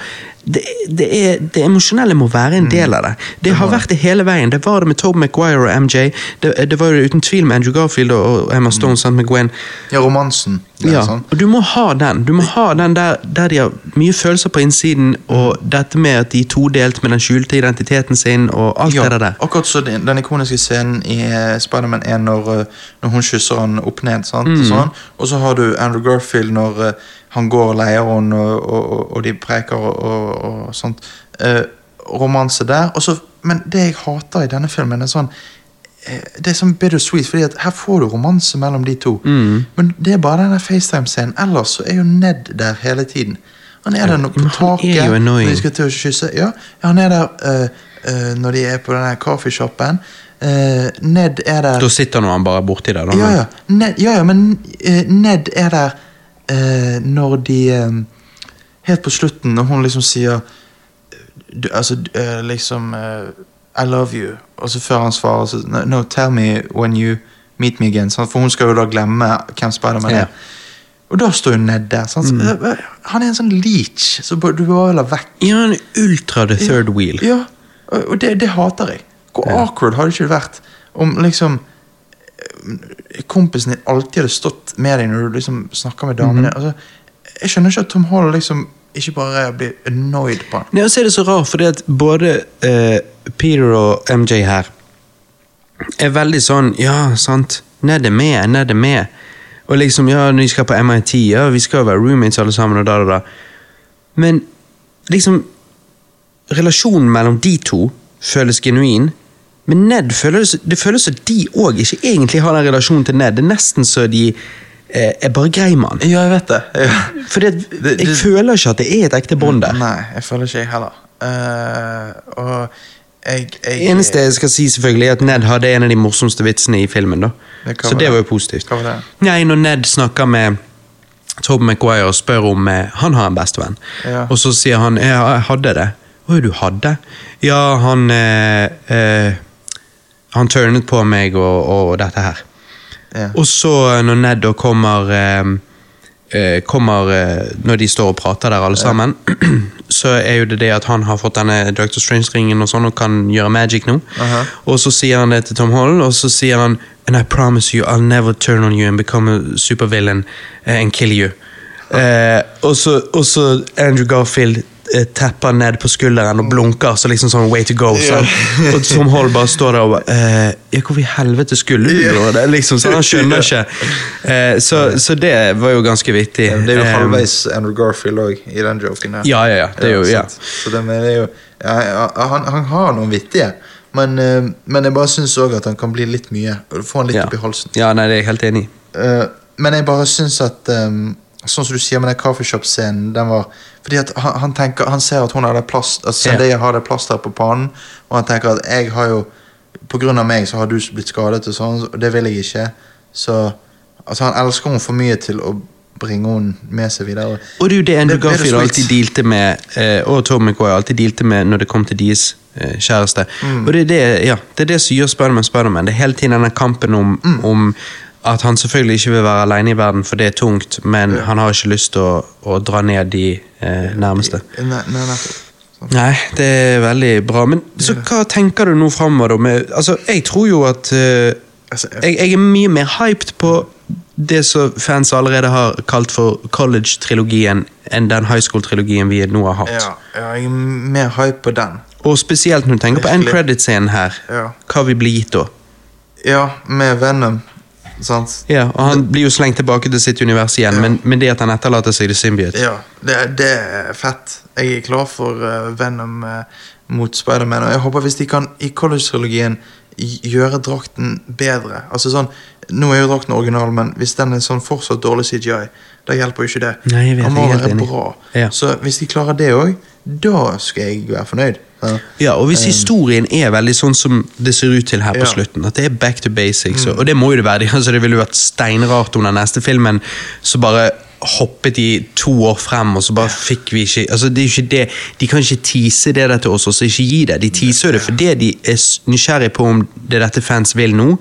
det, det, er, det emosjonelle må være en del av det. Det har Mm. vært det hele veien. Det var det med Tobe Maguire og MJ. Det, det var det uten tvil med Andrew Garfield og, Emma Stone sant, med Gwen. Ja, romansen. Er Ja, sånn. og du må ha den. Du må ha den der, der de har mye følelser på innsiden, og dette med at de er todelt med den skjulte identiteten sin, og alt Ja, det der. akkurat så den, den ikoniske scenen i Spiderman Spider-Man 1 når, eh, når hun kysser han opp ned. sant? Mm. Sånn. Og så har du Andrew Garfield når eh, han går henne, og, og, og, de preker og, og, sånt. Eh, romanse der. Og så, men det jeg hater i denne filmen, er sånn eh, det er sånn bittersweet, fordi at her får du romanse mellom de to. Mm. Men det er bare denne FaceTime-scenen. Ellers så er jo Ned der hele tiden. Han er der nå på taket han er når de skal til å kysse. Ja, han er der uh, uh, når de er på denne coffeeshopen. Uh, Ned er der Da sitter nå han bare borti der. Da. ja, ja. Ned, ja, ja, men Ned er der eh, når de eh, Helt på slutten, når hun liksom sier du, Altså eh, liksom eh, I love you. Og så før han svarer så no, no, tell me when you meet me again. Sant? For hun skal jo da glemme hvem Spiderman Ja. er. Og da står hun Ned der. Sant? Så, eh, Han er en sånn leech, så du bare la vekk. Ja, er ultra the third wheel. Ja, og det, det hater jeg. Hvor Ja. awkward hadde det ikke vært om liksom kompisen din alltid hadde stått med deg når du liksom snakka med damene. Mm. altså, jeg skjønner ikke at Tom Holland liksom ikke bare blir annoyed på han. Nei, og så er det så rart, fordi at både uh, Peter og MJ her er veldig sånn Ja, sant, Ned er med, Ned er med. Og liksom, ja, når de skal på MIT, ja, vi skal jo være roommates alle sammen, og da, da, da. Men liksom Relasjonen mellom de to føles genuin. Men Ned føles, det føles som de òg ikke egentlig har den relasjonen til Ned. Det er nesten så de eh, er bare grei med han. Ja, jeg vet det. Ja. Fordi at Det- jeg det- føler ikke at det er et ekte bånd der. Nei, jeg føler ikke jeg heller. Uh, og jeg, jeg eneste jeg skal si selvfølgelig er at Ned hadde en av de morsomste vitsene i filmen. da. Det Så det var jo positivt. Var det? Nei, Når Ned snakker med Tobe McGuire og spør om eh, han har en bestevenn, Ja. og så sier han ja, jeg hadde det. Oi, du hadde? Ja, han eh, eh, Han turnet på meg og, og dette her. Ja. Og så eh, når Ned da kommer eh, eh, Kommer eh, Når de står og prater der alle sammen, så er jo det det at han har fått denne Doctor Strange-ringen og sånn og kan gjøre magic nå. Aha. Og så sier han det til Tom Holland, og så sier han And I promise you I'll never turn on you and become a supervillain eh, and kill you. Eh, og, så, og så Andrew Garfield eh, tepper ned på skulderen og blunker, så liksom sånn way to go. sant? Og Tom Hall bare står der og bare eh, Ja, hvorfor i helvete skulle du gjøre det? Liksom, så Han skjønner ikke. Eh, så, så det var jo ganske vittig. Det er jo Eh, halvveis Andrew Garfield òg, i den joken her. Ja, ja, ja. Det er jo, ja. Så det, er jo ja, ja, han, han har noen vittige, men, eh, men jeg bare syns òg at han kan bli litt mye. Få han litt Ja. opp i halsen. ja, nei, det er jeg helt enig i. Men jeg bare syns at um, Sånn som du sier med den kaffeshop-scenen den var Fordi at han, han tenker Han ser at hun har det plast At Zendaya har det plasteret på pannen, og han tenker at jeg har jo På grunn av meg så har du blitt skadet, og sånn, og det vil jeg ikke. Så Altså, han elsker henne for mye til å bringe henne med seg videre. Og det er jo det Andrew Garfield alltid dealte med, eh, og Tom McCoy alltid dealte med når det kom til deres eh, kjæreste. Mm. Og det er det, ja, det er det som gjør Spiderman Spiderman. Det er hele tiden denne kampen om, Mm. om At han selvfølgelig ikke vil være alene i verden, for det er tungt, men han har ikke lyst til å, å dra ned de eh, nærmeste. Nei, nei. Sånn. Nei, det er veldig bra. Men så hva tenker du nå framover, da? Med, altså, jeg tror jo at Altså, jeg, jeg er mye mer hyped på det som fans allerede har kalt for college-trilogien, enn den high school-trilogien vi nå har hatt. ja, ja, jeg er mer hype på den. Og spesielt når du tenker på end credit-scenen her. Ja. Hva vi blir gitt da. Ja, med Venom. Sant? Ja, og Han blir jo slengt tilbake til sitt univers igjen, Ja. men, men det at han etterlater seg det Symbiote Ja, det, det er fett. Jeg er klar for uh, Venom uh, mot Spiderman. Og jeg håper hvis de kan i college-trilogien gjøre drakten bedre. Altså sånn, Nå er jo drakten original, men hvis den er sånn fortsatt dårlig CGI, da hjelper jo ikke det. Nei, vet, Den må være bra. Ja. Så hvis de klarer det òg, da skal jeg være fornøyd. Ja. Ja, og hvis historien er veldig sånn som det ser ut til her på Ja. slutten, at det er back to basics, og- og det må jo det være, altså det ville vært steinrart om den neste filmen så bare hoppet de to år frem, og så bare fikk vi ikke altså det er ikke det, De kan ikke tease det der til oss, og så ikke gi det. De teaser det fordi de er nysgjerrig nysgjerrige på om det er dette fans vil nå.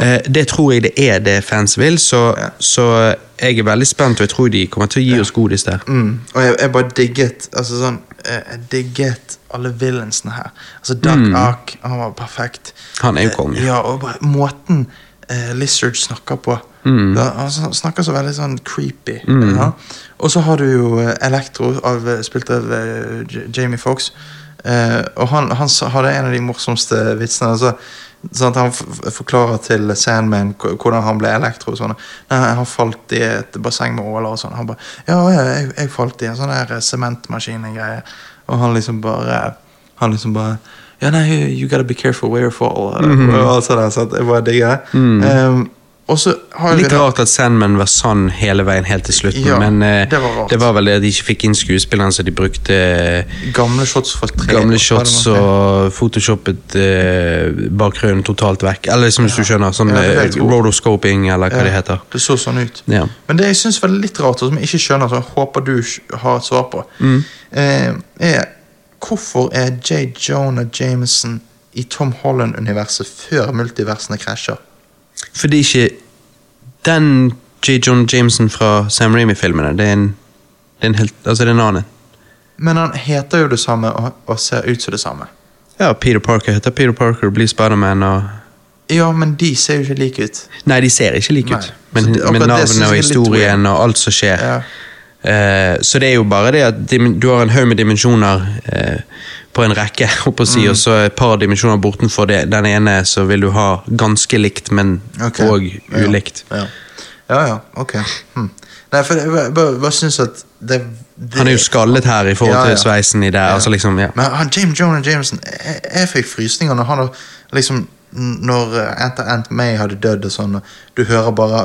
Eh, det tror jeg det er det fans vil, så, så jeg er veldig spent, og jeg tror de kommer til å gi oss godis der. Mm. Og jeg, jeg bare digget altså sånn, eh, Jeg digget alle villainsene her. Altså Duck Ark, han var perfekt. Mm. Han er jo Eh, konge. Ja, og bare måten eh, Lizard snakker på. Mm. Da, han snakker så veldig sånn creepy. Ja. Og så har du jo Elektro, Electro, av, eh, spilt av uh, Jamie Fox Uh, og han, han hadde en av de morsomste vitsene. Altså, sånn at Han forklarer til Sandman hvordan han ble elektro. Sånn. Nei, han falt i et basseng med åler og sånn. Han bare Ja, jeg, jeg falt i en sånn der eh, sementmaskin-greie. Og han liksom bare Han liksom bare Ja, nei, you gotta be careful where you fall. Mhm. Og alt sånt der, så jeg bare digger det. Um, har Litt rart at Sandman var sann hele veien helt til slutten, Ja, men uh, det var det var vel det at de ikke fikk inn skuespillerne, så de brukte eh, Gamle shots fra tre gamle shots og photoshoppet uh, bakgrunnen totalt vekk. Eller liksom, hvis du skjønner, sånn Ja, rotoscoping, eller hva Ja, det heter. Det så sånn ut. Ja. Men det jeg syns var litt rart, og som jeg ikke skjønner, som jeg håper du har et svar på, Mm. uh, er hvorfor er J. Jonah Jameson i Tom Holland-universet før multiversene krasjer? Fordi ikke den J. John Jameson fra Sam Raimi-filmene, det er en det er en helt, altså det er en annen. Men han heter jo det samme og, og ser ut som det samme. Ja, Peter Parker heter Peter Parker, blir Spiderman og Ja, men de ser jo ikke like ut. Nei, de ser ikke like ut, men, det- men navnet og historien og alt som skjer. Ja. Eh, så det er jo bare det at du har en haug med dimensjoner eh, på en rekke, oppå på si, Mm. og så et par dimensjoner bortenfor det. Den ene så vil du ha ganske likt, men òg okay. ulikt. Ja, ja, ja ok. Hm. Nei, for jeg bare, synes at det, det Han er jo skallet her i forhold Ja, ja. til sveisen i det. Altså liksom, ja. Men han, James Jonah Jameson Jeg, jeg fikk frysninger når han liksom Når Ant Aunt May hadde dødd og sånn, og du hører bare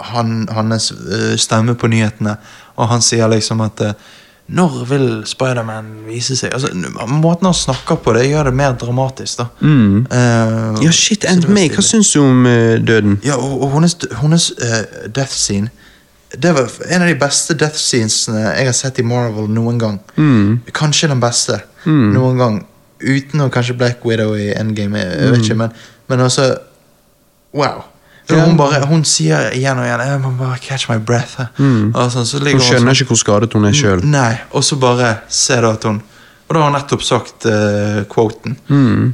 han, hans eh, stemme på nyhetene, og han sier liksom at eh, Når vil Spiderman vise seg? Altså, Måten han snakker på, det gjør det mer dramatisk, da. Mm. Uh, ja, shit, May, stilig. hva syns du om uh, døden? Ja, og, og hennes, hennes uh, death scene Det var en av de beste death scenesene jeg har sett i Marvel noen gang. Mm. Kanskje den beste noen gang. Uten å kanskje Black Widow i Endgame, jeg, jeg vet ikke, men, men altså Wow. Ja. Hun, bare, hun sier igjen og igjen Jeg må bare catch my breath. Og sånn, så Hun skjønner sånn- ikke hvor skadet hun er sjøl. Og så bare ser du at hun Og da har hun nettopp sagt uh, quoten.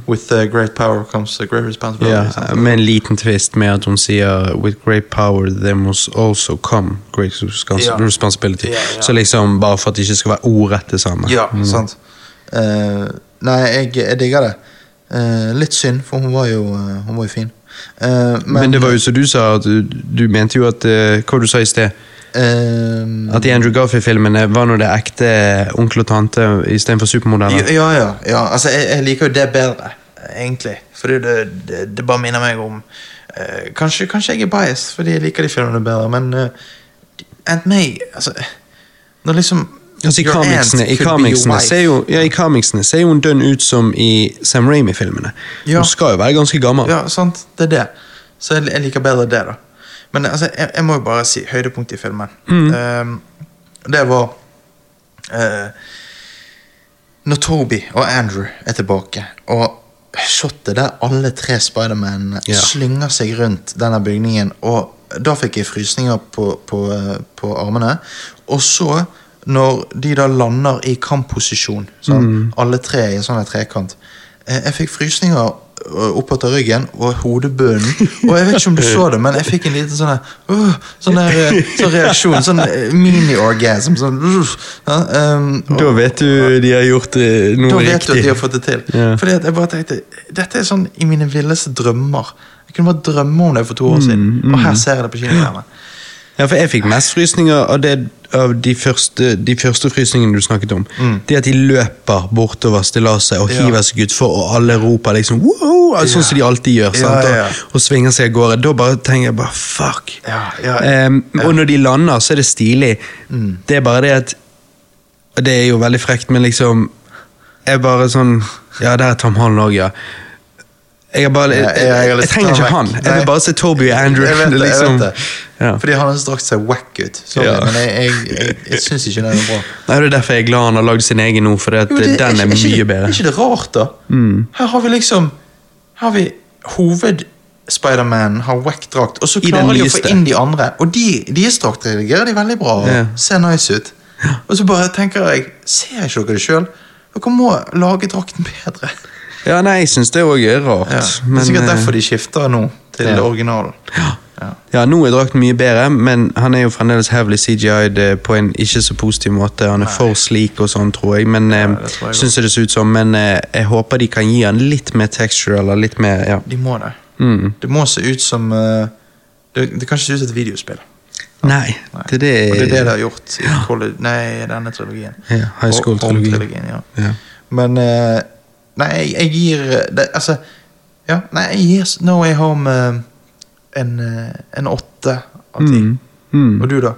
With uh, great power comes a great responsibility. Yeah, med en liten tvist med at hun sier With great power there must also come great responsibility. Yeah. ja. Så liksom, bare for at det ikke skal være ordrett det samme. Ja, sant. Uh, nei, jeg, jeg digger det. Litt synd, for hun var jo, hun var jo fin. Eh, men, Men, det var jo som du sa, at du, du mente jo at eh, Hva du sa i sted? Um, At i Andrew Garfield-filmene var nå det ekte onkel og tante istedenfor supermodeller. ja, ja, ja. Altså, jeg, jeg liker jo det bedre, egentlig. Fordi det, det, det bare minner meg om uh, kanskje, kanskje jeg er biased fordi jeg liker de filmene bedre, men uh, Ant May altså, Når liksom Altså, i comicsene, i, comicsene ser jo, ja, I comicsene ser jo hun dønn ut som i Sam Raimi-filmene. Ja. Hun skal jo være ganske gammel. Ja, sant. Det er det. Så jeg, jeg liker bedre det, da. Men altså, jeg, jeg må jo bare si høydepunkt i filmen. Ehm, det var uh, Når Toby og Andrew er tilbake, og shotet der alle tre Spidermanene Ja. slynger seg rundt denne bygningen og da fikk jeg frysninger på, på, eh, på armene. Og så, når de da lander i kampposisjon, sånn, alle tre i en sånn trekant eh, Jeg fikk frysninger eh, opp etter ryggen og hodebunnen. Og jeg vet ikke om du så det, men jeg fikk en liten sånn uh, sånn eh, sånn reaksjon. Sånn mini-orgasm. Sånn, uh, um, og- Da vet du de har gjort noe riktig. da vet du at de har fått det til. Ja. Fordi jeg bare tenkte, Dette er sånn i mine villeste drømmer. Jeg kunne bare drømme om det for to år siden, og her ser jeg det på kinoskjermen. Ja, for jeg fikk mest frysninger av, det, av de, første, de første frysningene du snakket om. Det at de løper bortover stillaset og Mm. Ja. hiver seg utfor, og alle roper liksom wow, sånn som de alltid gjør. Ja, Sant? ja, ja. Og, og svinger seg av gårde. Da bare tenker jeg bare fuck. Ja, ja, Em, Og når de lander, så er det stilig. Det er bare det at Og det er jo veldig frekt, men liksom Jeg bare sånn Ja, der er Tom Holland òg, ja. Jeg, er bare, jeg, jeg- jeg jeg, trenger ikke han. Jeg vil bare se Toby Andrew. Jeg vet det, er jeg liksom- vet det. Fordi han har strakt seg wack ut. Sorry, Ja. men jeg, jeg, jeg, jeg syns ikke den er bra. Nei, Det er derfor jeg er glad han har lagd sin egen nå, for den er ikke- mye det- bedre. Mm. Er ikke det rart, da? Her har vi liksom Her har vi hoved-Spiderman har wack-drakt, og så klarer de å få inn de andre. Og de, deres drakt redigerer de veldig bra og yeah. ser nice ut. Og så bare tenker jeg Ser ikke dere det sjøl? Dere må lage drakten bedre. Ja, nei, jeg syns det òg er rart. Ja. det men, er sikkert eh, derfor de skifter nå til ja. originalen. Ja. Ja, Nå er drakten mye bedre, men han er jo fremdeles heavily CGI-ed eh, på en ikke så positiv måte. Han er for slik og sånn, tror jeg. Men ja, det tror jeg syns det ser ut som. Men eh, jeg håper de kan gi han litt mer texture, eller litt mer ja. De må det. Mm. Det må se ut som eh, det, det kan ikke se ut som et videospill. Nei, Nei. det er det, Og det er det de har gjort i college, nei, denne trilogien. Ja, high school-trilogien. Ja. Ja. Men eh, Nei, jeg, gir eh, det, Altså Ja, nei, jeg gir No Way Home eh, en, eh, en åtte av ti. Mm. Mm. Og du, da?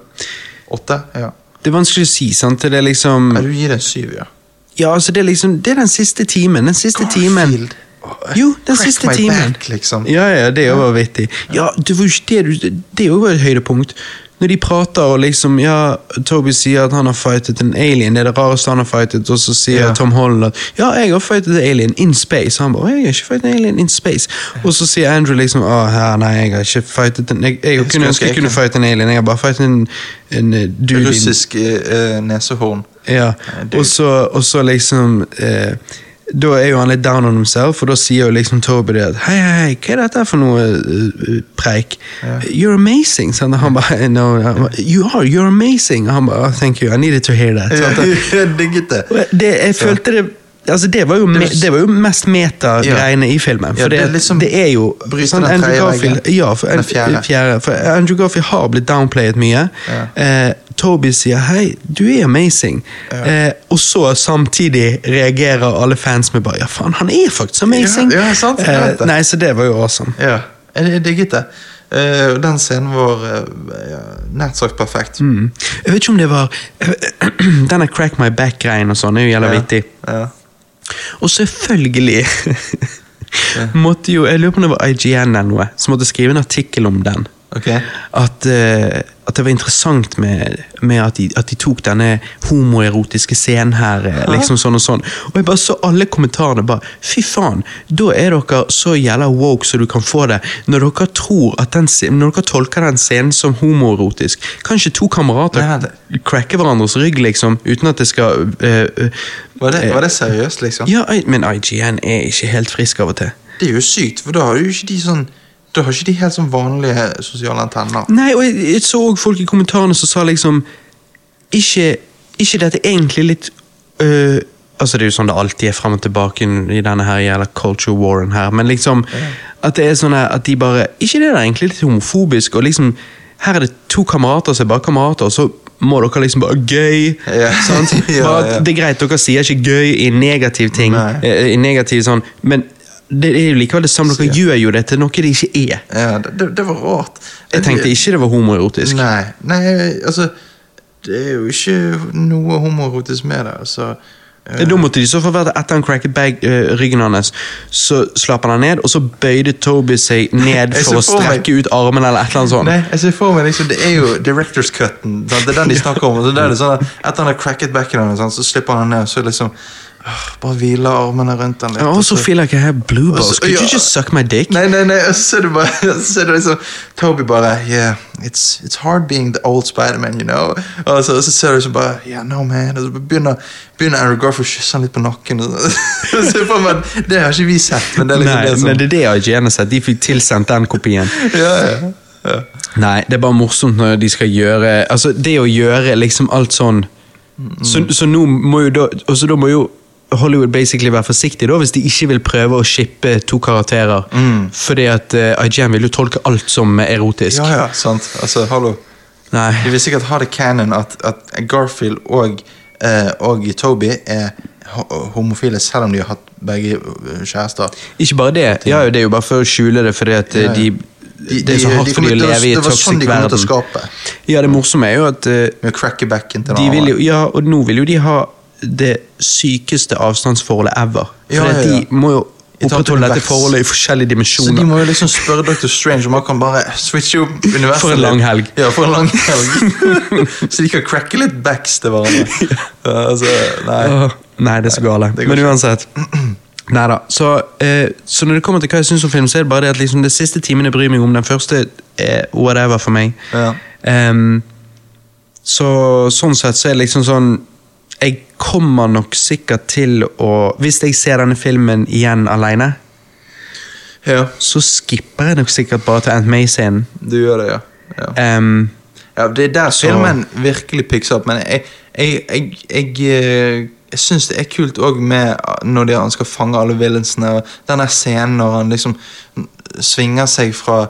Åtte? Ja. Det er vanskelig å si, sant. Det er liksom Nei, du gir det en syv, ja. Ja, altså, det er liksom Det er den siste timen. Den siste timen. Garfield. Jo, den Crack siste timen. back, liksom. Ja, ja, det er jo vittig. Ja, det var jo det Det jo et høydepunkt. Når de prater og liksom Ja, Toby sier at han har fightet en alien, det er det rareste han har fightet, og så sier Ja. Tom Holland at ja, jeg har fightet en alien in space. Og han bare jeg har ikke fightet en alien in space. Og så sier Andrew liksom å, her, nei, jeg har ikke fightet en Jeg, jeg, skulle kunne ønske jeg kunne fighte en alien, jeg har bare fightet en, en eh, dude Russisk uh, nesehorn. ja, og så, og så liksom eh, Da er jo han litt down on himself, og da sier jo liksom Toby det at Hei, hei, hva er dette for noe eh, preik? You're amazing. Sånn, han bare no, You are, you're amazing. Han bare oh, Thank you, I needed to hear that. Sånn, digget det. det, jeg følte det Altså Det var jo, me, det var jo mest meta-greiene i filmen. For Ja, det det, liksom det er jo sånn Andrew Garfield, ja, for, Den fjerde. For Andrew Garfield har blitt downplayet mye. Eh, Toby sier 'hei, du er amazing', eh, og så samtidig reagerer alle fans med bare 'ja, faen, han er faktisk amazing'. Ja, ja, sant, eh, nei, så det var jo awesome. Ja, jeg, digget det. Uh, den scenen var uh, nært sagt perfekt. Mm. Jeg vet ikke om det var Denne crack my back-greien og sånn er jo jævla Ja, vittig. Ja. Og selvfølgelig måtte jo Jeg lurer på om det var IGN eller noe som måtte skrive en artikkel om den. Ok. At, uh, at det var interessant med, med at, de, at de tok denne homoerotiske scenen her. Hæ? liksom sånn Og sånn Og jeg bare så alle kommentarene bare Fy faen, da er dere så jævla woke så du kan få det. Når dere tror at den, når dere tolker den scenen som homoerotisk. Kan ikke to kamerater Nei, cracke hverandres rygg, liksom, uten at det skal uh, uh, Var det, var det seriøst, liksom? Ja, men IGN er ikke helt frisk av og til. Det er jo sykt, for da har jo ikke de sånn Da har ikke de helt sånn vanlige sosiale antenner. Nei, og jeg, jeg så òg folk i kommentarene som sa liksom Ikke, ikke dette egentlig litt øh, Altså Det er jo sånn det alltid er fram og tilbake i denne her jævla culture warren her, men liksom At det er sånn at de bare Ikke det er egentlig litt homofobisk, og liksom Her er det to kamerater som er bare kamerater, og så må dere liksom bare gøy. Ja. Sant? Ja, Bare. Det er greit, dere sier ikke gøy i negativ ting, Nei. eh, i negativ sånn, men det er jo likevel det samme. Dere gjør jo det til noe det ikke er. Ja, det, det, var rart. Jeg tenkte ikke det var homoerotisk. Nei, nei, altså Det er jo ikke noe homoerotisk med det. altså Da måtte de så få være etter han cracket bag, uh, ryggen hans, så slapp han ned, og så bøyde Toby seg ned for å strekke meg- ut armen eller et eller annet sånt. Nei, jeg ser for meg liksom, Det er jo director's cutten. Det er den de snakker om. så det er det sånn at Etter han har cracket backen hans, så slipper han ned. Så liksom Bare hviler armene rundt den litt. I also så- feel like I have blue balls. Could you just suck my dick? Nei, nei, nei, og så ser du bare Så er det liksom Toby bare Yeah, it's, it's hard being the old Spiderman, you know. Og så, så ser du liksom bare Yeah, no man. Og så begynner, begynner Andrew Garfield å kysse han litt på nakken. Så, får man, det har ikke vi sett, men det er liksom Nei, det som men det er det IGN har sett. De fikk tilsendt den kopien. ja, ja, ja. Nei, det er bare morsomt når de skal gjøre Altså, det å gjøre liksom alt sånn Så, så nå må jo da Og så da må jo Hollywood basically være forsiktig da hvis de ikke vil prøve å shippe to karakterer. Fordi at uh, IGN vil jo tolke alt som erotisk. ja, ja, sant. Altså, hallo. Nei. De vil sikkert ha det canon at, at Garfield og, uh, og Toby er homofile, selv om de har hatt begge eh, kjærester. Ikke bare det. Ja, det er jo bare for å skjule det, fordi at eh, Ja, ja. de Det er så hardt for de å leve i det et var sånn toxic de kommer til å verden. skape. Ja, det morsomme er jo at uh, Med til de vil jo, Ja, og nå vil jo de ha det sykeste avstandsforholdet ever. For Ja, de må jo opprettholde dette forholdet i forskjellige dimensjoner. Så de må jo liksom spørre Dr. Strange om han kan bare switche opp universet. For en lang helg. Ja, for en lang helg. så de kan cracke litt backs til hverandre. Altså, nei. Nei, det er så gale. Men uansett. Neida. Så, eh, så når det kommer til hva jeg syns om film, så er det bare det at liksom, det siste timen jeg bryr meg om. Den første er whatever for meg. Ja. Um, så sånn sett så er det liksom sånn kommer nok sikkert til å Hvis jeg ser denne filmen igjen alene, ja, så skipper jeg nok sikkert bare til Aunt May-scenen. du gjør det, ja. ja. Um, Ja, Det er der Så- filmen virkelig picks opp, men jeg, jeg, jeg, jeg, eh, jeg syns det er kult òg med når de, han skal fange alle villainsene. Den der scenen når han liksom svinger seg fra eh,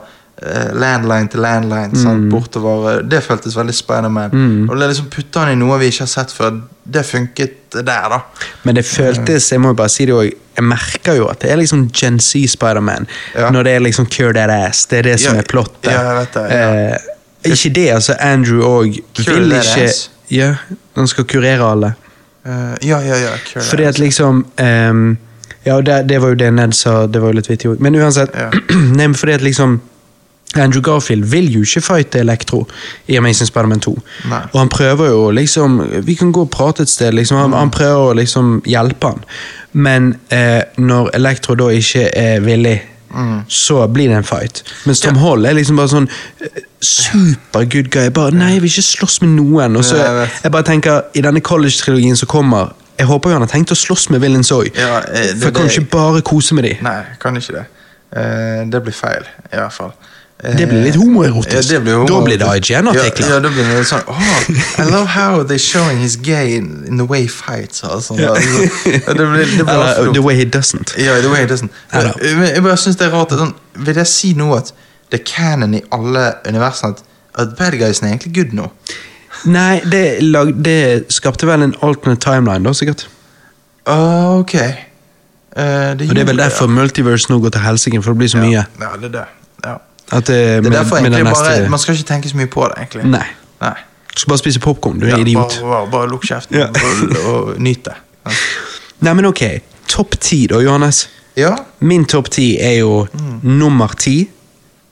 landline til landline sant, Mm. bortover. eh, Det føltes veldig Spiderman. Og det liksom putte han i noe vi ikke har sett før. Det funket der, da. Men det føltes, jeg må bare si det òg. jeg merker jo at det er liksom Gen Z Spiderman. Ja. Når det er liksom cure that ass. Det er det som Ja, er plottet. ja, det, ja. Eh, ikke det, altså. Andrew òg vil ikke? Ja, han skal kurere alle. Uh, ja, ja, ja. Cure Fordi at liksom um, Ja, det, det var jo det Ned sa, det var jo litt vittig òg. Men uansett. Nei, men fordi at liksom Andrew Garfield vil jo ikke fighte Elektro i Amazing Spiderman 2. Nei. Og han prøver jo liksom Vi kan gå og prate et sted, liksom. Han, han prøver å liksom hjelpe han. Men eh, når Elektro da ikke er villig, så blir det en fight. Mens Tom Hall er liksom bare sånn eh, super good guy. Bare 'Nei, jeg vil ikke slåss med noen'. Og så jeg jeg bare tenker, I denne college-trilogien som kommer Jeg håper jo han har tenkt å slåss med villains òg. Ja, eh, For jeg kan det- ikke bare kose med dem. Nei, kan ikke det. Uh, det blir feil, i hvert fall. Det blir litt homoerotisk. Ja, det homo- Da blir det IGN-artikler. Ja, ja, da blir det sånn oh, I love how they're showing he's gay in, in the way he fights. Altså. Ja. Det blir, det blir uh, The way he doesn't. Ja, the way he doesn't. Ja. Jeg bare synes det er rart sånn, Vil jeg si nå at det er canon i alle universene at, at bad guysene er egentlig good nå? Nei, det, lag, det skapte vel en alternate timeline, da, sikkert. Uh, ok. Eh, Og det er vel derfor multiverse nå går til helsike, for det blir så mye. Ja, det er det. Ja. At det, Det er med, derfor egentlig neste... bare Man skal ikke tenke så mye på det, egentlig. Nei. Nei. Du skal bare spise popkorn, du er Ja, idiot. Bare, bare, bare lukk kjeften Ja. og, og nyt det. Ja. Nei, men ok. Topp ti, da, Johannes. Ja. Min topp ti er jo nummer ti.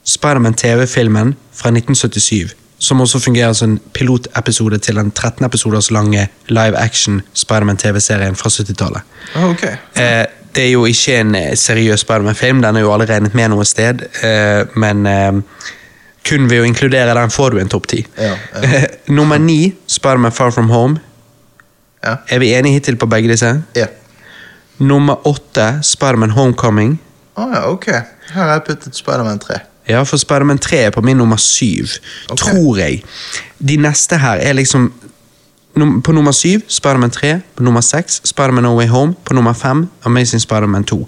Spiderman TV-filmen fra 1977. Som også fungerer som en pilotepisode til den 13 episoders lange live action Spiderman TV-serien fra 70-tallet. Oh, ok. Eh, det er jo ikke en eh, seriøs Spiderman-film, den er jo alle regnet med noe sted. Eh, men eh, kun ved å inkludere den får du en topp ti. Ja, Eh, nummer ni, Spiderman Far From Home. Ja. Er vi enige hittil på begge disse? ja. Nummer åtte, Spiderman Homecoming. Oh, ja, ok. Her har jeg puttet Spiderman 3. Ja, for Spiderman 3 er på min nummer syv, okay. tror jeg. De neste her er liksom På nummer syv, Spiderman 3. På nummer seks, Spiderman No Way Home. På nummer fem, Amazing Spiderman 2.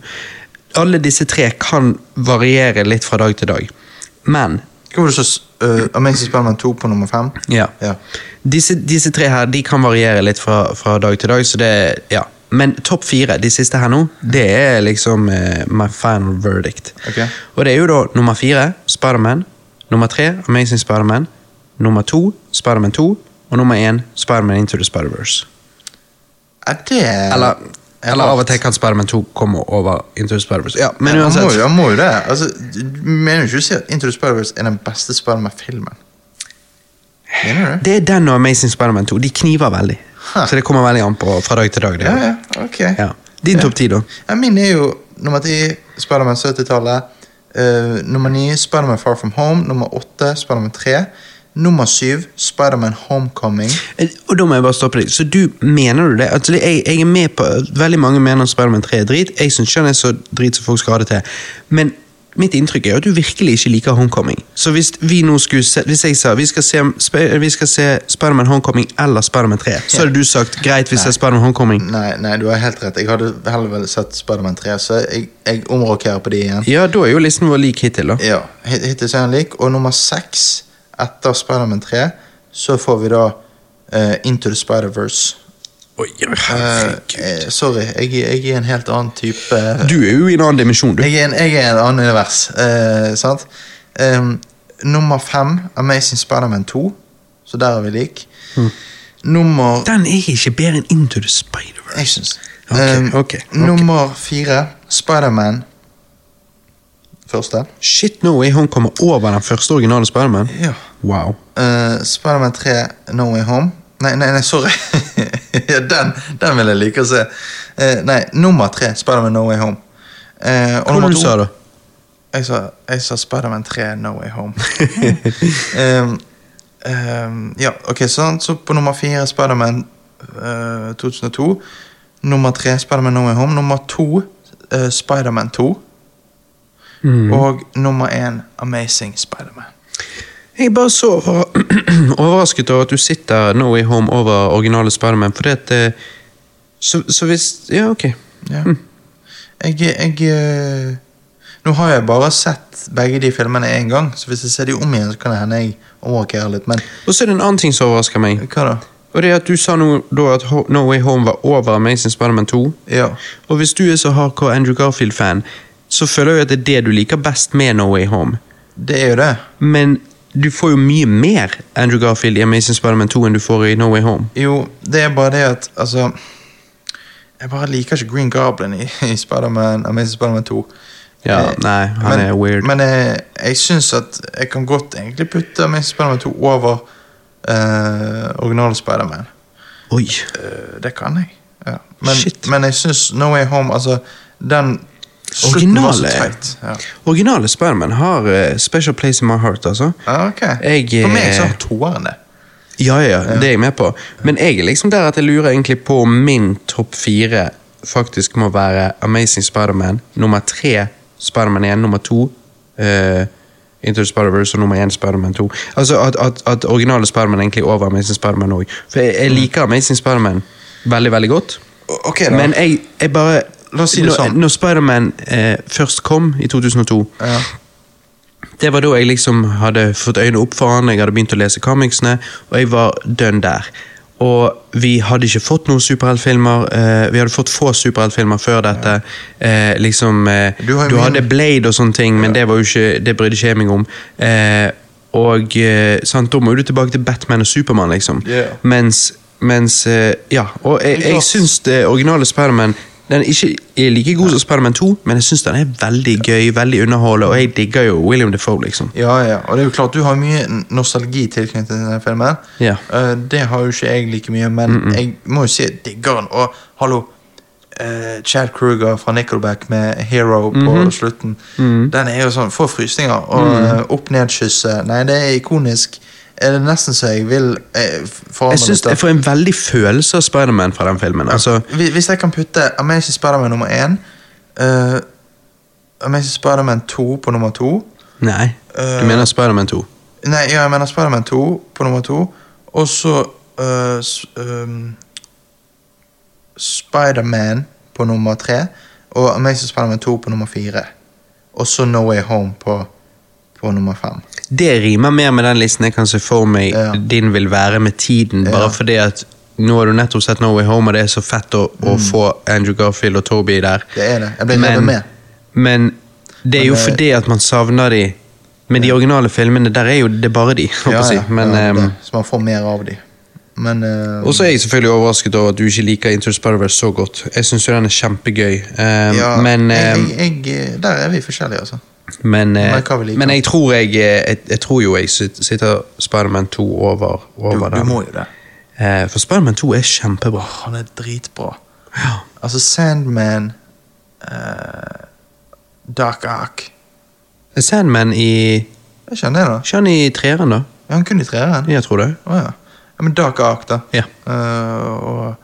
Alle disse tre kan variere litt fra dag til dag. Men Hva var det så uh, Amazing Spiderman 2 på nummer fem? ja. Ja. Disse, disse tre her de kan variere litt fra, fra dag til dag, så det ja. Men topp fire, de siste her nå, det er liksom uh, my final verdict. Okay. Og det er jo da nummer fire, Spiderman. Nummer tre, Amazing Spiderman. Nummer to, Spiderman 2. Og nummer én, Spiderman Into the Spider-Verse. Er det Eller, er eller av og til kan Spiderman 2 komme over Into the Spider-Verse. Ja, men må uansett. han må jo det. Altså, du mener du ikke å si at Into the Spider-Verse er den beste Spiderman-filmen? Mener du det? Er den og Amazing Spiderman 2. De kniver veldig. Huh. Så det kommer veldig an på fra dag til dag. Det. Ja, ja, okay. Ja. Din Ja. topp ti, da? Ja, min er jo nummer ti, Spiderman 70-tallet. Uh, nummer ni, Spiderman Far From Home. Nummer åtte, Spiderman 3. Nummer syv, Spiderman Homecoming. Eh, Og da må jeg bare stoppe deg. Så du mener du det? Altså, jeg, jeg er med på Veldig mange mener Spiderman 3 er drit. Jeg syns ikke han er så drit som folk skal ha det til. Men mitt inntrykk er at du virkelig ikke liker Homecoming. Så hvis vi nå skulle se, hvis jeg sa vi skal se, vi skal se Spiderman Homecoming eller Spiderman 3, så hadde du sagt greit, vi ser Spiderman Homecoming. Nei, nei, du har helt rett. Jeg hadde heller vel sett Spiderman 3, så jeg, jeg omrokerer på de igjen. Ja, da er jo listen vår lik hittil, da. Ja, Hittil er han lik. Og nummer seks, etter Spiderman 3, så får vi da uh, Into the Spider-Verse. Oi, Eh, eh, sorry, jeg, jeg er en helt annen type Du er jo i en annen dimensjon, du. Jeg er en, jeg er en annen univers, Uh, sant? Um, nummer fem, Amazing Spiderman 2. Så der er vi lik. Nummer Den er ikke bedre enn Into the Spider-Verse. Okay, okay. Ehm, ok, ok. Nummer fire, Spiderman. Første. Shit, No Way Home kommer over den første originale Spiderman. Ja. Wow. Uh, Spiderman 3, No Way Home. Nei, nei, nei sorry. ja, den, den vil jeg like å se. Uh, nei, nummer tre, Spiderman No Way Home. Uh, og Hva nummer du to- sa, du? Jeg sa, jeg sa Spiderman 3, No Way Home. um, um, ja, ok, sånn. Så på nummer fire, Spiderman uh, 2002. Nummer tre, Spiderman No Way Home. Nummer to, uh, Spiderman 2. Mm. Og nummer én, Amazing Spiderman. Jeg er bare så overrasket over at du sitter No Way Home over originale Spiderman, at det... så, så hvis Ja, ok. Ja. Jeg, jeg eh, Nå har jeg bare sett begge de filmene én gang, så hvis jeg ser de om igjen, så kan det hende jeg omrokerer litt. Men Og så er det en annen ting som overrasker meg. hva da? Og det er at Du sa nå at No Way Home var over Amazing Spiderman 2. Ja. Og hvis du er så hardcore Andrew Garfield-fan, så føler jeg at det er det du liker best med No Way Home. Det er jo det. Men du får jo mye mer Andrew Garfield i Amazing Spiderman 2 enn du får i No Way Home. Jo, det er bare det at altså Jeg bare liker ikke Green Goblin i, i Spiderman, Amazing Spiderman 2. Ja, Eh, nei, han men, er weird. Men jeg, jeg syns at jeg kan godt egentlig putte Amazing Spiderman 2 over uh, originale Spiderman. Oi. Eh, det kan jeg. Ja. Men, Shit. men jeg syns No Way Home, altså Den Originale- Ja. Originale Spiderman har uh, special place in my heart, altså. Ah, okay. Jeg, For meg så eh, har toeren det. Ja, ja, det er jeg med på. Men jeg er liksom der at jeg lurer egentlig på om min topp fire faktisk må være Amazing Spiderman, nummer tre Spiderman 1, nummer to uh, Into the Spider-Verse og nummer én Spiderman 2. Altså at, at, at originale Spiderman egentlig er over Amazing Spiderman òg. For jeg, jeg liker Amazing Spiderman veldig, veldig godt. Okay, Men jeg, jeg bare La oss si det når, sånn. Når Spiderman eh, først kom, i 2002 ja. det var da jeg liksom hadde fått øynene opp for han, jeg hadde begynt å lese comicsene, og jeg var dønn der. Og vi hadde ikke fått noen superheltfilmer, eh, vi hadde fått få superheltfilmer før dette. Eh, liksom, eh, Du du, hadde Blade og sånne ting, men det, var jo ikke, det brydde ikke jeg meg om. Eh, og eh, sant, da må du tilbake til Batman og Supermann, liksom. Yeah. Mens, mens eh, Ja, og jeg, jeg syns det originale Spiderman den er ikke like god som Spiderman 2, men jeg syns den er veldig gøy, veldig underholdende, og jeg digger jo William Defoe, liksom. ja, ja. Og det er jo klart du har mye nostalgi tilknyttet til denne filmen. Ja. Eh, det har jo ikke jeg like mye, men jeg må jo si jeg digger den. Og hallo, uh, Chad Kruger fra Nickelback med Hero på Mhm. slutten. Den er jo sånn, får frysninger. Og eh, opp-ned-kysset. Nei, det er ikonisk. Er det nesten så jeg vil eh, Jeg synes. Jeg får en veldig følelse av Spiderman fra den filmen. Altså, Hvis jeg kan putte Amazing Spiderman nummer én, uh, Amazing Spiderman 2 på nummer to nei, du uh, mener Spiderman 2. Nei, ja, jeg mener Spiderman 2 på nummer to. Og så uh, um, Spiderman på nummer tre. Og Amazing Spiderman 2 på nummer fire. Og så No Way Home på, på nummer fem. Det rimer mer med den listen jeg kan se for meg Ja. din vil være med tiden. Bare Ja. fordi at nå har du nettopp sett No Way Home, og det er så fett å, å få Andrew Garfield og Toby der. Mm. Det er det. Jeg ble revet med. men det er jo Men, eh, fordi at man savner de Men de originale filmene, der er jo det bare de. Ja, si. Men, ja, ehm, så man får mer av de. Men uh, Og så er jeg selvfølgelig overrasket over at du ikke liker the Spider-Verse så godt. Jeg syns den er kjempegøy. Ehm, ja, men, ehm, jeg, jeg, Der er vi forskjellige, altså. Men, eh, Men men jeg tror jeg, eh, jeg, jeg tror jo jeg sitter Spider-Man 2 over, Du, over du den. må jo det. Eh, for Spiderman 2 er kjempebra. Han er dritbra. Ja. Altså Sandman uh, Dark Ark Sandman i Jeg kjenner det, da. Ikke han i treeren, da? Ja, han kunne i treeren. Jeg tror det. Oh, ja. ja. Men Dark Ark, da. Ja. Uh, og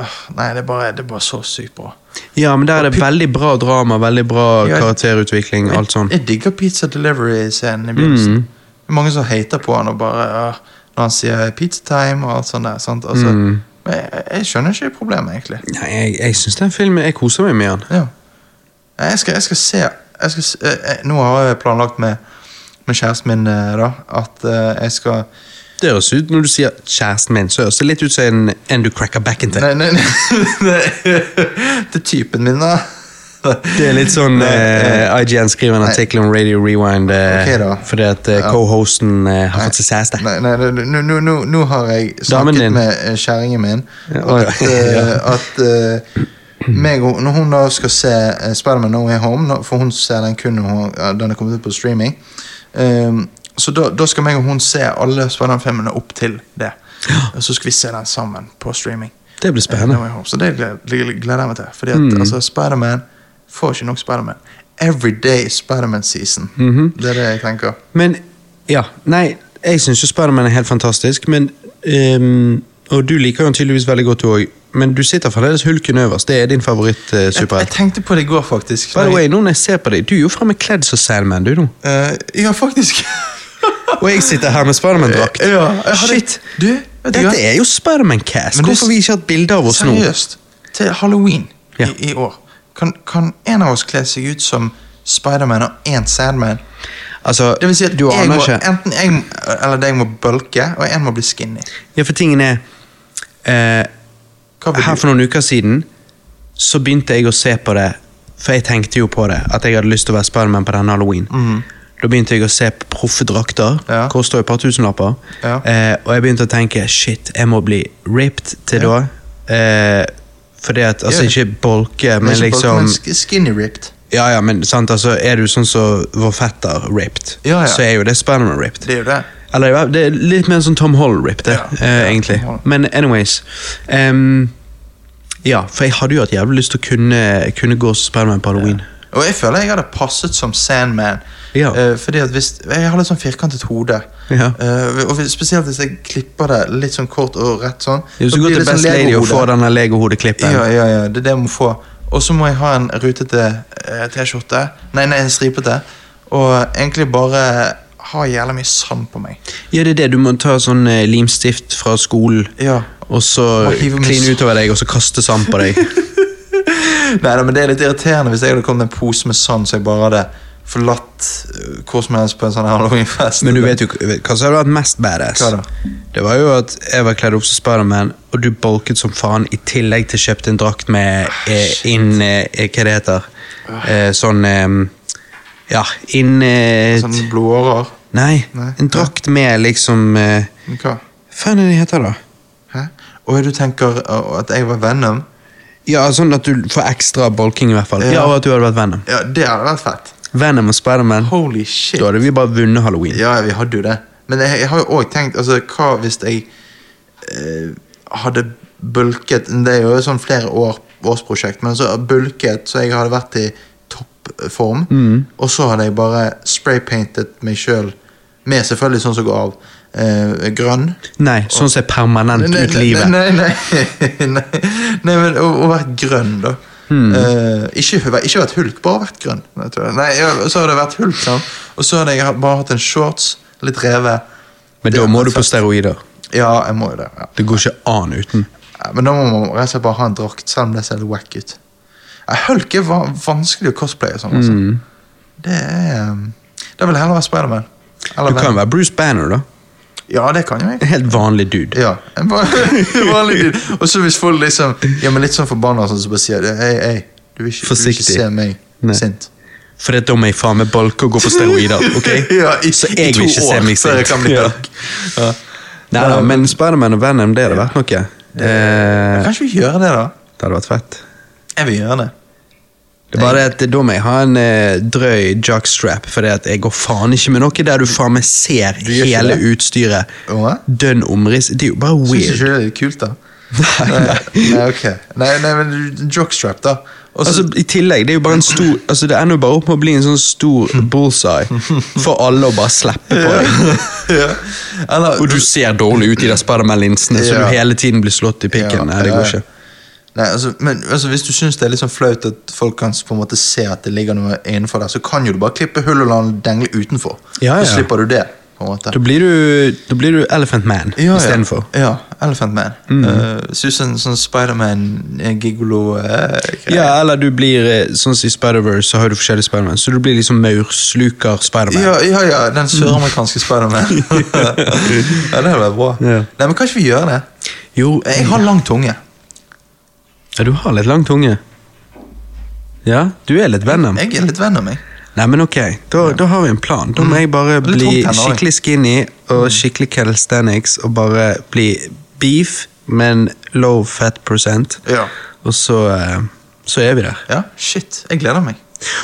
uh, Nei, det er, bare, det er bare så sykt bra. Ja, men der er det veldig bra drama, veldig bra Ja. karakterutvikling, alt sånn. Jeg digger Pizza Delivery-scenen i begynnelsen. Det er mange som hater på han og bare Når han sier 'pizza time' og alt sånt der. Sant? Altså, Men jeg, jeg skjønner ikke problemet, egentlig. Nei, jeg, jeg syns den filmen Jeg koser meg med den. Ja. Jeg skal, jeg skal se skal, se- eh, eh, Nå har jeg planlagt med, med kjæresten min eh, da, at jeg skal Det høres ut, Når du sier 'kjæresten min', så høres det litt ut som en, en du cracker backen til. Nei, nei, nei. Til typen min, da. Det er litt sånn eh, IGN skriver en artikkel om Radio Rewind eh, okay, fordi at eh, co-hosten eh, har fått seg kjæreste. Nei, nei, nei, nå, nå, nå, nå har jeg snakket med kjerringen min ja. at, eh, at eh, meg og, Når hun da skal se uh, Spiderman No Way Home, for hun ser den kun når den er kommet ut på streaming ehm, Så da, da skal meg og hun se alle Spiderman-filmene opp til det. Og så skal vi se den sammen på streaming. Det blir spennende. No Så det gleder, gleder jeg meg til. Fordi at altså, Spiderman får ikke nok Spiderman. Everyday Spiderman-season. Det er det jeg tenker. Men ja, nei, jeg syns jo Spiderman er helt fantastisk, men um, Og du liker han tydeligvis veldig godt, du òg. Men du sitter fremdeles hulken øverst. Det er din favoritt Jeg, jeg tenkte på det i går, faktisk. By the way, nå når jeg ser på deg, du er jo faen kledd som Sandman, du nå. Uh, ja, faktisk. Og jeg sitter her med Spiderman-drakt. Ja, Shit! Du, vet Dette er jo Spiderman-cast. Men Hvorfor har vi ikke hatt bilde av oss nå? Seriøst. Til halloween Ja. i, i år. Kan, kan en av oss kle seg ut som Spiderman og én Sandman? Altså, Det vil si at du aner ikke enten jeg eller deg må bølke, og en må bli skinny. Ja, for tingen er eh, Her for noen uker siden så begynte jeg å se på det, for jeg tenkte jo på det, at jeg hadde lyst til å være Spiderman på denne halloween. Da begynte jeg å se på proffe drakter. Ja. koster jo et par tusenlapper. Ja. Eh, og jeg begynte å tenke shit, jeg må bli ripped til Ja. da. Eh, fordi at, altså ikke bolke, men ikke liksom liksom men skinny ripped. Ja, ja, men sant, altså, er du sånn som vår fetter ripped, Ja, ja. så er jo det Spiderman ripped. Det er jo det. Eller det er litt mer sånn Tom Hall ripped det, Ja, eh, ja, egentlig. Men anyways Um, Ja, for jeg hadde jo hatt jævlig lyst til å kunne, kunne gå som Spiderman på halloween. Og jeg føler jeg hadde passet som Sandman. Ja. Uh, fordi at hvis, Jeg har litt sånn firkantet hode. Ja. Uh, og Spesielt hvis jeg klipper det litt sånn kort og rett sånn. Er så godt til det Best sånn Lady Lego-hode. få denne Lego-hodeklippen. Ja, ja, ja, det er det jeg må få. Og så må jeg ha en rutete uh, T-skjorte. Nei, nei, en stripete. Og egentlig bare ha jævla mye sand på meg. Ja, det er det. Du må ta sånn limstift fra skolen, Ja. og så kline utover deg, og så kaste sand på deg. Nei, men det er litt irriterende hvis jeg hadde kommet med en pose med sand så jeg bare hadde forlatt eh, hvor som helst på en sånn halloweenfest. Men du vet jo hva som hadde vært mest badass? Hva da? Det var jo at jeg var kledd opp som Spiderman, og du bolket som faen i tillegg til kjøpte en drakt med eh, inn eh, Hva det heter eh, Sånn eh, Ja, inn eh, Sånn blodårer. Nei, Nei. en drakt med liksom Hva? faen er det det heter, da? Hæ? Og du tenker at jeg var Venom? Ja, Sånn at du får ekstra bolking, i hvert fall. Ja. Og at du hadde vært Venom. Ja, det hadde vært fett. Venom og Spiderman. Holy shit. Da hadde vi bare vunnet halloween. Ja, vi hadde jo det. Men jeg, jeg har jo òg tenkt altså, Hva hvis jeg eh, hadde bulket Det er jo sånn flere år, årsprosjekt, men så bulket så jeg hadde vært i toppform, og så hadde jeg bare spraypaintet meg sjøl med selvfølgelig sånn som går av. eh, grønn. Nei, sånn som er permanent Nei, ut livet. Nei, nei, nei, nei men å, å være grønn, da. Hmm. Eh, ikke, ikke vært hulk, bare vært grønn. Nei, Så hadde jeg vært hulk, sant? og så hadde jeg bare hatt en shorts, litt revet. Men da må du på steroider. Ja, jeg må jo det. Ja. Det går ikke an uten. Ja, Men da må man rett og slett bare ha en drakt, selv om det ser litt wack ut. Hulk er va vanskelig å cosplaye sånn, altså. Mm. Det er um, Da vil jeg heller være Spiderman. Du kan være Bruce Banner, da. Ja, det kan jo jeg. En helt vanlig dude. Ja, en van- vanlig dude. Og så hvis folk liksom Ja, men litt sånn forbanna sånn, så bare sier de Hei, hei, du vil ikke, du vil ikke se meg Nei. sint. For det er må jeg faen meg bolke og gå på steroider. ok? Ja, i, Så jeg vil ikke se meg sint. Ja. Ja. Nei da, men Spiderman og Venom, det hadde vært noe. Eh, Kanskje vi gjør det, da? det hadde vært fett. Jeg vil gjøre det. Det er bare at da må jeg ha en eh, drøy jockstrap, for jeg går faen ikke med noe der du faen meg ser hele det? utstyret. Dønn omriss. Det er jo bare weird. Syns ikke det er kult, da? Nei, nei. Nei, ok. Nei, nei men jockstrap, da. Også, Altså, I tillegg, det er jo bare en stor Altså, det ender jo bare opp med å bli en sånn stor bullseye for alle å bare slippe på deg. ja. Eller, Og du ser dårlig ut i de Spiderman-linsene, så du hele tiden blir slått i pikken. Ja, Nei, det ja, går ja. ikke. Nei, altså, men altså, Hvis du syns det er litt sånn flaut at folk kan på en måte se at det ligger noe innenfor der, så kan jo du bare klippe hull og la den dengle utenfor. Ja, ja. Så slipper du det. på en måte. Da blir du, da blir du Elephant Man Ja, istedenfor. Ja, ja, Elephant Man. Mm. Uh, Susan sånn Spiderman, eh, gigolo uh, Ja, eller du blir sånn som i Spider-Verse, så har du forskjellige Spiderman. Så du blir liksom maursluker Spiderman. Ja, ja, ja, den søramerikanske Spiderman. ja, det hadde vært bra. Ja. Nei, men Kan ikke vi gjøre det? Jo, Jeg har lang tunge. Ja, du har litt lang tunge. Ja, du er litt Venom. Jeg er litt venn av meg. Nei, men ok, da, da har vi en plan. Da må jeg bare Litt bli tungt her nå, jeg. skikkelig skinny og skikkelig calisthenics og bare bli beef, men low fat prosent. Ja. Og så, eh, så er vi der. Ja, shit. Jeg gleder meg.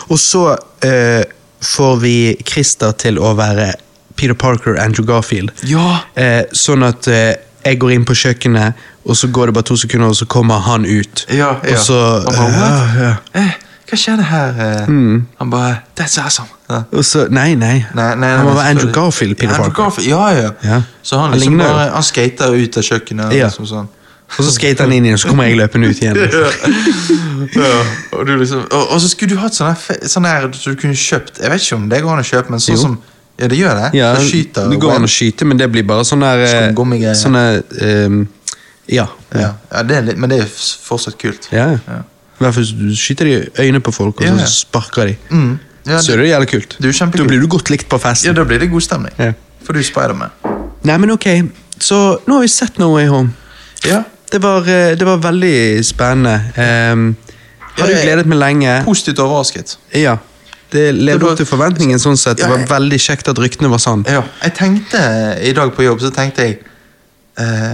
Og så eh, får vi Christer til å være Peter Parker og Andrew Garfield. Ja! Eh, sånn at eh, jeg går inn på kjøkkenet, og så går det bare to sekunder, og så kommer han ut. Ja, ja. Og så bare, eh, ja, ja. Eh, hva skjedde her? eh? Mm. Han bare That's awesome. Og så, nei, nei. Nei, nei, han være Andrew. Garfield, Peter Andrew Garfield. Ja, ja. Så han liksom bare Han skater ut av kjøkkenet. Liksom sånn. Og så skater han inn igjen, og så kommer jeg løpende ut igjen. ja. og, du liksom, og, og så skulle du hatt sånn her, som du kunne kjøpt Jeg vet ikke om det går an å kjøpe, men sånn som Ja, det gjør det. Ja, det det går an å skyte, men det blir bare sånn eh, Skumgummigreier. Sånne ehm, Ja. ja, ja, det litt, Men det er fortsatt kult. ja. Ja. I hvert fall du skyter de i øynene på folk, og så sparker de. Mm. Ja, Så er det jævlig kult. Det er. Da blir du godt likt på festen. ja, da blir det god stemning. Ja. For du er Spiderman. Nei, men ok, så nå har vi sett No Way Home. Ja. Det var, eh, det var veldig spennende. Um, hadde du gledet meg lenge. Positivt overrasket. Ja. Det levde Det opp til forventningen sånn sett. Det var veldig kjekt at ryktene var sann. Ja, jeg tenkte i dag på jobb, så tenkte jeg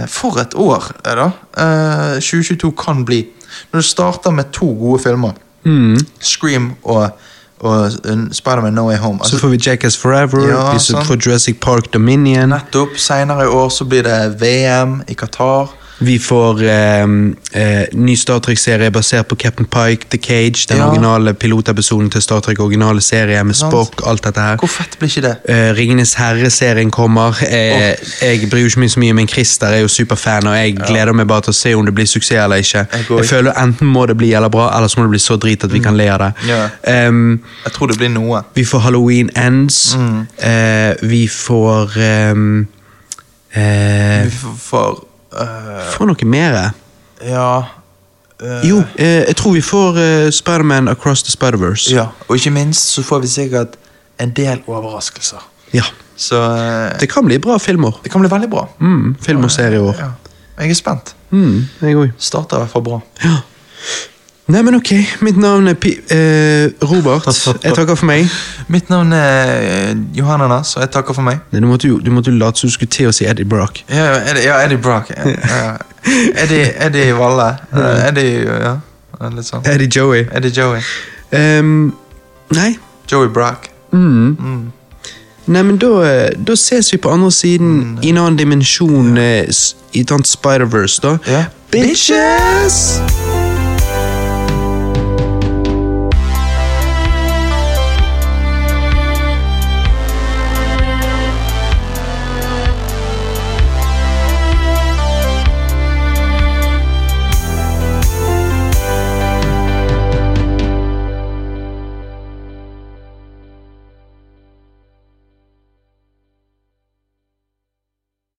For et år, eh, da. Eh, 2022 kan bli. Når du starter med to gode filmer, Mm. Scream og, og uh, Spiderman No Way Home Så altså, får vi Jackass Forever, Ja, vi så får Jurassic Park Dominion. Nettopp. Senere i år så blir det VM i Qatar. Vi får eh, eh, ny Star Trek-serie basert på Captain Pike, The Cage, den Ja. originale pilotepisoden til Star Trek, originale serie med. Spock, alt dette her. Hvor fett blir ikke det? Eh, Ringenes herre-serien kommer. Eh, Jeg bryr ikke meg så mye, men Christer er jo superfan, og jeg gleder meg bare til å se om det blir suksess eller ikke. Jeg Jeg føler Enten må det bli jævla bra, eller så må det bli så drit at vi kan le av det. Mm. Ja. Em, Jeg tror det blir noe. vi får Halloween Ends. Mm. Eh, vi får um, eh, Vi får- eh, noe mer. Ja uh, Jo, eh, jeg tror vi får uh, Spiderman Across the Spider-Verse. Ja, Og ikke minst så får vi sikkert en del overraskelser. Ja. Så uh, Det kan bli bra filmer. det kan bli veldig bra. Mm, film og serie i år. Ja. Jeg er spent. Mm, jeg òg. Starter i hvert fall bra. Ja. Nei, men ok. Mitt navn er Pi eh, Robert. Jeg takker for meg. Mitt navn er Johan Johannes, og jeg takker for meg. Nei, du måtte jo du måtte jo late som du skulle til å si Eddie Brock. Ja, ja, Eddie, ja, Eddie Brock. Ja, ja. Eddie, Eddie Valle. Eh, Eddie, ja. Litt sånn. Eddie Joey. Eddie Joey. Um, nei. Joey Brock. Mm. Mm. Nei, men da, eh, da ses vi på andre siden i en annen dimensjon, eh, i et annet Spider-Verse, da. Ja. Bitches!